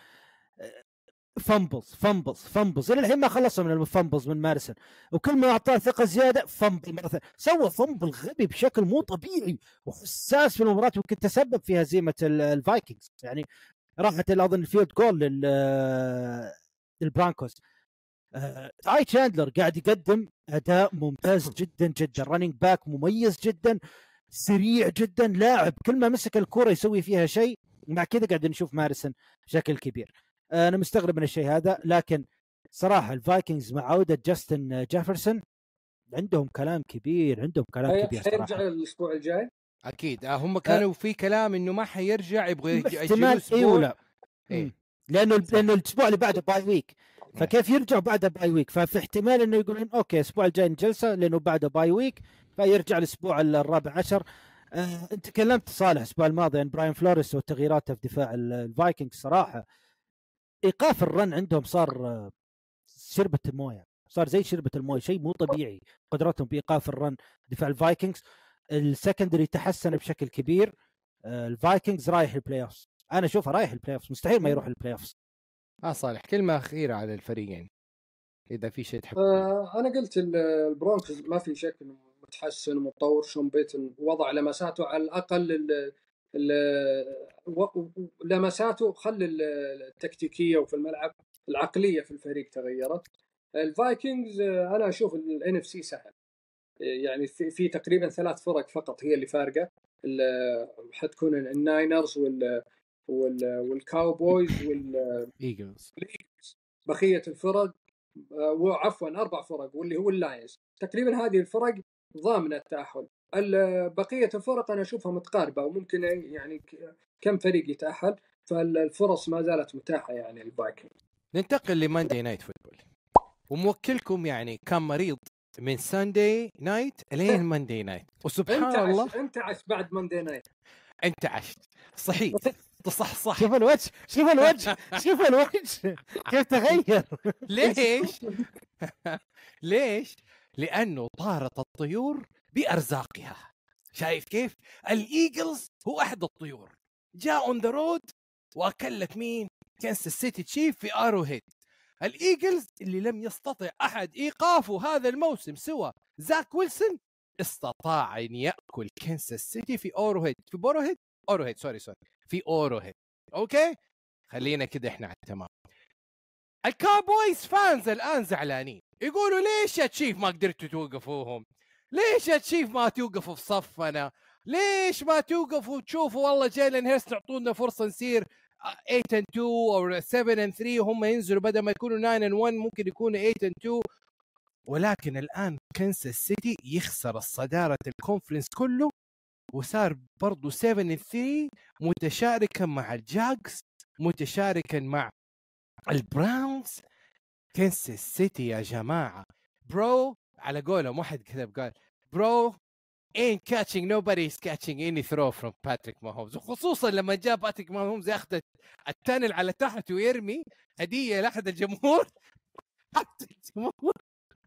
fumbles fumbles fumbles. إلى الحين ما خلصوا من ال fumbles من ماتسون وكل ما أعطاه ثقة زيادة fumble مرة ثانية. سوى fumble غبي بشكل مو طبيعي. وحساس في المباراة ويمكن تسبب في هزيمه ال- الفايكنجز. يعني راحت أظن ال field goal لل للبرانكوز. آه، تاي تشاندلر قاعد يقدم أداء ممتاز جدا جدا. running back مميز جدا. سريع جدا لاعب. كل ما مسك الكرة يسوي فيها شيء مع كذا قاعد نشوف ماتسون بشكل كبير. آه، أنا مستغرب من الشيء هذا لكن صراحة الفايكنجز مع عودة جاستن جيفرسون عندهم كلام كبير عندهم كلام كبير حيرجع صراحة الأسبوع الجاي؟ أكيد. آه هم كانوا في كلام إنه ما حيرجع يبغى احتمال. اي ولا. إيه. لأنه لأنه الأسبوع اللي بعده bye week فكيف يرجع بعد bye week ففي احتمال إنه يقولون okay الأسبوع الجاي جلسه لأنه بعده bye week فيرجع الأسبوع الرابع عشر. آه، أنت تكلمت صالح الأسبوع الماضي عن براين فلوريس وتغييراته في دفاع ال- الفايكنج. صراحة إيقاف ال run عندهم صار آه، شربة الموية صار زي شربة الموية شيء مو طبيعي قدرتهم بايقاف ال run دفاع الفايكنجز. ال secondary تحسن بشكل كبير آه، الفايكنجز رايح ال playoff أنا أشوفه رايح ال playoff مستحيل ما يروح ال playoff آه صالح كلمة أخيرة على الفريقين إذا في شيء تحب آه أنا قلت ال- البرونكوز ما في شك إنه متحسن ومتطور شون بيتن وضع لمساته على الأقل ال- ال- لمساته ال- التكتيكية وفي الملعب العقلية في الفريق تغيرت. الفايكنجز أنا أشوف ال NFC سهل. يعني في, في تقريبا ثلاث فرق فقط هي اللي فارقة. حتكون الناينرز وال وال والكاوبويز وال ايجلز الإيجلز. بقية الفرق آه، وعفوا أربع فرق واللي هو اللاينز. تقريبا هذه الفرق ضامنه التأهل. ال- بقيه الفرق أنا أشوفها متقاربة وممكن يعني كم فريق يتأهل فالفرص ما زالت متاحة يعني الفايكنج ننتقل ل Monday Night Football. وموكلكم يعني كان مريض من Sunday night لين Monday night. أنت وسبحان الله. عش... أنت عش بعد Monday night. أنت عشت. صحيت <laughs> صح صح شوف الوجه. شوف الوجه. <laughs> شوف الوجه. كيف تغير. ليش؟ <laughs> ليش؟ لأنه طارت الطيور بأرزاقها. شايف كيف؟ الإيجلز هو أحد الطيور. جاء on the road واكل لك مين؟ كانساس سيتي تشيف في ارو هيد الإيجلز اللي لم يستطع أحد إيقافه هذا الموسم سوى زاك ويلسون استطاع أن يأكل كنساس سيتي في اوروهيد في بوروهيد اوروهيد sorry sorry في اوروهيد okay؟ خلينا كده إحنا على التمام. الكابويز fans الآن زعلانين. يقولوا ليش يا تشيف ما قدرتوا توقفوهم؟ ليش يا تشيف ما توقفوا في صفنا؟ ليش ما توقفوا؟ تشوفوا والله جيلن هيرتس تعطونا فرصة نصير 8 and 2 أو 7 and 3 وهم ينزلوا بدل ما يكونوا 9 and 1 ممكن يكونوا 8 and 2 ولكن الآن كنساس سيتي يخسر الصداره ال conference كله وصار برضه 7 and 3 متشاركا مع الجاكس متشاركا مع البراونز كنساس سيتي يا جماعة. bro على قولهم واحد كذب قال bro ain't catching nobody's catching any throw from باتريك ماهومز وخصوصا لما جاء باتريك ماهومز ياخذ ال towel على تحت ويرمي هدية لأحد الجمهور. <laughs> حتى الجمهور.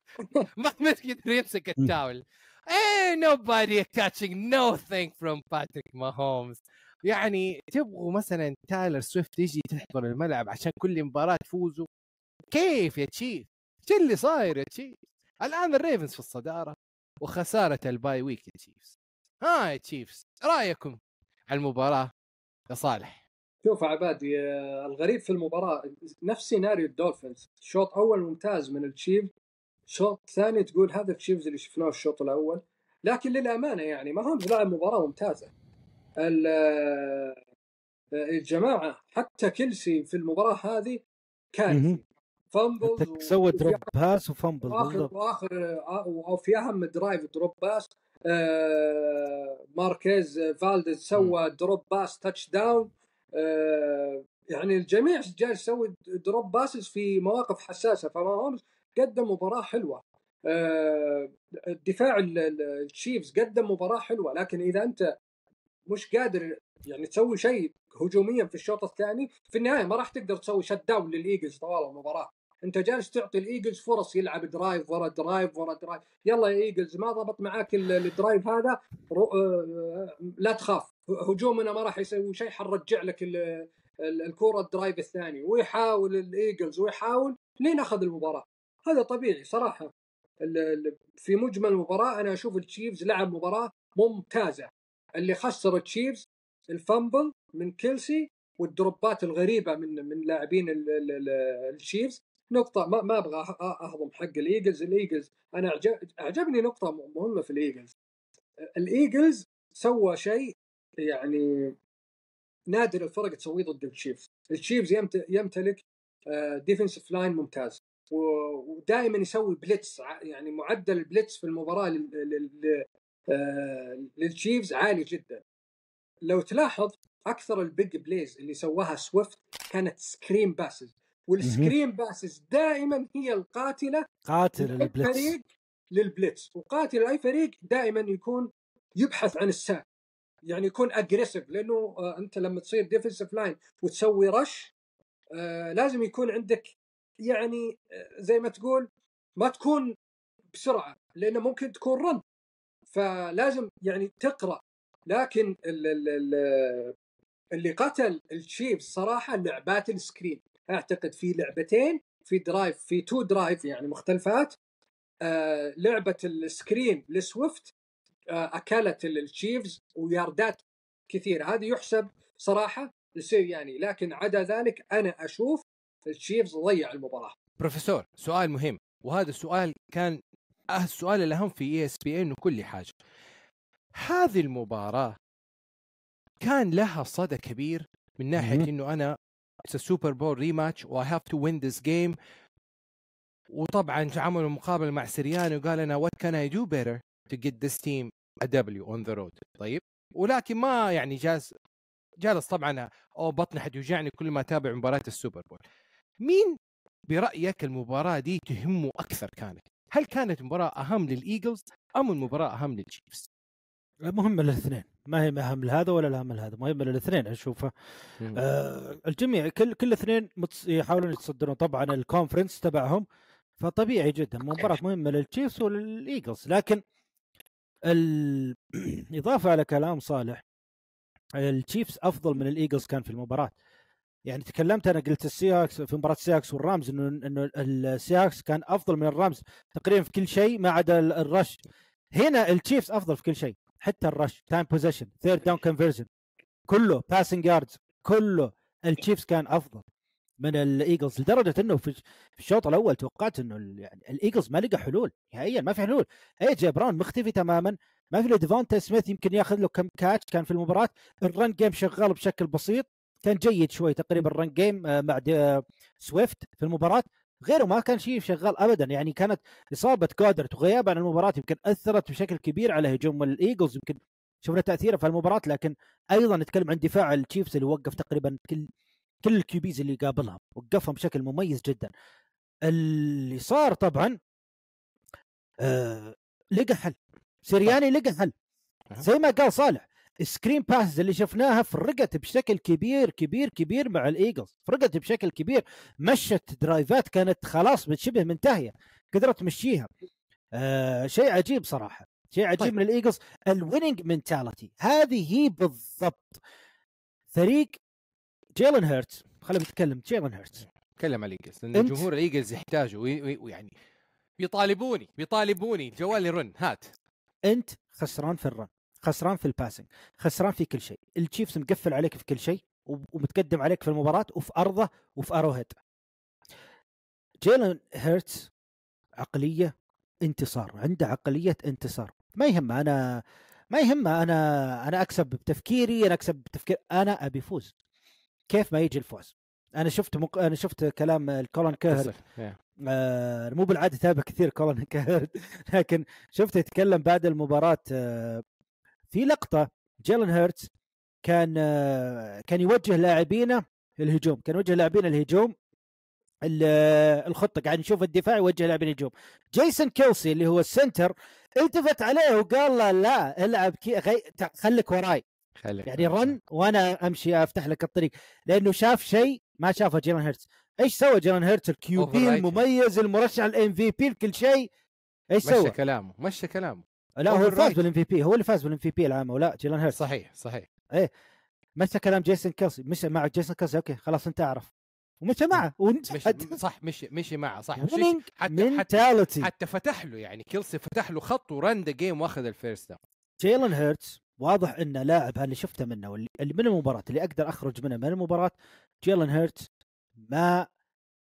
<laughs> ما يقدر يمسك ال towel. Ain't nobody catching no thing from باتريك ماهومز يعني تبغوا مثلا تايلر سويفت يجي تحضر الملعب عشان كل مباراة تفوزوا كيف يا تشيف؟ شو اللي صاير يا تشيف؟ الآن الريفنز في الصدارة وخسارة ال bye week يا تشيفز ها يا تشيفز رأيكم على المباراة يا صالح شوف عبادي الغريب في المباراة نفس سيناريو الدولفينز شوط أول ممتاز من التشيف شوط ثاني تقول هذا التشيفز اللي شفناه الشوط الأول لكن للأمانة يعني ما هم لعب مباراة ممتازة ال- آه، الجماعة حتى كيلسي في المباراة هذه كارثي مهم. fumbles حتى سوى drop pass و fumble واخر واخر آه، أو في أهم drive drop pass آه ماركيز آه، فالديز سوى drop pass touchdown آه يعني الجميع جالس يسوي drop passes في مواقف حساسة فماهومز قدم مباراة حلوة. آه الدفاع ال- ال- التشيفز قدم مباراة حلوة لكن إذا أنت مش قادر يعني تسوي شيء هجوميا في الشوط الثاني في النهاية ما راح تقدر تسوي shut down للإيجلز طوال المباراة. انت جالس تعطي الإيجلز فرص يلعب drive ورا drive ورا drive يلا يا إيجلز ما ضبط معاك ال- ال drive هذا؟ رو... آه، لا تخاف. هجومنا ما راح يسوي شيء حنرجع لك ال... ال- الكوره ال drive الثاني. ويحاول الإيجلز ويحاول لين اخذ المباراة. هذا طبيعي صراحة. في مجمل المباراة أنا أشوف التشيفز لعب مباراة ممتازة. اللي خسر التشيفز ال fumble من كيلسي والدروبات الغريبة من من لاعبين ال- ال- ال- التشيفز نقطة ما ما أبغى أهضم حق الإيجلز، الإيجلز أنا أعجبني نقطة مهمة في الإيجلز. الإيجلز سوى شيء يعني نادر الفرق تسويه ضد التشيفز، التشيفز يمت- يمتلك defensive line ممتاز ودائما يسوي blitz يعني معدل ال blitz في المباراة آه، للتشيفز عالي جدا. لو تلاحظ أكثر ال big plays اللي سواها سويفت كانت screen passes وال screen passes دائما هي القاتلة قاتل ال blitz فريق لل blitz. وقاتل أي فريق دائما يكون يبحث عن ال sack يعني يكون aggressive لأنه آه، أنت لما تصير defensive line وتسوي rush آه، لازم يكون عندك يعني آه، زي ما تقول ما تكون بسرعة لأنه ممكن تكون run فلازم يعني تقرأ. لكن ال ال ال اللي قتل التشيفز صراحة لعبات ال screen. أعتقد في لعبتين في drive في two drive يعني مختلفات. آه لعبة ال screen لسويفت آه أكلت التشيفز وياردات كثيره هذه يحسب صراحة يصير يعني لكن عدا ذلك أنا أشوف التشيفز ضيع المباراة. بروفيسور سؤال مهم وهذا السؤال كان آه، السؤال الأهم في ESPN وكل حاجة. هذه المباراة كان لها صدى كبير من ناحية. إنه أنا Super Bowl rematch و have to win this game وطبعا عملوا مقابلة مع سيرياني وقال أنا what can I do better to get this team a W on the road طيب. ولكن ما يعني جالس جالس طبعا أو بطني حتوجعني كل ما أتابع مباراة ال Super Bowl. مين برأيك المباراة دي تهمه أكثر كانت؟ هل كانت مباراة أهم للإيجلز أم المباراة أهم للتشيفز؟ مهمة للاثنين ما هي أهم لهذا ولا الأهم لهذا. مهمة للاثنين اشوفها آه الجميع كل كل اثنين يحاولون يتصدرون. طبعا ال conference تبعهم فطبيعي جدا. مباراة مهمة للتشيفز وللايجلز لكن الإضافة <clears throat> على كلام صالح التشيفز أفضل من الايجلز كان في المباراة. يعني تكلمت أنا قلت السيهوكس في مباراة السيهوكس والرامز إنه إنه السيهوكس كان أفضل من الرامز. تقريبا في كل شيء ما عدا ال- ال rush هنا التشيفز أفضل في كل شيء. حتى ال rush time possession third down conversion كله passing yards كله التشيفز كان أفضل من الايجلز لدرجة إنه في الشوط الأول توقعت إنه يعني الايجلز ما لقى حلول نهائيا ما في حلول. اي جي براون مختفي تماما ما في ديفونتا سميث يمكن ياخذ له كم catch كان في المباراة. ال run game شغال بشكل بسيط كان جيد شوي تقريبا ال run game آه، مع دي- آه، سويفت في المباراة. غيره ما كان شيء شغال ابدا. يعني كانت إصابة جودرت وغيابه عن المباراة يمكن أثرت بشكل كبير على هجوم الإيجلز يمكن شفنا تأثيره في المباراة لكن أيضا نتكلم عن دفاع التشيفز اللي وقف تقريبا كل كل ال QBs اللي قابلها وقفهم بشكل مميز جدا. اللي صار طبعا آه لقى حل. سيرياني لقى حل. زي ما قال صالح ال screen pass اللي شفناها فرقت بشكل كبير كبير كبير مع الإيجلز. فرقت بشكل كبير مشت درايفات كانت خلاص شبه منتهية قدرت تمشيها. آه شيء عجيب صراحة شيء عجيب طيب. من الإيجلز. ال winning mentality هذه هي بالضبط. فريق جيلن هيرتس خلينا نتكلم جيلن هيرتس تكلم على الإيجلز لأن جمهور الإيجلز يحتاجوا وي- وي- ويعني بيطالبوني بيطالبوني جوالي رن هات. أنت خسران في ال run. خسران في ال passing خسران في كل شيء. التشيفز مقفل عليك في كل شيء ومتقدم عليك في المباراة وفي أرضه وفي أروهيد جيلن هيرتس عقلية انتصار عنده عقلية انتصار. ما يهمه أنا ما يهمه أنا أنا أكسب بتفكيري أنا أكسب بتفكير أنا أبي فوز. كيف ما يجي الفوز؟ أنا شفت مق... أنا شفت كلام الكولن. يا. آه مو بالعادة اتابع كثير كولن كيهرد <laughs> لكن شفته يتكلم بعد المباراة آه في لقطة جيلن هيرتس كان كان يوجه لاعبينه الهجوم كان يوجه لاعبين الهجوم ال- الخطة قاعد نشوف الدفاع يوجه لاعبين الهجوم. جيسون كيلسي اللي هو ال center التفت عليه وقال له لا العب كي غي... خليك وراي. خليك يعني run وأنا أمشي أفتح لك الطريق. لأنه شاف شيء ما شافه جيلن هيرتس إيش سوى جيلن هيرتس ال QB. المميز المرشح ال MVP بكل شيء. إيش مشى سوى؟ كلامه مشى كلامه. لا هو فاز Overrated. بال MVP هو اللي فاز بال MVP العام ولا جيلان هيرتس صحيح صحيح. مشى كلام جيسون كيلسي مشى مع جيسون كيلسي أوكي خلاص أنت أعرف. ومشى معه مشي ونجح صح مشي مشي معه صح. مشي حتى حتى حتى فتح له يعني كيلسي فتح له خط و run the game واخذ ال first down جيلان هيرتس واضح انه لاعب اللي شفته منه واللي اللي من المباراة اللي أقدر أخرج منه من المباراة جيلان هيرتس ما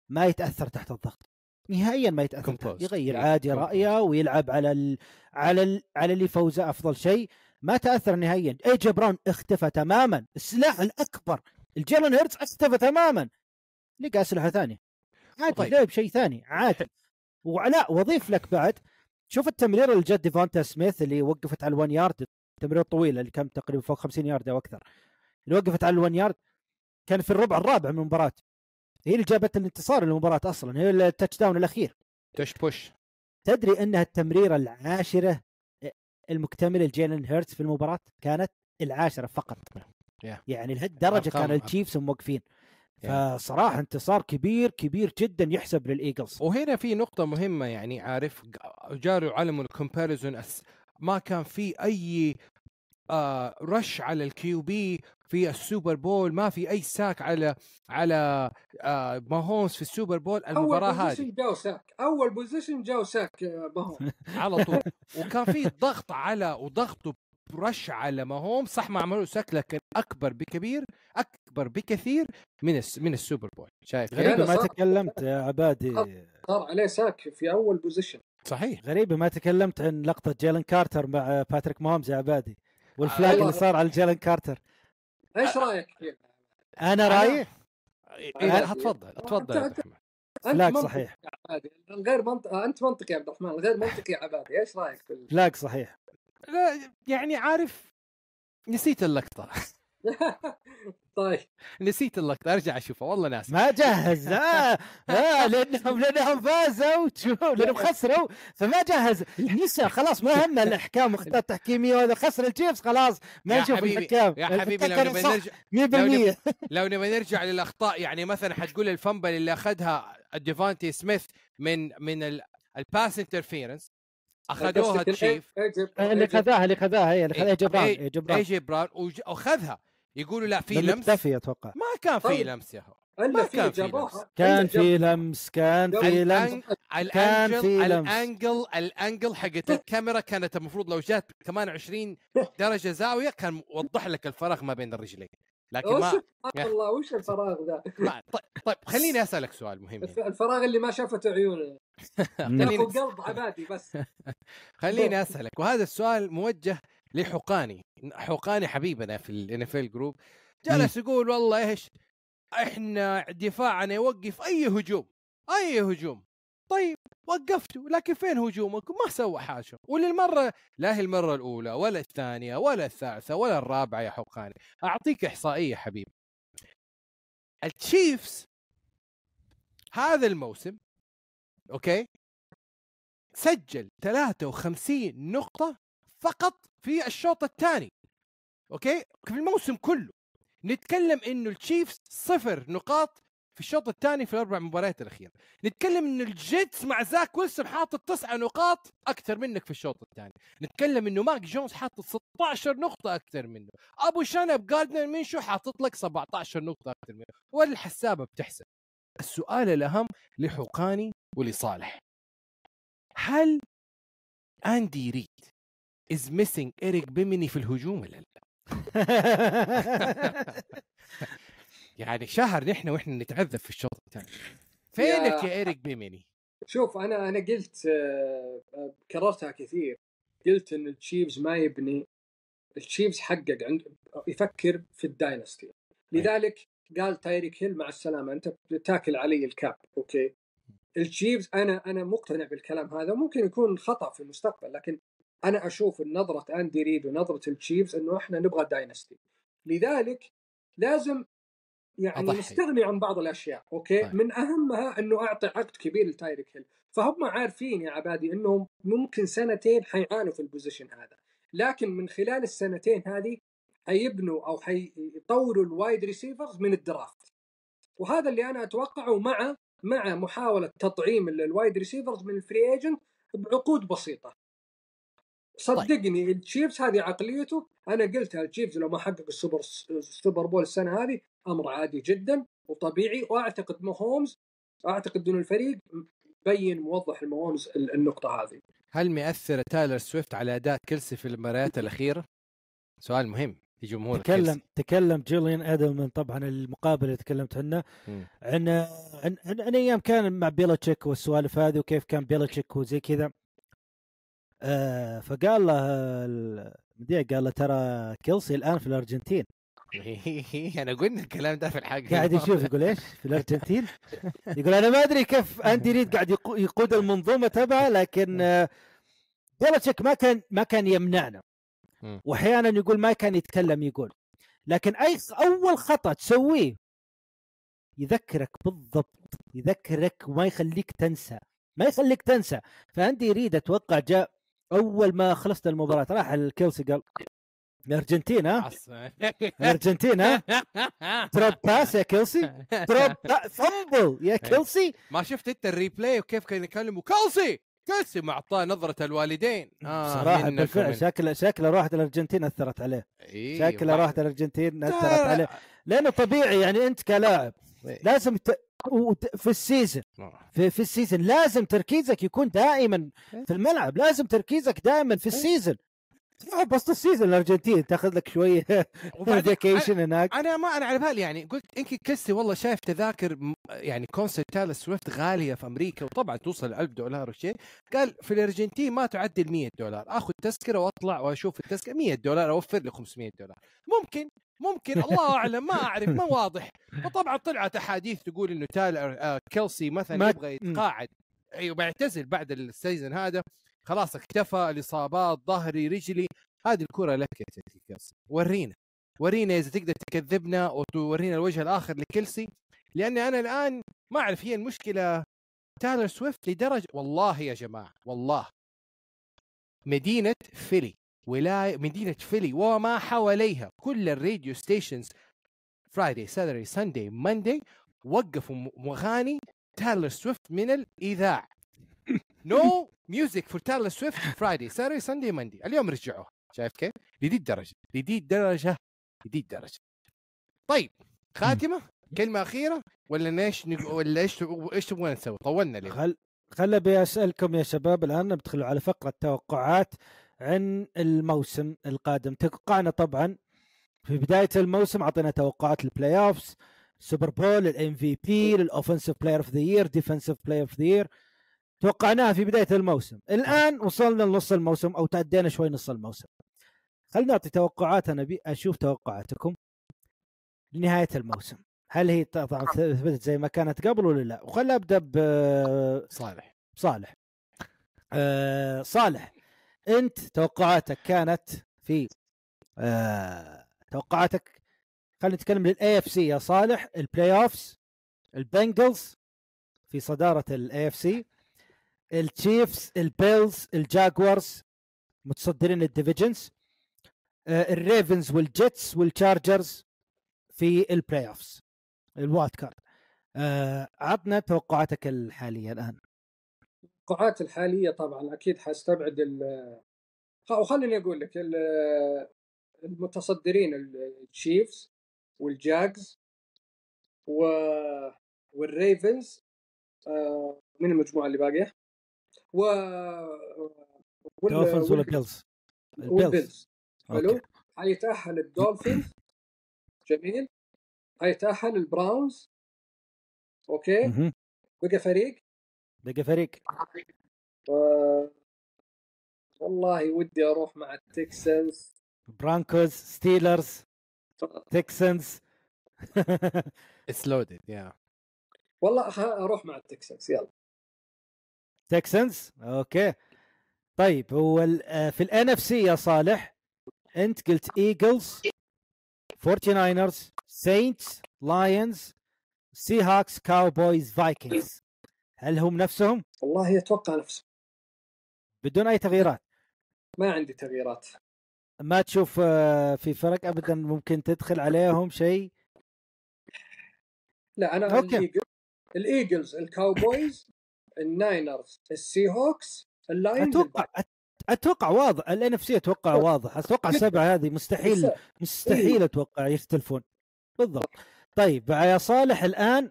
ما يتأثر تحت الضغط. نهائيا ما يتأثر. Composed. يغير عادي. رأيه ويلعب على ال... على ال... على اللي فوزه أفضل شيء. ما تأثر نهائيا. اي جي براون اختفى تماما. السلاح الأكبر. الجيلان هيرتس اختفى تماما. لقى أسلحة ثانية. عادي طيب. لعب شيء ثاني. عادي. وعلاء وأضيف لك بعد شوف التمريره اللي جت ديفونتا سميث اللي وقفت على ال one yard. التمريره الطويله اللي كم تقريبا فوق 50 يارد أو أكثر. اللي وقفت على ال one yard كان في الربع الرابع من المباراه هي اللي جابت الانتصار للمباراة أصلا هي ال touchdown الأخير. tush push. تدري انها التمريره العاشرة المكتمله لجيلن هيرتس في المباراة كانت العاشرة فقط؟ Yeah. يعني لهالدرجة كان التشيفز موقفين. Yeah. فصراحة انتصار كبير كبير جدا يحسب للإيجلز. وهنا في نقطة مهمة يعني عارف جاروا علم ال comparison ما كان في أي آه rush على ال QB في السوبر بول ما في أي sack على على آه ماهومز في السوبر بول المباراة اول هذه. possession جاه sack. أول possession جاه sack آه، ماهو <laughs> على طول. وكان في ضغط على وضغط rush على ماهوم صح ما عملوا sack لكن أكبر بكبير أكبر بكثير من الس من السوبر بول. شايف؟ غريبة. غريبه ما. تكلمت يا عبادي. صار عليه sack في أول possession صحيح. غريبه ما تكلمت عن لقطة جيلن كارتر مع باتريك ماهومز يا عبادي. وال flag والله. اللي صار على جيلن كارتر. إيش رأيك؟ فيه؟ أنا رايي أنا- اتفضل اتفضل منطقي صحيح. يا عبادي. الغير منطق آه، أنت منطقي يا عبد الرحمن الغير منطقي يا عبادي. إيش رأيك في flag صحيح. لا يعني عارف نسيت اللقطة. <laughs> طيب. نسيت اللقطة أرجع أشوفها. والله ناسي. ما جهز. آه آه لانهم لأنهم فازوا لأنهم <laughs> خسروا فما جهز. نسى خلاص ما همنا <laughs> الأحكام واخطاء تحكيميه وهذا خسر التشيفز خلاص. ما نشوف الحكام يا حبيبي لو نبي نرجع 100% <laughs> لو نبي نرجع للأخطاء يعني مثلا حتقول ال fumble اللي أخذها ديفانتي سميث من من ال- ال pass interference أخذوها قصدك التشيف إيه، جيب- اللي إيه، خذاها اللي خذاها هي اللي خذاها إيه، جبران إيه، إيه، جبران. اي وج- واخذها يقولوا لا في لم لمس؟ اختفي أتوقع. ما كان في طيب. لمس يا هو. ما في كان في جابوها كان في لمس كان في لمس كان في لمس. الانجل الأنجل حقت الكاميرا كانت المفروض لو جات كمان 20 <laughs> درجة زاوية كان وضح لك الفراغ ما بين الرجلين. لكن ما سبحان الله وش الفراغ ذا؟ طيب, طيب خليني <laughs> أسألك سؤال مهم هنا. الفراغ اللي ما شافته عيونه. <laughs> خليني قلب عبادي بس. خليني أسألك وهذا السؤال موجه لحقاني حقاني حبيبنا في ال NFL group جلس يقول والله إيش إحنا دفاعنا يوقف أي هجوم أي هجوم. طيب وقفته لكن فين هجومكم؟ ما سوى حاجة. وللمرة لا هي المرة الأولى ولا الثانية ولا الثالثة ولا الرابعة يا حقاني. أعطيك إحصائية حبيبي. التشيفز هذا الموسم أوكي سجل 53 نقطة فقط في الشوط الثاني. أوكي؟ في الموسم كله. نتكلم إنه التشيفز صفر نقاط في الشوط الثاني في الأربع مباريات الاخيره نتكلم إنه الجيتس مع زاك ويلسون حاطط تسعة نقاط أكثر منك في الشوط الثاني. نتكلم إنه ماك جونز حاطط 16 نقطة أكثر منه. أبو شنب جاردنر مينشو حاطط لك 17 نقطة أكثر منه. والحسابة بتحسب. السؤال الأهم لحقاني ولصالح. هل أندي ريد is missing ايريك بينيمي في الهجوم ولا لا؟ <laughs> يعني شهر نحن وإحنا نتعذب في الشوط الثاني. فينك يا ايريك بينيمي؟ شوف أنا أنا قلت آه، آه، كررتها كثير. قلت إن التشيفز ما يبني التشيفز حقق عند يفكر في ال dynasty لذلك قال تايريك هيل مع السلامة أنت بتاكل علي ال cap أوكي؟ التشيفز أنا أنا مقتنع بالكلام هذا وممكن يكون خطأ في المستقبل لكن أنا أشوف نظرة أندي ريد ونظرة التشيفز إنه إحنا نبغى dynasty. لذلك لازم يعني أضحي. نستغني عن بعض الأشياء أوكي؟ طيب. من أهمها إنه أعطي عقد كبير لتايريك هيل. فهم عارفين يا عبادي إنهم ممكن سنتين حيعانوا في ال position هذا. لكن من خلال السنتين هذه حيبنوا أو حيطوروا ال wide receivers من ال draft. وهذا اللي أنا أتوقعه مع مع محاولة تطعيم ال- ال wide receivers من ال free agent بعقود بسيطة. صدقني التشيفز هذه عقليته أنا قلتها التشيفز لو ما حقق السوبر السوبر بول السنة هذه أمر عادي جدا وطبيعي وأعتقد ماهومز أعتقد إنه الفريق بين موضح الماهومز ال- النقطة هذه هل مؤثر تايلور سويفت على أداء كيلسي في المباريات الأخيرة؟ سؤال مهم لجمهور تكلم كيلسي. تكلم جوليان أدلمان طبعا المقابله اللي تكلمت عنه. عن عن, عن, عن أيام كان مع بيلتشيك والسوالف هذه وكيف كان بيلتشيك وزي كذا آه فقال له المذيع قال له ترى كيلسي الآن في الأرجنتين. <laughs> أنا قلنا الكلام ده في الحلقة قاعد يشوف يقول إيش؟ في <laughs> الأرجنتين؟ يقول أنا ما أدري كيف أندي ريد قاعد يقو- يقود المنظومة تبعه لكن آه، بيلتشيك ما كان ما كان يمنعنا. واحيانا يقول ما كان يتكلم يقول. لكن أي أول خطأ تسويه يذكرك بالضبط يذكرك وما يخليك تنسى ما يخليك تنسى. فأندي يريد أتوقع جاء أول ما خلصت المباراة راح الكيلسي قال الارجنتين ها الارجنتين ها drop <laughs> pass يا كيلسي؟ drop fumble يا <laughs> كيلسي؟ ما شفت أنت ال replay وكيف كانوا يكلموا كيلسي! كيلسي! معطاه نظرة الوالدين. آه صراحة بالفعل شكله شكله راحت الأرجنتين أثرت عليه. إيه، شكله راحت الأرجنتين أثرت عليه. لأنه طبيعي يعني أنت كلاعب إيه. لازم ت... في ال season في, في ال season لازم تركيزك يكون دائما في الملعب. لازم تركيزك دائما في ال season تروح بوسط ال season الأرجنتين تاخذ لك شوية <laughs> vacation هناك. أنا ما أنا على بالي يعني قلت إنكي كيلسي والله شايف تذاكر يعني concert تايلر سويفت غالية في أمريكا وطبعا توصل 1000 دولار وشيء قال في الأرجنتين ما تعدي ال 100 دولار. آخذ تذكرة وأطلع وأشوف التذكرة. 100 دولار أوفر لي 500 دولار. ممكن. ممكن الله أعلم ما أعرف ما واضح. وطبعا طلعت أحاديث تقول إنه تايلر آه كيلسي مثلا يبغى يتقاعد. أيوه بيعتزل بعد ال season هذا. خلاص اكتفى الإصابات ظهري رجلي. هذه الكرة لك يا كيلسي. ورينا. ورينا إذا تقدر تكذبنا وتورينا الوجه الآخر لكيلسي. لاني أنا الآن ما أعرف هي المشكلة تايلر سويفت لدرجة والله يا جماعة والله. مدينة فيلي. ولايه مدينة فيلي وما حواليها. كل ال radio stations Friday Saturday Sunday Monday وقفوا أغاني تايلر سويفت من الإذاعة. no music for Taylor Swift Friday Saturday Sunday Monday اليوم رجعوها. شايف كيف؟ لدي الدرجه لدي الدرجه لدي الدرجه طيب خاتمة؟ كلمة أخيرة؟ ولا إيش ولا إيش إيش تبغون نسوي؟ طولنا اليوم. خل خل أبي أسألكم يا شباب الآن ندخل على فقرة توقعات. عن الموسم القادم. توقعنا طبعا في بداية الموسم اعطينا توقعات ال playoffs Super Bowl ال MVP لل offensive player of the year defensive player of the year توقعناها في بداية الموسم. الآن وصلنا لنص الموسم أو تعدينا شوي نص الموسم. خلينا نعطي توقعات أنا أبي أشوف توقعاتكم لنهاية الموسم. هل هي طبعا ثبتت زي ما كانت قبل ولا لا؟ وخلنا أبدأ ب صالح. صالح. آه صالح. أنت توقعاتك كانت في آه توقعاتك خلينا نتكلم لل AFC يا صالح ال playoffs ال Bengals في صدارة ال AFC ال Chiefs ال Bills ال Jaguars متصدرين ال divisions آه ال Ravens وال Jets وال Chargers في ال playoffs ال wild card آه عطنا توقعاتك الحالية الآن. التوقعات الحالية طبعا أكيد حستبعد ال وخليني أقول لك ال- المتصدرين ال Chiefs وال Jags و... وال Ravens آه، من المجموعة اللي باقية و Dolphins ولا. Bills؟ ال Bills حلو. حيتاهل ال Dolphins جميل حيتاهل ال Browns أوكي. بقى فريق بقى فريق. والله ودي أروح مع ال Texans. Broncos Steelers Texans. It's loaded يا والله أروح مع ال Texans يلا. Texans؟ أوكي. طيب هو آه، في ال NFC يا صالح أنت قلت Eagles 49 Saints Lions Seahawks Cowboys Vikings هل هم نفسهم؟ والله يتوقع نفسه بدون أي تغييرات. ما عندي تغييرات. ما تشوف آه، في فرق ابدا؟ ممكن تدخل عليهم شيء؟ لا أنا أوكي. الإيجلز الكاوبويز الناينرز السي هوكس اللاينز أتوقع أتوقع واضح. ال NFC أتوقع واضح. أتوقع. السبعة هذه مستحيل الباقي. مستحيل أتوقع يختلفون. بالضبط. طيب يا صالح الآن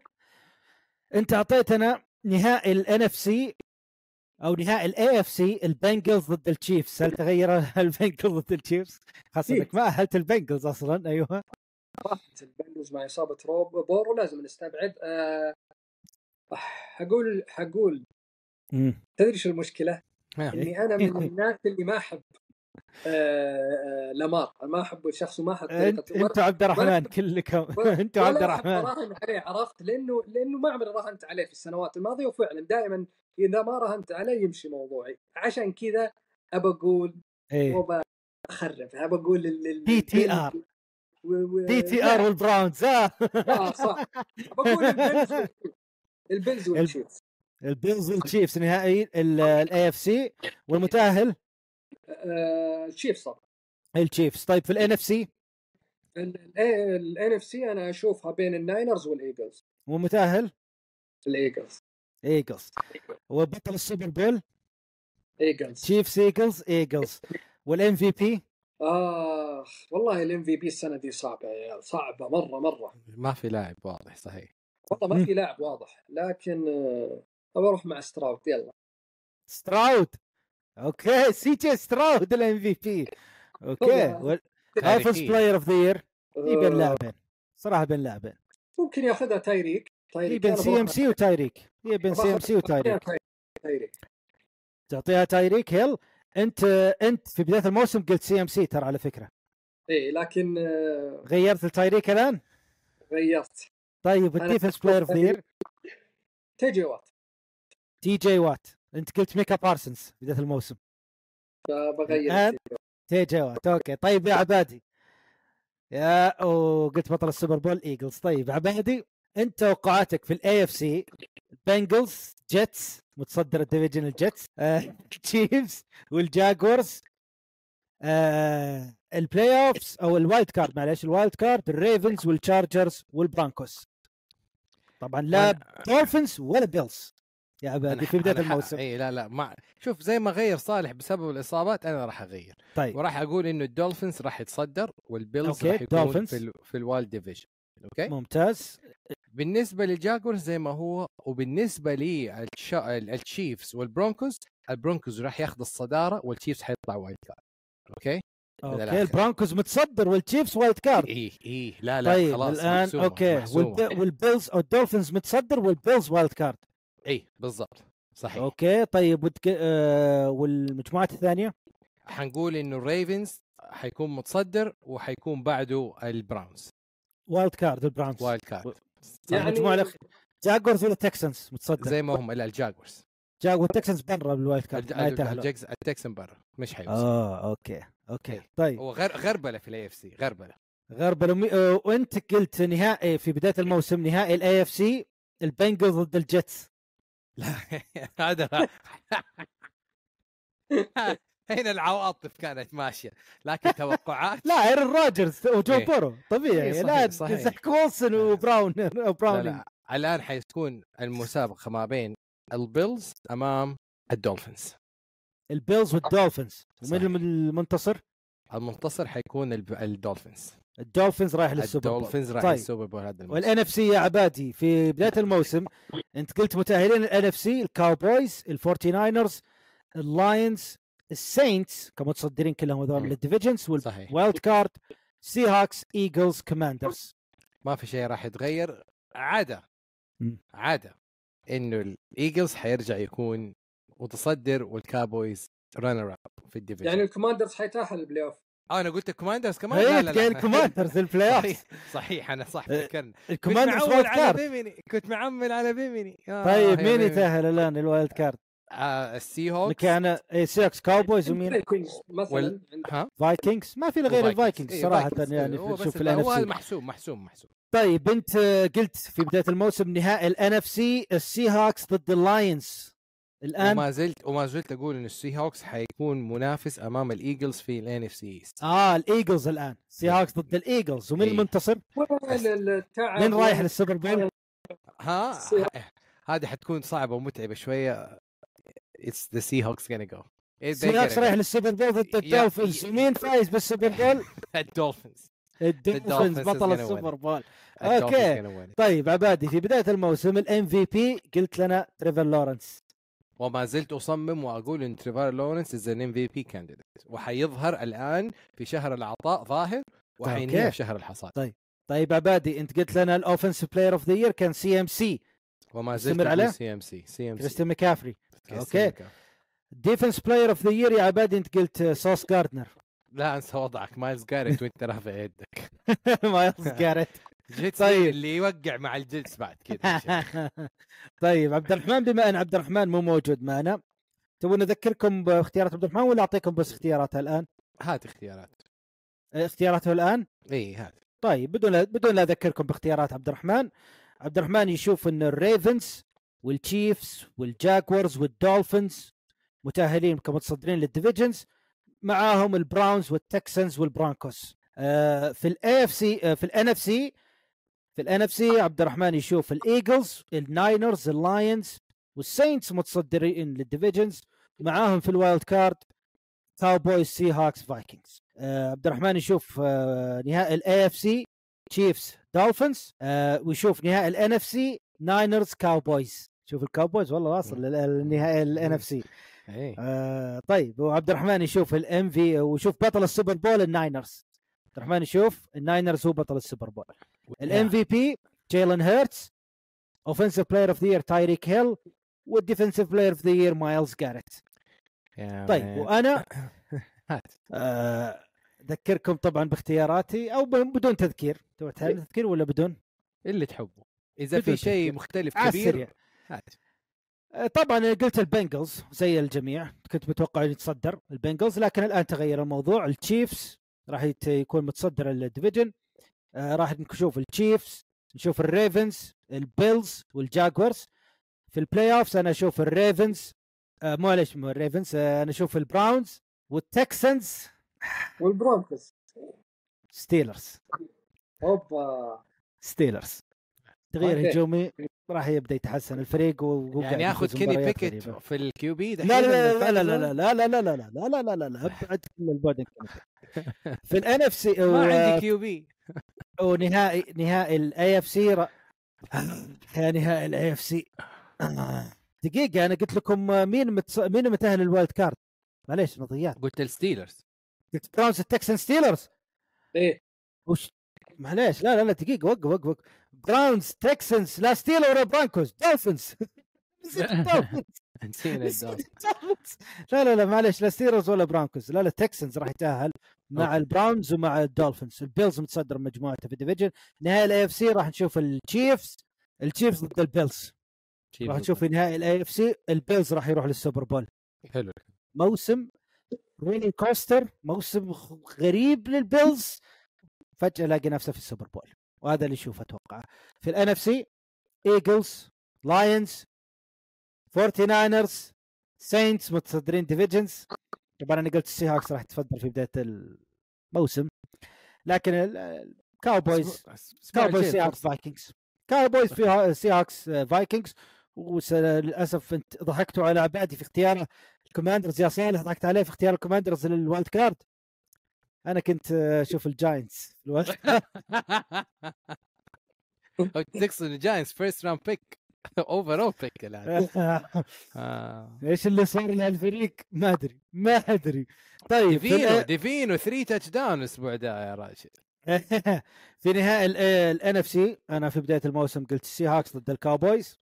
أنت أعطيتنا نهائي ال NFC أو نهائي ال AFC ال Bengals ضد ال Chiefs هل تغير <laughs> ال Bengals ضد ال Chiefs؟ خاصة إنك ما أهلت ال Bengals أصلا. أيوه. راحت ال Bengals مع إصابة جو بورو لازم نستبعد. أه حقول حقول تدري شو المشكلة؟ إني أنا من الناس اللي ما أحب آه آه لامار. أنا ما احب شخص وما أحب انت طريقته <laughs> انت عبد الرحمن كلكم. أنت عبد الرحمن. أراهن عليه عرفت؟ لأنه لأنه ما عمري راهنت عليه في السنوات الماضية وفعلا دائما إذا ما راهنت عليه يمشي موضوعي. عشان كذا أبى أقول إيه. أبى أقول دي تي ار. دي تي ار والبراونز آه. صح. بقول البيلز والتشيفز. البيلز والتشيفز البيلز والتشيفز نهائي ال AFC والمتأهل التشيفز طبعا. التشيفز. طيب في ال NFC ال NFC أنا أشوفها بين الناينرز والايجلز ومتأهل؟ الايجلز ايجلز وبطل السوبر بول ايجلز تشيفز ايجلز ايجلز وال MVP آخ والله ال MVP السنة دي صعبة يا عيال صعبة مرة مرة. ما في لاعب واضح صحيح. والله ما. في لاعب واضح لكن آه، ابى أروح مع ستراود يلا. ستراود أوكي سي جي ستراود ال MVP. أوكي. offense. player of the year بين لاعبين صراحة بين لاعبين ممكن ياخذها تايريك. تايريك بين سي ام سي وتايريك. هي بين سي ام سي وتايريك. تايريك. تعطيها تايريك. هيل انت انت في بداية الموسم قلت سي ام سي ترى على فكرة. إيه لكن آه، غيرت لتايريك الآن؟ غيرت. طيب ال defense player of the year تي جي وات. تي جي وات. انت قلت ميكا بارسنز بداية الموسم. فبغير تي جي وات أوكي. طيب يا عبادي. يا وقلت بطل السوبر بول إيجلز. طيب عبادي انت توقعاتك في ال AFC بنجلز جيتس متصدر ال division الجيتس آه، <laughs> تشيفز والجاكورز آه، ال playoffs أو ال wild card معلش ال wild card الريفنز والتشارجرز والبرانكوس طبعا لا دولفينز ولا بيلز يا عبادي في بداية الموسم. اي لا لا ما شوف زي ما غير صالح بسبب الإصابات أنا راح أغير. طيب. وراح أقول إنه الدولفينز راح يتصدر والبيلز راح يكون دولفينز. في ال في ال wild division أوكي؟ ممتاز. بالنسبة للجاكورز زي ما هو وبالنسبة لي التشيفز والبرونكوز البرونكوز راح ياخذ الصدارة والتشيفز حيطلع wild card أوكي؟ أوكي. البرونكوز متصدر والتشيفز wild card. اي اي لا لا طيب خلاص الآن محسومة أوكي محسومة. والب... والبيلز أو الدولفينز متصدر والبيلز wild card. اي بالضبط صحيح. أوكي طيب وتك... آه والمجموعات الثانية؟ حنقول إنه الريفنز حيكون متصدر وحيكون بعده البراونز. wild card البراونز. wild card يعني- المجموعة الأخ... جاكورز ولا تكسنز متصدر. زي ما هم لا الجاكورز جاك والتكسنز برا بال wild card الج- ما يتأهلوا. الجكس التكسن برا مش حيوصل. آه أوكي أوكي. إيه. طيب. هو غر... غربلة في ال AFC غربلة. غرب الأمي... آه، وأنت قلت نهائي في بداية الموسم نهائي ال AFC البنجلز ضد الجيتس لا <laughs> هذا <laughs> هنا العواطف كانت ماشية. لكن توقعات لا آرون روجرز وجو إيه. بورو طبيعي. إيه، لا صحيح، صحيح. زاك ويلسون وبراون لا لا. الآن حيكون المسابقة ما بين البيلز أمام الدولفينز. البيلز والدولفينز. صحيح. ومن المنتصر؟ المنتصر حيكون الدولفينز. الدولفينز رايح للسوبر بول. الدولفينز راح طيب. السوبر بول هذا الموسم. وال NFC يا عبادي في بداية الموسم انت قلت متأهلين ال NFC الكاوبويز الفورتي ناينرز اللاينز الساينتس كمتصدرين كلهم هذول صحيح وال wild card سي هاكس ايجلز كوماندرز ما في شيء راح يتغير. عادة. عادة. إنه الايجلز حيرجع يكون متصدر والكابويز runner up في ال division يعني الكوماندرز حيتأهل ال playoff آه أنا قلت الكوماندرز كمان؟ هي لا لا لا. الكوماندرز ال playoff صحيح صحيح أنا صح إيه، فكرنا كنت الكوماندرز wild على card بيميني كنت معمل على بيميني آه طيب يا مين بيميني. يتأهل الآن ال wild card؟ آه السي هوكس مكان إيه، سيكس كاوبويز ومين؟ مثلا. ها؟ فايكنجز ما في غير الفايكنجز إيه، صراحة. يعني شوف ال- ال N هو FC محسوم محسوم محسوم طيب انت آه، قلت في بداية الموسم نهائي ال NFC السي هاكس ضد اللاينز. الآن وما زلت وما زلت أقول انه السي هوكس حيكون منافس أمام الإيجلز في ال NFC East آه الإيجلز الآن. سي هاكس ضد الإيجلز. ومين إيه. المنتصر؟ مين رايح للسوبر بول؟ ها؟ هذه حتكون صعبة ومتعبة شوية. it's the Seahawks gonna go. سي هاكس رايح للسوبر بول ضد الدولفينز. ومين فايز بالسوبر بول؟ <laughs> الدولفينز الدولفينز بطل. السوبر بول. Win. طيب عبادي في بداية الموسم ال MVP قلت لنا تريفر لورنس. وما زلت أصمم وأقول إن تريفار لورنس is an MVP candidate وحيظهر الآن في شهر العطاء ظاهر وحينهي أوكي. في شهر الحصاد. طيب عبادي أنت قلت لنا ال offensive player of the year كان سي ام سي وما زلت عليه؟ سي ام سي سي ام سي كريستيان مكافري. أوكي. defense player of the year يا عبادي أنت قلت سوس جاردنر لا أنسى وضعك. مايلز جاريت وأنت رافع يدك. <laughs> مايلز جاريت <laughs> جيت <laughs> طيب. اللي يوقع مع الجيتس بعد كذا <laughs> طيب عبد الرحمن بما أن عبد الرحمن مو موجود معنا تبون نذكركم باختيارات عبد الرحمن ولا أعطيكم بس اختياراتها الآن؟ هات اختيارات آه، اختياراته الآن؟ اي هات طيب بدون لا بدون لا أذكركم باختيارات عبد الرحمن عبد الرحمن يشوف إن الريفنز والتشيفز والجاكورز والدولفينز متأهلين كمتصدرين لل divisions معاهم البراونز والتكسنز والبرانكوس آه في ال AFC في ال NFC في ال NFC عبد الرحمن يشوف الايجلز الناينرز اللاينز وال Saints متصدرين لل divisions معاهم في ال wild card Cowboys Seahawks Vikings آه عبد الرحمن يشوف آه نهائي ال AFC Chiefs Dolphins آه ويشوف نهائي ال NFC Niners Cowboys شوف ال Cowboys والله واصل للنهائي ال NFC اي آه طيب وعبد الرحمن يشوف ال MVP ويشوف بطل ال Super Bowl ال Niners عبد الرحمن يشوف ال Niners هو بطل ال Super Bowl. ال MVP جيلن هيرتس offensive player of the year تايريك هيل وال defensive player of the year مايلز جاريت طيب. وأنا <coughs> هات آه، أذكركم طبعا باختياراتي أو بدون تذكير. تبغى تعمل تذكير ولا بدون؟ اللي تحبه. إذا في شيء. مختلف كبير آه، طبعا قلت ال Bengals زي الجميع. كنت متوقع يتصدر ال Bengals لكن الآن تغير الموضوع. ال Chiefs راح يكون متصدر ال division آه، راح نشوف التشيفز نشوف الريفنز البيلز والجاكورز في البلاي اوفز أنا أشوف ال Ravens آه، معلش مو ال Ravens آه، أنا أشوف ال Browns وال Texans وال Broncos Steelers اوبا Steelers تغيير. هجومي راح يبدا يتحسن الفريق يعني ياخذ كيني بيكيت. في ال QB لا لا لا لا لا لا لا لا لا لا لا لا لا لا لا ابعد كل البعد عن كيني بيكيت. في ال NFC ما عندي QB ونهائي نهائي ال AFC يا نهائي ال AFC دقيقة أنا قلت لكم مين متص... مين متأهل ال wild card؟ معليش نظريات قلت ال Steelers قلت Browns ال Texans Steelers إيه. وش؟ معليش لا لا لا دقيقة وقف وقف وقف. Browns Texans لا Steelers ولا Broncos Dolphins ال Dolphins. نسينا. لا لا لا معليش لا Steelers ولا Broncos لا لا Texans راح يتأهل. مع okay. ال Browns ومع ال Dolphins. ال Bills متصدر مجموعته في ال division نهائي ال AFC راح نشوف ال Chiefs ال Chiefs ضد ال Bills راح نشوف في نهائي ال AFC ال Bills راح يروح لل Super Bowl. حلو. موسم roller coaster. موسم غريب لل Bills فجأة لاقي نفسه في ال Super Bowl. وهذا اللي اشوفه أتوقع. في ال NFC Eagles Lions 49ers Saints متصدرين divisions طبعا أنا قلت ال Seahawks راح تفضل في بداية الموسم لكن ال- ال Cowboys Cowboys Seahawks Vikings Cowboys في Seahawks Vikings وللأسف أنت ضحكتوا على عبادي في اختيار ال Commanders. يا صالح ضحكت عليه في اختيار ال Commanders لل wild card. أنا كنت أشوف ال Giants في card. تقصد ال Giants first round pick overall pick الان آه. إيش اللي صار لهالفريق؟ ما أدري ما أدري. طيب في ديفينو ديفينو 3 touchdown الأسبوع ده يا راشد. <laughs> في نهائي ال NFC أنا في بداية الموسم قلت ال Seahawks ضد ال Cowboys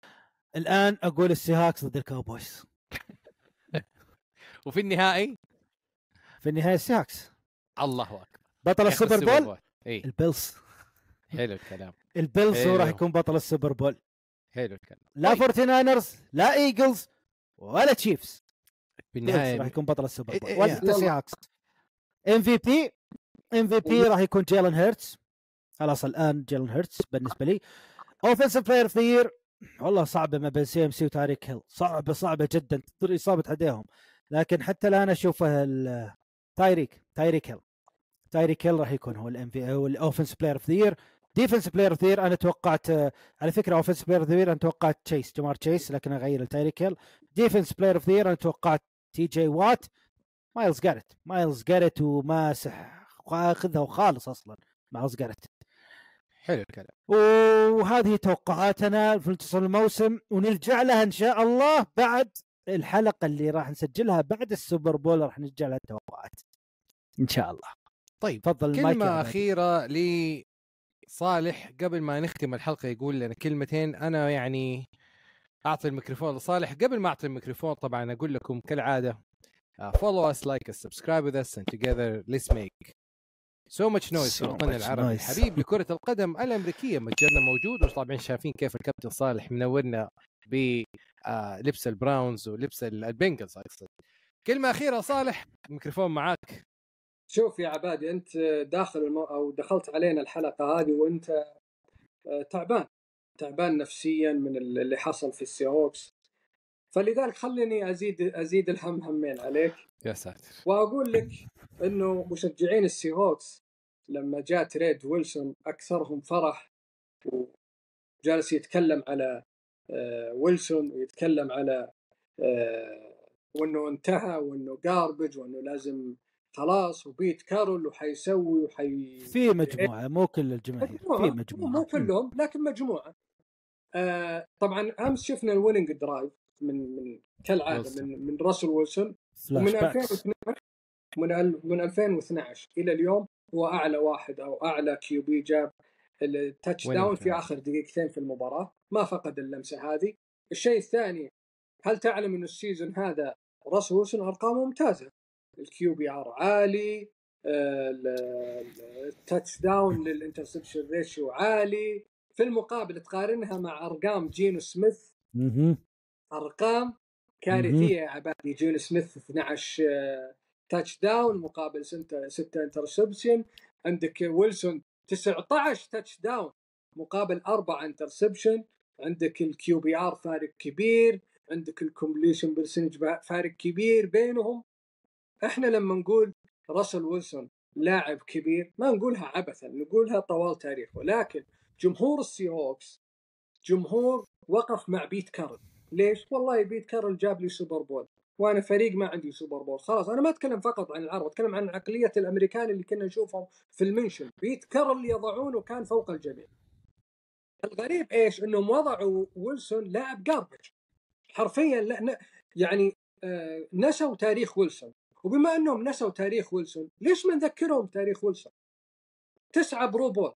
الآن أقول ال Seahawks ضد ال Cowboys <laughs> وفي النهائي؟ في النهاية ال Seahawks الله أكبر. بطل ال Super Bowl؟ اي ال Bills. حلو الكلام. ال Bills هو راح أيوه. يكون بطل ال Super Bowl. حلو الكلام. لا طيب. Forty Niners لا Eagles ولا Chiefs. Bills راح يكون بطل ال Super Bowl. إيه، ولا إيه، السي هاكس إم في بي إم في بي راح يكون جيلن هيرتس خلاص الآن جيلن هيرتس بالنسبة لي. offensive player of the year والله صعبة ما بين CMC وتايريك هيل. صعبة صعبة جدا تضر إصابة هديهم لكن حتى الآن اشوفه تايريك تايريك هيل. تايريك هيل راح يكون هو ال MV هو ال offense player of the year defense player of أنا توقعت آه، على فكرة offense player of أنا توقعت تشيس جامار تشيس لكن أغير لتايريك هيل defense player of أنا توقعت تي جي وات مايلز جاريت مايلز جاريت وماسح اخذها خالص أصلا. مايلز جاريت حلو الكلام. وهذه توقعاتنا في منتصف الموسم. ونرجع لها إن شاء الله بعد الحلقة اللي راح نسجلها بعد ال Super Bowl. راح نرجع لها التوقعات إن شاء الله. طيب تفضل المايك يا كلمة لصالح قبل ما نختم الحلقة يقول لنا كلمتين أنا يعني أعطي الميكروفون لصالح. قبل ما أعطي الميكروفون طبعا أقول لكم كالعادة uh, follow us like us subscribe with us and together let's make so much noise في الوطن العربي. noise. الحبيب لكرة القدم الأمريكية متجرنا موجود وطبعا شايفين كيف الكابتن صالح منورنا بلبس ال Browns ولبس ال- ال Bengals أقصد كلمة أخيرة صالح الميكروفون معاك. شوف يا عبادي أنت داخل المو... أو دخلت علينا الحلقة هذه وأنت آه، تعبان. تعبان نفسيا من اللي حصل في ال Seahawks فلذلك خليني أزيد أزيد الهم همين عليك. يا ساتر. وأقول لك إنه مشجعين ال Seahawks لما جاء trade ويلسون أكثرهم فرح وجالس يتكلم على آه، ويلسون ويتكلم على آه، وإنه انتهى وإنه garbage وإنه لازم خلاص وبيت كارول وحيسوي وحي في مجموعة مو كل الجماهير في مجموعة مجموعة مو كلهم لكن مجموعة. آه طبعا أمس شفنا ال winning drive من من كالعادة. من من راسل ويلسون. من باكس 2012 من من 2012 إلى اليوم هو أعلى واحد أو أعلى QB جاب ال touchdown في؟ آخر دقيقتين في المباراة. ما فقد اللمسة هذه. الشيء الثاني هل تعلم انه ال season هذا راسل ويلسون أرقامه ممتازة؟ ال QBR عالي آه، ال- ال- ال touchdown لل interception ratio عالي. في المقابل تقارنها مع أرقام جينو سميث. أرقام كارثية يا عبادي جينو سميث 12 آه، touchdown مقابل 6 6 interception. عندك ويلسون 19 touchdown مقابل 4 interception. عندك ال QBR فارق كبير. عندك ال completion percentage فارق كبير بينهم. إحنا لما نقول راسل ويلسون لاعب كبير ما نقولها عبثا نقولها طوال تاريخه لكن جمهور السيهوكس جمهور وقف مع بيت كارول. ليش؟ والله بيت كارول جاب لي Super Bowl وأنا فريق ما عندي Super Bowl. خلاص أنا ما أتكلم فقط عن العرب أتكلم عن عقلية الأمريكان اللي كنا نشوفهم في ال mention. بيت كارول يضعونه كان فوق الجميع. الغريب إيش؟ إنهم وضعوا ويلسون لاعب garbage حرفيا لا. يعني آه نسوا تاريخ ويلسون. وبما أنهم نسوا تاريخ ويلسون ليش ما نذكرهم تاريخ ويلسون؟ تسعة Pro Bowl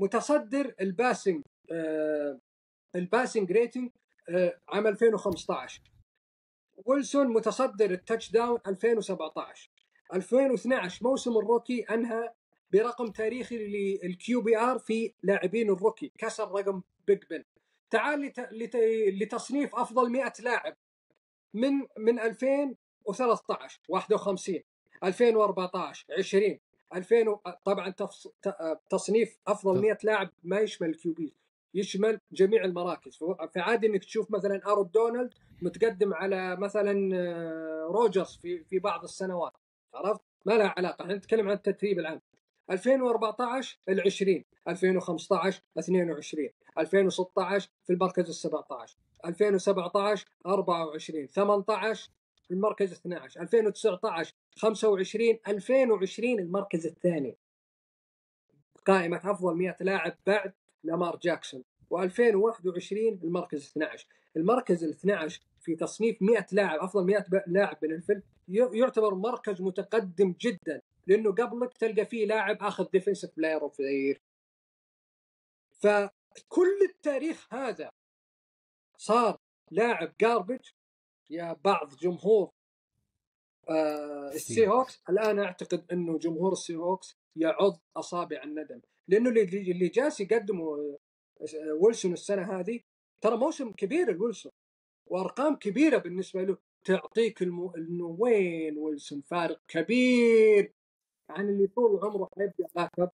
متصدر ال passing آه ال passing rating آه عام 2015 ويلسون متصدر ال touchdown 2017 2012 موسم ال rookie أنهى برقم تاريخي لل QB آر في لاعبين ال rookie كسر رقم بيج بن تعال لت... لت... لتصنيف أفضل 100 لاعب من من 2013 51 2014 20 2000 طبعا تص... تصنيف أفضل 100 لاعب ما يشمل ال QB يشمل جميع المراكز. فعادي إنك تشوف مثلا آرون دونالد متقدم على مثلا روجرز في في بعض السنوات عرفت؟ ما لها علاقة إحنا نتكلم عن الترتيب العام. 2014 ال 20 2015 22 2016 في المركز ال 17 2017 24 18 في المركز 12 2019 25 2020 المركز الثاني. قائمة أفضل 100 لاعب بعد لامار جاكسون و2021 المركز 12 المركز ال 12 في تصنيف 100 لاعب أفضل 100 لاعب من ال NFL يعتبر مركز متقدم جدا لأنه قبلك تلقى فيه لاعب أخذ defensive player of فكل التاريخ هذا صار لاعب garbage يا بعض جمهور آه السي هوكس الآن أعتقد إنه جمهور السي هوكس يعض أصابع الندم لأنه اللي اللي جالس يقدمه ويلسون السنة هذه ترى موسم كبير لويلسون وأرقام كبيرة بالنسبة له تعطيك المو... إنه وين ويلسون؟ فارق كبير عن اللي طول عمره حيبقى لاعب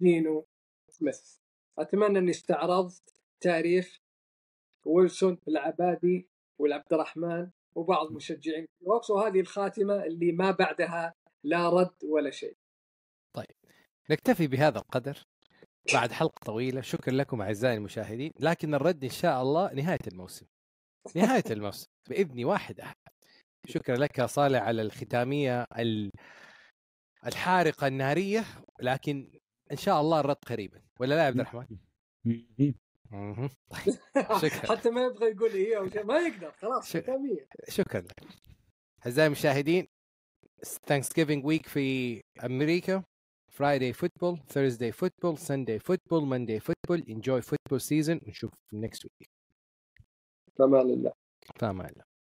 دينو سميث. أتمنى أني استعرضت تاريخ ويلسون العبادي والعبد الرحمن وبعض مشجعين الوكس وهذه الخاتمة اللي ما بعدها لا رد ولا شيء. طيب نكتفي بهذا القدر. بعد حلقة طويلة شكرا لكم أعزائي المشاهدين. لكن الرد إن شاء الله نهاية الموسم. نهاية <laughs> الموسم بإذن واحد أحد. شكرا لك يا صالح على الختامية الحارقة النارية. لكن إن شاء الله الرد قريبا. ولا لا يا عبد الرحمن؟ <laughs> شكرا حتى ما يبغى يقول هي أو شيء ما يقدر خلاص ختامية شكرا لك أعزائي المشاهدين Thanksgiving week في أمريكا Friday football, Thursday football, Sunday football, Monday football. Enjoy football season ونشوف next week. فمان الله. فمان الله.